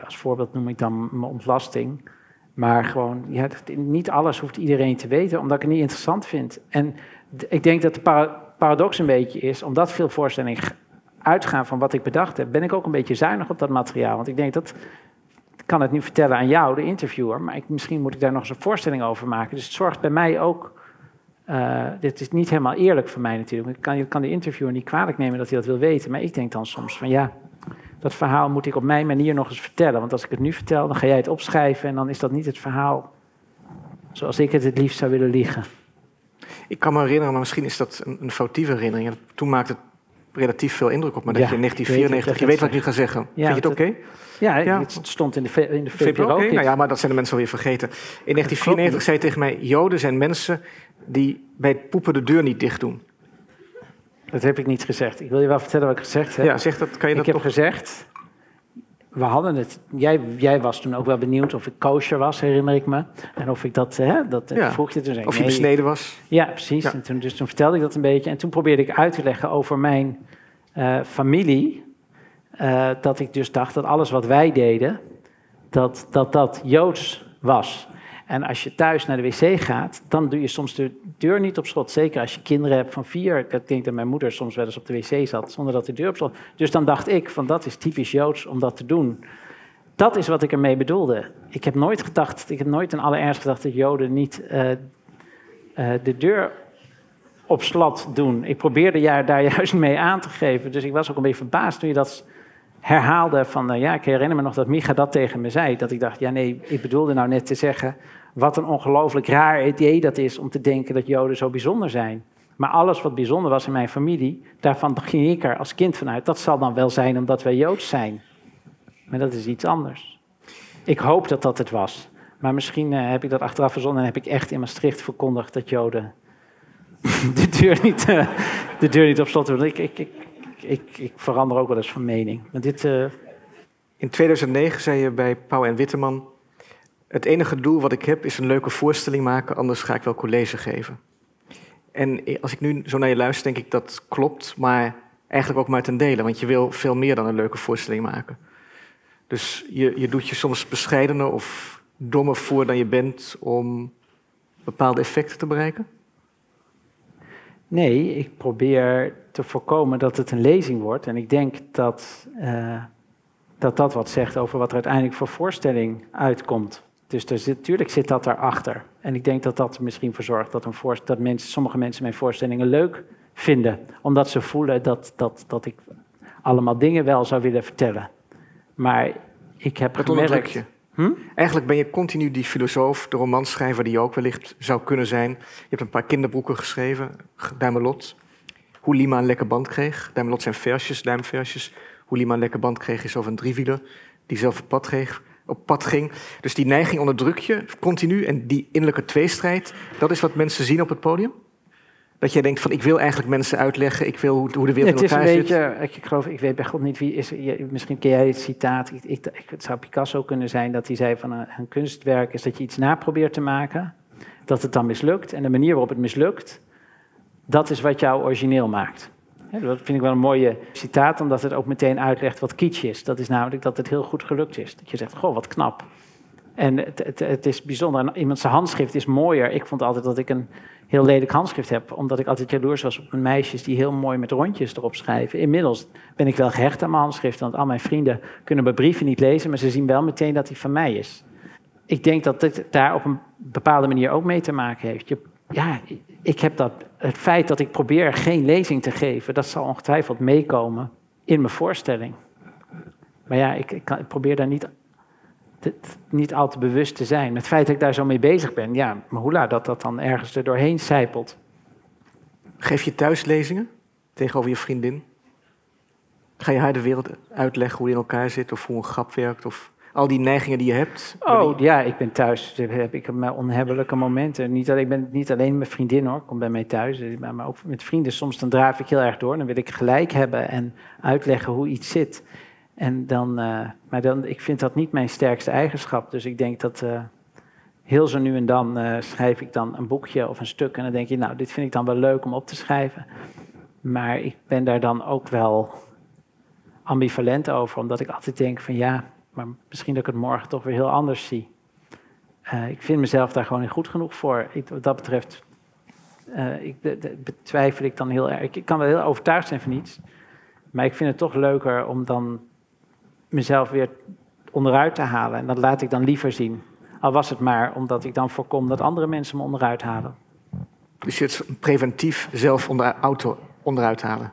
als voorbeeld noem ik dan mijn ontlasting. Maar gewoon, ja, niet alles hoeft iedereen te weten, omdat ik het niet interessant vind. En ik denk dat de paradox een beetje is, omdat veel voorstellingen uitgaan van wat ik bedacht heb, ben ik ook een beetje zuinig op dat materiaal. Want ik denk dat, ik kan het nu vertellen aan jou, de interviewer, maar misschien moet ik daar nog eens een voorstelling over maken. Dus het zorgt bij mij ook, uh, dit is niet helemaal eerlijk voor mij natuurlijk. Ik kan, kan de interviewer niet kwalijk nemen dat hij dat wil weten, maar ik denk dan soms van ja, dat verhaal moet ik op mijn manier nog eens vertellen. Want als ik het nu vertel, dan ga jij het opschrijven en dan is dat niet het verhaal zoals ik het het liefst zou willen liggen. Ik kan me herinneren, maar misschien is dat een, een foutieve herinnering. Toen maakte het relatief veel indruk op me. Dat je in 1994, je weet wat ik nu ga zeggen. Ja, Vind je het oké? Ja, ja, het stond in de, in de VPRO. Okay. Nou ja, maar dat zijn de mensen alweer vergeten. In 1994 zei tegen mij, Joden zijn mensen die bij het poepen de deur niet dicht doen. Dat heb ik niet gezegd. Ik wil je wel vertellen wat ik gezegd heb. Ja, zeg dat, kan je dat ik heb gezegd, we hadden het. Jij, jij was toen ook wel benieuwd of ik kosher was, herinner ik me. En of ik dat, hè, dat ja. vroeg je toen. of je besneden was. Ja, precies. En toen, dus toen vertelde ik dat een beetje. En toen probeerde ik uit te leggen over mijn uh, familie. Uh, dat ik dus dacht dat alles wat wij deden, dat dat, dat Joods was. En als je thuis naar de wc gaat, dan doe je soms de deur niet op slot. Zeker als je kinderen hebt van vier. Ik denk dat mijn moeder soms wel eens op de wc zat zonder dat de deur op slot. Dus dan dacht ik van dat is typisch Joods om dat te doen. Dat is wat ik ermee bedoelde. Ik heb nooit gedacht, ik heb nooit in alle ernst gedacht dat Joden niet uh, uh, de deur op slot doen. Ik probeerde daar *laughs* juist mee aan te geven. Dus ik was ook een beetje verbaasd toen je dat herhaalde van, uh, ja, ik herinner me nog dat Micha dat tegen me zei. Dat ik dacht, ja nee, ik bedoelde nou net te zeggen, wat een ongelooflijk raar idee dat is om te denken dat Joden zo bijzonder zijn. Maar alles wat bijzonder was in mijn familie, daarvan ging ik er als kind vanuit. Dat zal dan wel zijn omdat wij Joods zijn. Maar dat is iets anders. Ik hoop dat dat het was. Maar misschien uh, heb ik dat achteraf verzonnen en heb ik echt in Maastricht verkondigd dat Joden *laughs* de deur niet, uh, de deur niet op slot ik, ik, ik, ik verander ook wel eens van mening. Maar dit, uh... In 2009 zei je bij Pauw en Witteman... het enige doel wat ik heb is een leuke voorstelling maken... anders ga ik wel college geven. En als ik nu zo naar je luister, denk ik dat klopt... maar eigenlijk ook maar ten dele. Want je wil veel meer dan een leuke voorstelling maken. Dus je, je doet je soms bescheidener of dommer voor dan je bent... om bepaalde effecten te bereiken? Nee, ik probeer te voorkomen dat het een lezing wordt. En ik denk dat, uh, dat dat wat zegt over wat er uiteindelijk voor voorstelling uitkomt. Dus er zit, natuurlijk zit dat daarachter. En ik denk dat dat er misschien voor zorgt dat, een voor, dat mensen, sommige mensen mijn voorstellingen leuk vinden. Omdat ze voelen dat, dat, dat ik allemaal dingen wel zou willen vertellen. Maar ik heb dat gemerkt... Hm? Eigenlijk ben je continu die filosoof, de romanschrijver die je ook wellicht zou kunnen zijn. Je hebt een paar kinderboeken geschreven, Duimelot. Hoe Lima een lekker band kreeg. Duimelot zijn versjes, duimversjes. Hoe Lima een lekker band kreeg is over een driewieler die zelf het pad kreeg. op pad ging. Dus die neiging onderdruk je continu en die innerlijke tweestrijd, dat is wat mensen zien op het podium? Dat jij denkt van ik wil eigenlijk mensen uitleggen, ik wil hoe, de wereld in elkaar zit. Het is een beetje, ik, geloof, ik weet bij God niet wie is. Misschien ken jij het citaat. Ik, ik, het zou Picasso kunnen zijn dat hij zei van een, een kunstwerk is dat je iets naprobeert te maken, dat het dan mislukt en de manier waarop het mislukt, dat is wat jou origineel maakt. dat vind ik wel een mooie citaat, omdat het ook meteen uitlegt wat kitsch is. Dat is namelijk dat het heel goed gelukt is. Dat je zegt, goh, wat knap. En het, het, het is bijzonder. Iemand zijn handschrift is mooier. Ik vond altijd dat ik een heel lelijk handschrift heb, omdat ik altijd jaloers was op meisjes die heel mooi met rondjes erop schrijven. Inmiddels ben ik wel gehecht aan mijn handschrift, want al mijn vrienden kunnen mijn brieven niet lezen, maar ze zien wel meteen dat die van mij is. Ik denk dat dit daar op een bepaalde manier ook mee te maken heeft. Je, ja, ik heb dat, het feit dat ik probeer geen lezing te geven, dat zal ongetwijfeld meekomen in mijn voorstelling. Maar ja, ik, ik, probeer daar niet niet al te bewust te zijn. Het feit dat ik daar zo mee bezig ben, ja, maar hoe laat dat dat dan ergens er doorheen zijpelt. Geef je thuislezingen tegenover je vriendin? Ga je haar de wereld uitleggen hoe je in elkaar zit of hoe een grap werkt? Of al die neigingen die je hebt? Oh ja, ik ben thuis. Heb ik mijn onhebbelijke momenten. Niet alleen, ik ben niet alleen mijn vriendin hoor, kom bij mij thuis. Maar ook met vrienden. Soms dan draaf ik heel erg door. Dan wil ik gelijk hebben en uitleggen hoe iets zit. En dan, uh, maar dan, ik vind dat niet mijn sterkste eigenschap. Dus ik denk dat uh, heel zo nu en dan uh, schrijf ik dan een boekje of een stuk. En dan denk je, nou, dit vind ik dan wel leuk om op te schrijven. Maar ik ben daar dan ook wel ambivalent over. Omdat ik altijd denk van ja, maar misschien dat ik het morgen toch weer heel anders zie. ik vind mezelf daar gewoon niet goed genoeg voor. Ik, wat dat betreft ik, de, de, betwijfel ik dan heel erg. Ik kan wel heel overtuigd zijn van iets. Maar ik vind het toch leuker om dan mezelf weer onderuit te halen. En dat laat ik dan liever zien. Al was het maar omdat ik dan voorkom dat andere mensen me onderuit halen. Dus je het preventief zelf onder, auto onderuit halen?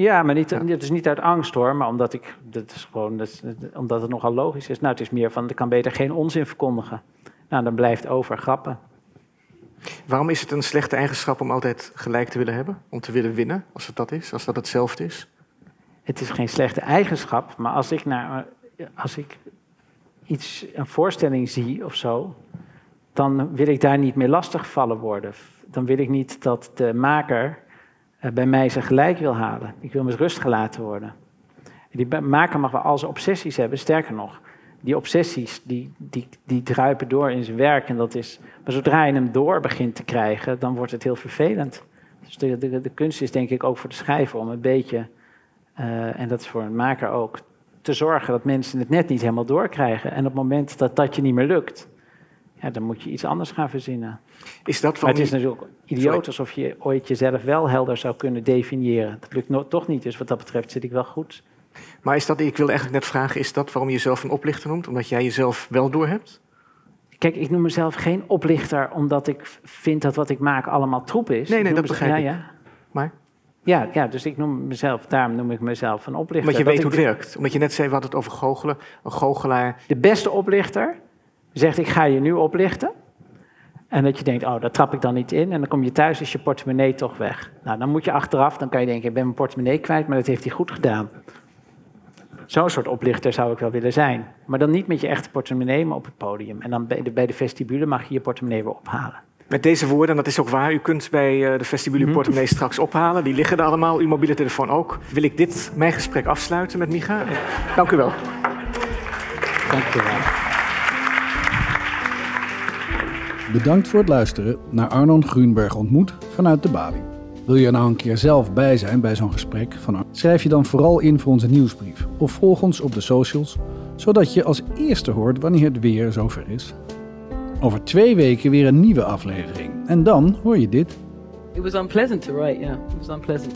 Ja, maar niet, het is niet uit angst hoor, maar omdat, ik, dat is gewoon, dat omdat het nogal logisch is. Nou, het is meer van, ik kan beter geen onzin verkondigen. Nou, dan blijft over grappen. Waarom is het een slechte eigenschap om altijd gelijk te willen hebben? Om te willen winnen, als het dat is, als dat hetzelfde is? het is geen slechte eigenschap, maar als ik, naar, als ik iets, een voorstelling zie of zo, dan wil ik daar niet meer lastiggevallen worden. Dan wil ik niet dat de maker bij mij zijn gelijk wil halen. Ik wil met rust gelaten worden. Die maker mag wel al zijn obsessies hebben, sterker nog. Die obsessies die, die, die druipen door in zijn werk. En dat is, maar zodra je hem door begint te krijgen, dan wordt het heel vervelend. Dus de, de, kunst is denk ik ook voor de schrijver om een beetje uh, en dat is voor een maker ook, te zorgen dat mensen het net niet helemaal doorkrijgen. En op het moment dat dat je niet meer lukt, ja, dan moet je iets anders gaan verzinnen. Is dat maar het is natuurlijk idioot alsof je ooit jezelf wel helder zou kunnen definiëren. Dat lukt toch niet, dus wat dat betreft zit ik wel goed. Maar is dat, ik wil eigenlijk net vragen, is dat waarom je jezelf een oplichter noemt? Omdat jij jezelf wel doorhebt? Kijk, ik noem mezelf geen oplichter omdat ik vind dat wat ik maak allemaal troep is. Nee, nee, dat begrijp ik. Ja, ja. Maar? Ja, ja, dus ik noem mezelf, daarom noem ik mezelf een oplichter. Omdat je weet hoe het werkt. Omdat je net zei, we hadden het over goochelen. Een goochelaar. De beste oplichter zegt, ik ga je nu oplichten. En dat je denkt, oh, daar trap ik dan niet in. En dan kom je thuis, is je portemonnee toch weg. Nou, dan moet je achteraf, dan kan je denken, ik ben mijn portemonnee kwijt, maar dat heeft hij goed gedaan. Zo'n soort oplichter zou ik wel willen zijn. Maar dan niet met je echte portemonnee, maar op het podium. En dan bij de, bij de vestibule mag je je portemonnee weer ophalen. Met deze woorden, en dat is ook waar, u kunt bij eh, de vestibule mm portemonnee straks ophalen. Die liggen er allemaal, uw mobiele telefoon ook. Wil ik dit, mijn gesprek afsluiten met Micha? Dank u wel. Dank u wel. Bedankt voor het luisteren naar Arnon Grunberg ontmoet vanuit de Bali. Wil je er nou een keer zelf bij zijn bij zo'n gesprek? Van Schrijf je dan vooral in voor onze nieuwsbrief of volg ons op de socials, zodat je als eerste hoort wanneer het weer zover is. Over twee weken weer een nieuwe aflevering. En dan hoor je dit. It was unpleasant to write, yeah. It was unpleasant.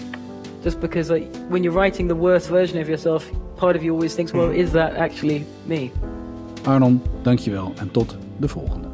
Just because like, when you're writing the worst version of yourself, part of you always thinks, well, is that actually me? Arnon, dankjewel en tot de volgende.